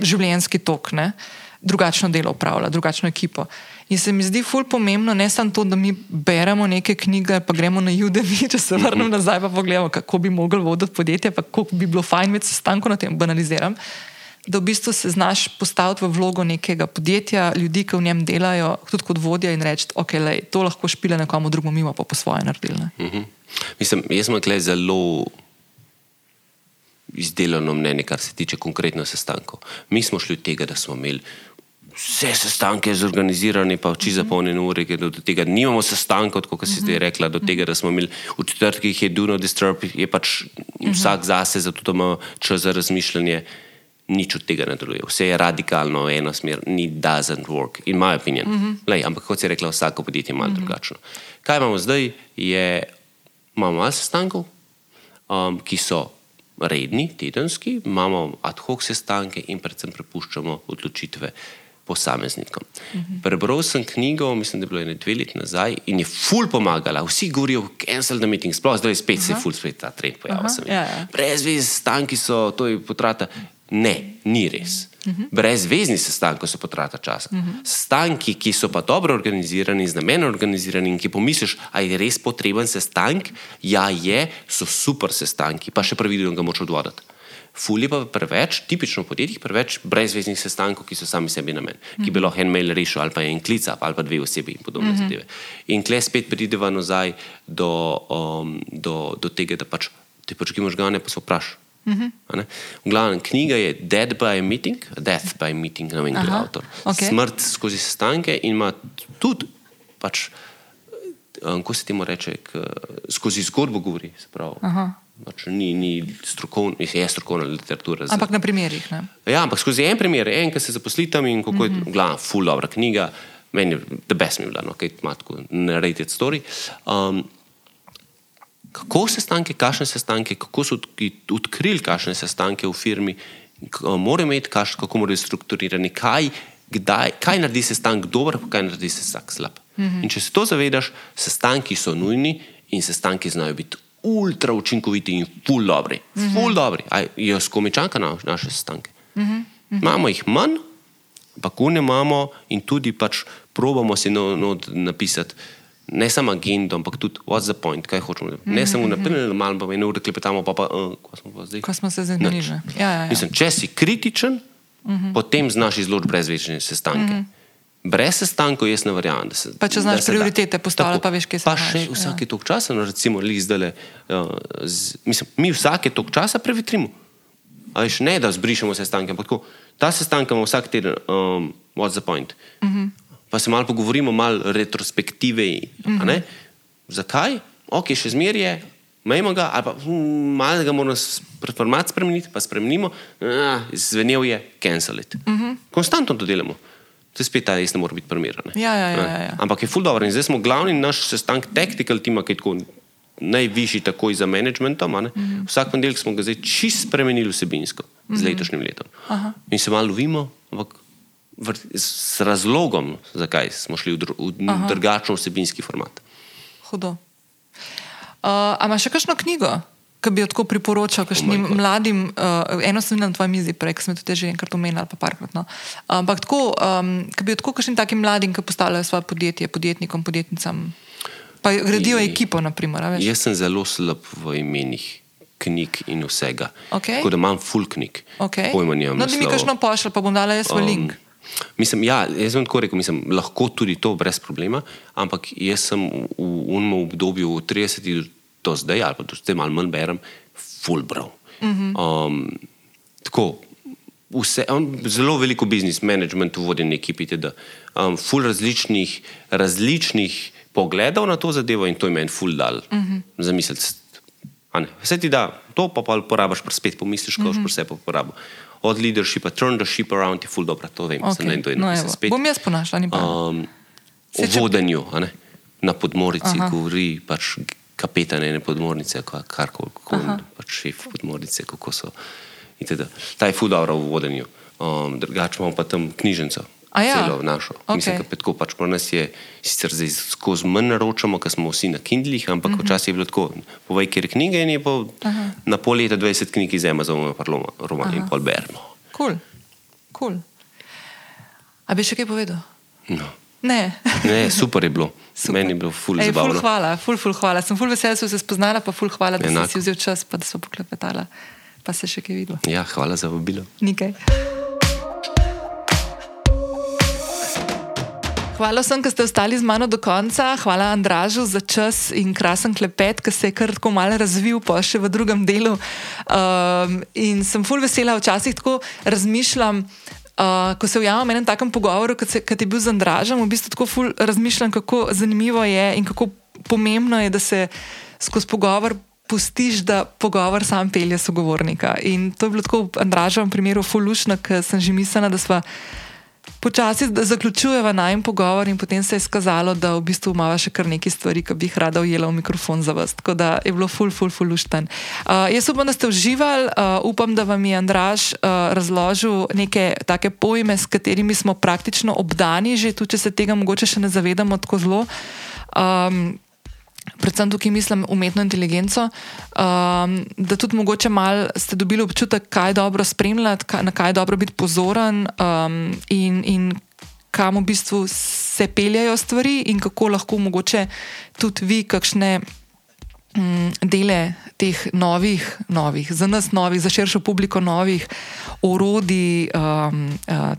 življenjski tok, ne, drugačno delo upravlja, drugačno ekipo. In se mi zdi ful pomembno, ne samo to, da mi beremo neke knjige, pa gremo na Udemy, če se vrnem nazaj, pa pogledamo, kako bi mogli voditi podjetje, pa kako bi bilo fajn imeti sestankov na tem, banaliziram. Da v bistvu se znaš postaviti v vlogo nekega podjetja, ljudi, ki v njem delajo, tudi kot vodja in reči, ok, lej, to lahko špile nekomu drugemu, mimo pa po svoje naredili. Ne?
Mhm. Mislim, jaz imam tukaj zelo izdelano mnenje, kar se tiče konkretno sestankov. Mi smo šli od tega, da smo imeli vse sestanke zorganizirane, pa oči zapolnjene ure, ker do tega nimamo sestankov, kot si zdaj rekla, do tega, da smo imeli v četrtkih je do not disturb, je pač vsak zase, zato ima čas za razmišljanje. Nič od tega ne deluje, vse je radikalno v eno smer, ni doesn't work, in my opinion. Mm -hmm. Lej, ampak kot si rekla, vsako podjetje je malo mm -hmm. drugačno. Kaj imamo zdaj, je, imamo malo sestankov, um, ki so redni, tedenski, imamo ad hoc sestanke in predvsem prepuščamo odločitve posameznikom. -hmm. Prebral sem knjigo, mislim, da je bilo ene dve leti nazaj in je ful pomagala. Vsi govorijo, cancel the meeting, sploh zdaj spet se je ful spet ta trend pojavil.
Aha, ja, ja.
Brez vez, stanki so, to je potrata. Ne, ni res. Uh -huh. Brez vezni sestanki so potrata časa. Uh -huh. Stanki, ki so pa dobro organizirani, z namenom organizirani in ki pomisliš, ali je res potreben sestank, ja, je, so super sestanki, pa še pravilno ga moč odvoditi. Ful je pa preveč, tipično v podjetjih, preveč brezveznih sestankov, ki so sami sebi namen, mm -hmm. ki bi lahko en mail rešil, ali pa en klic, ali pa dve osebi in podobne mm -hmm. zadeve. In kle spet prideva nazaj do, um, do, do tega, da pač ti počki možgane, pa se vprašaš. Mm -hmm. V glavnem, knjiga je Dead by Meeting, Death by Meeting, ne vem, kdo je avtor.
okej.
Smrt skozi sestanke in ima tudi, pač, um, ko se temu reče, k, skozi zgodbo govori. pravi. Pač ni, ni strokovna, je strokovna literatura. za-
Ampak na primerih. Ne?
Ja, ampak skozi en primer, en, ki se zaposli tam in kako je, mm -hmm. glavno, full dobra knjiga, meni je the best mi je bila, no, kaj ima tako narrated story. Um, kako sestanke, kakšne sestanke, kako so odkrili kakšne sestanke v firmi, morajo imeti, kaš, kako morajo strukturirani, kaj, kdaj, kaj naredi sestank dober, pa kaj naredi sestank slab. Mm -hmm. In če se to zavedaš, sestanki so nujni in sestanki znajo biti ultra učinkoviti in ful dobri. Mm -hmm. Ful dobri. Aj, jaz komi čakam na naše sestanke. Mm -hmm. Imamo jih manj, ampak une imamo in tudi pač probamo si no, no, napisati. Ne samo agendo, ampak tudi what's the point, kaj hočemo. Mm -hmm. Ne samo napisati, malo pa eno uro klepetamo, pa pa uh, ko smo pa zdaj.
Ko smo se zanimali. Ja, ja, ja.
Mislim, če si kritičen, mm -hmm. potem znaš izločiti brezvečne sestanke. Mm -hmm. Brez sestankov jaz ne verjamem. Se,
pa če znaš prioritete postavljati, pa veš, kje se
znaš. Pa še vsake ja. tok časa, no, recimo, zdale, uh, z, mislim, mi vsake tok časa prevetrimo. A veš, ne da zbrišemo sestanke, ampak tako, ta sestanek imamo vsak teden, um, what's the point. Mm -hmm. Pa se malo pogovorimo, malo retrospektive. Mm -hmm. Zakaj? Ok, še zmeraj je, majmo ga, ali pa hm, malo ga moramo format spremeniti, pa spremenimo, ah, zvenel je, cancel it. Mm -hmm. Konstantno to delamo. To je spet ta, jaz ne morem biti primeren.
Ja, ja, ja, ja.
Ampak je full dobro in zdaj smo glavni naš sestanek, tactical team, ki je tako najvišji takoj za managementom. Mm -hmm. Vsak ponedeljek smo ga zdaj čist spremenili vsebinsko mm -hmm. z mhm. letošnjim letom. Aha. In se malo lovimo, ampak s razlogom, zakaj smo šli v, dru v drugačen vsebinski format.
Hudo. Uh, a imaš še kakšno knjigo? Ki bi jo tako priporočal kakšnim oh mladim, uh, eno sem na tvoji mizi, prej smo tudi že enkrat omenili, pa parkrat. No. Ampak tako, um, ki bi jo tako kakšnim takim mladim, ki postavljajo svoje podjetje, podjetnikom, podjetnicam, pa gradijo ekipo. Naprimer,
jaz sem zelo slab v imenih. Knjig in vsega.
Okay.
Tako da imam full knjig.
Okay. No, da mi kakšno pošlje, pa bom dala jaz svoj um, link.
Mislim, ja, jaz sem tako rekel, mislim, lahko tudi to brez problema, ampak jaz sem v, v unem obdobju 30 do zdaj, ali pa tudi zdaj malo manj berem, fulbral. Um, tako. Vse, on, zelo veliko biznis management vodi na ekipi, da um, ful različnih, različnih pogledov na to zadevo in to je meni ful dal uh -huh. za misliti. Vse ti da, to pa pa porabiš, pa spet pomisliš, ko uh -huh. vse pa porabiš. Od leadershipa, turn the ship around je ful dobro, to vem.
Okay. Ne, to je no, spet. Bom jaz ponašal, ni pa. Um,
o vodenju, na podmorici Aha. govori pač kapetan ene podmornice, kar koli, pač šef podmornice, kako so. Ta je fudor v vodenju. Um, drugače imamo pa tam knjižnico.
Ja.
Celo našo. Okay. Mislim, da petko pač po nas je sicer zdaj skozi manj naročamo, ker smo vsi na Kindlih, ampak uh mhm. -huh. včasih je bilo tako, povej, kjer je knjige in je po, uh -huh. na pol leta 20 knjig iz Amazona, pa roman in pol bermo.
Kul, cool. kul. Cool. A bi še kaj povedal?
No.
Ne.
ne, super je bilo. Super. Meni je bilo ful Ej, zabavno.
Ful hvala, ful, ful hvala. Sem ful vesel, da sem se spoznala, pa ful hvala, da Enako. si vzel čas, pa da so poklepetala. Pa se še kaj videlo.
Ja, hvala za vabilo.
Nikaj. Hvala vsem, ki ste ostali z mano do konca. Hvala Andražu za čas in krasen klepet, ki se je kar tako malo razvil, pa še v drugem delu. Um, in sem ful vesela, včasih tako razmišljam. Uh, ko se ujamem v enem takem pogovoru, kot je bil z Andražem, v bistvu tako razmišljam, kako zanimivo je in kako pomembno je, da se skozi pogovor pustiš, da pogovor sam pelje sogovornika. In to je bilo tako v Andraževem primeru fulušno, ker sem že mislila, da smo počasi zaključujeva najem pogovor in potem se je skazalo, da v bistvu imamo še kar nekaj stvari, ki bi jih rada ujela v mikrofon za vas. Tako da je bilo ful, ful, ful, ušten. Uh, jaz upam, da ste uživali, uh, upam, da vam je Andraš uh, razložil neke take pojme, s katerimi smo praktično obdani, že tu, če se tega mogoče še ne zavedamo tako zelo. Um, predvsem tukaj mislim umetno inteligenco, um, da tudi mogoče malo ste dobili občutek, kaj je dobro spremljati, kaj, na kaj je dobro biti pozoren um, in, in kam v bistvu se peljajo stvari in kako lahko mogoče tudi vi kakšne um, dele teh novih, novih, za nas novih, za širšo publiko novih orodij. Um, uh,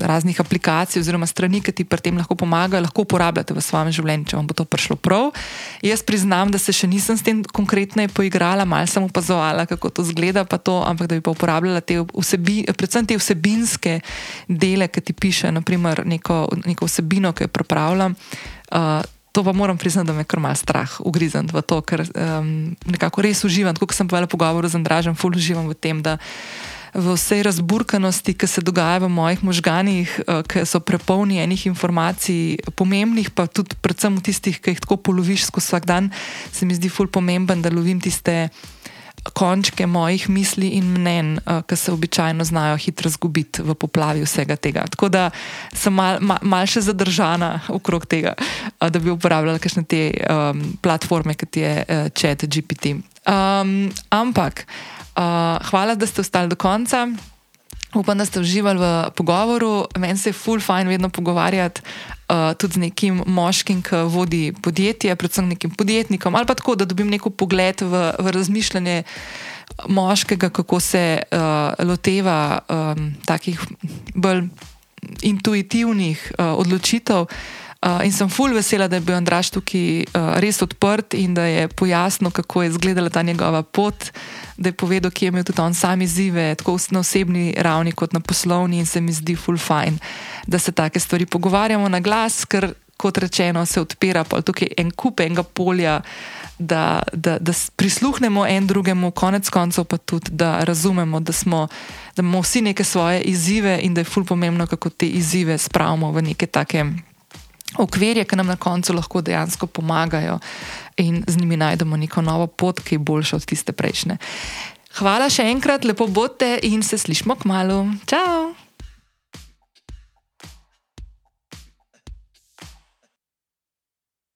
raznih aplikacij oziroma strani, ki ti pri tem lahko pomagajo, lahko uporabljate v svojem življenju, če vam bo to prišlo prav. Jaz priznam, da se še nisem s tem konkretno poigrala, malo sem opazovala, kako to zgleda, to, ampak da bi pa uporabljala te vsebi, predvsem te vsebinske dele, ki ti piše, naprimer neko, neko vsebino, ki jo pripravljam. Uh, To pa moram priznati, da me kar malo strah ugrizen v to, ker um, nekako res uživam, kot sem povedala v pogovoru z Andražem, ful uživam v tem, da v vsej razburkanosti, ki se dogaja v mojih možganjih, eh, ki so prepolni enih informacij, pomembnih, pa tudi predvsem tistih, ki jih tako poloviš skozi vsak dan, se mi zdi ful pomemben, da lovim tiste. Končke mojih misli in mnen, uh, ki se običajno znajo hitro zgubiti v poplavi vsega tega. Tako da sem mal, mal, mal še zadržana okrog tega, uh, da bi uporabljala kakšne te um, platforme, kot je uh, Chat GPT. Um, ampak, uh, hvala, da ste ostali do konca. Upam, da ste uživali v pogovoru. Meni se je full fajn vedno pogovarjati uh, tudi z nekim moškim, ki vodi podjetje, predvsem nekim podjetnikom, ali pa tako, da dobim neko pogled v, v razmišljanje moškega, kako se uh, loteva um, takih bolj intuitivnih uh, odločitev. Uh, in sem full vesela, da je bil Andraš tukaj uh, res odprt in da je pojasnil, kako je izgledala ta njegova pot, da je povedal, kje je imel tudi on sam izzive, tako na osebni ravni kot na poslovni. In se mi zdi full fine, da se take stvari pogovarjamo na glas, ker kot rečeno se odpira tukaj en kup enega polja. Da, da, da prisluhnemo en drugemu, konec koncev pa tudi, da razumemo, da, smo, da imamo vsi neke svoje izzive in da je fulj pomembno, kako te izzive spravimo v neke take okvirje, ki nam na koncu lahko dejansko pomagajo in z njimi najdemo neko novo pot, ki je boljša od tiste prejšnje. Hvala še enkrat, lepo bote in se slišmo k malu. Čau!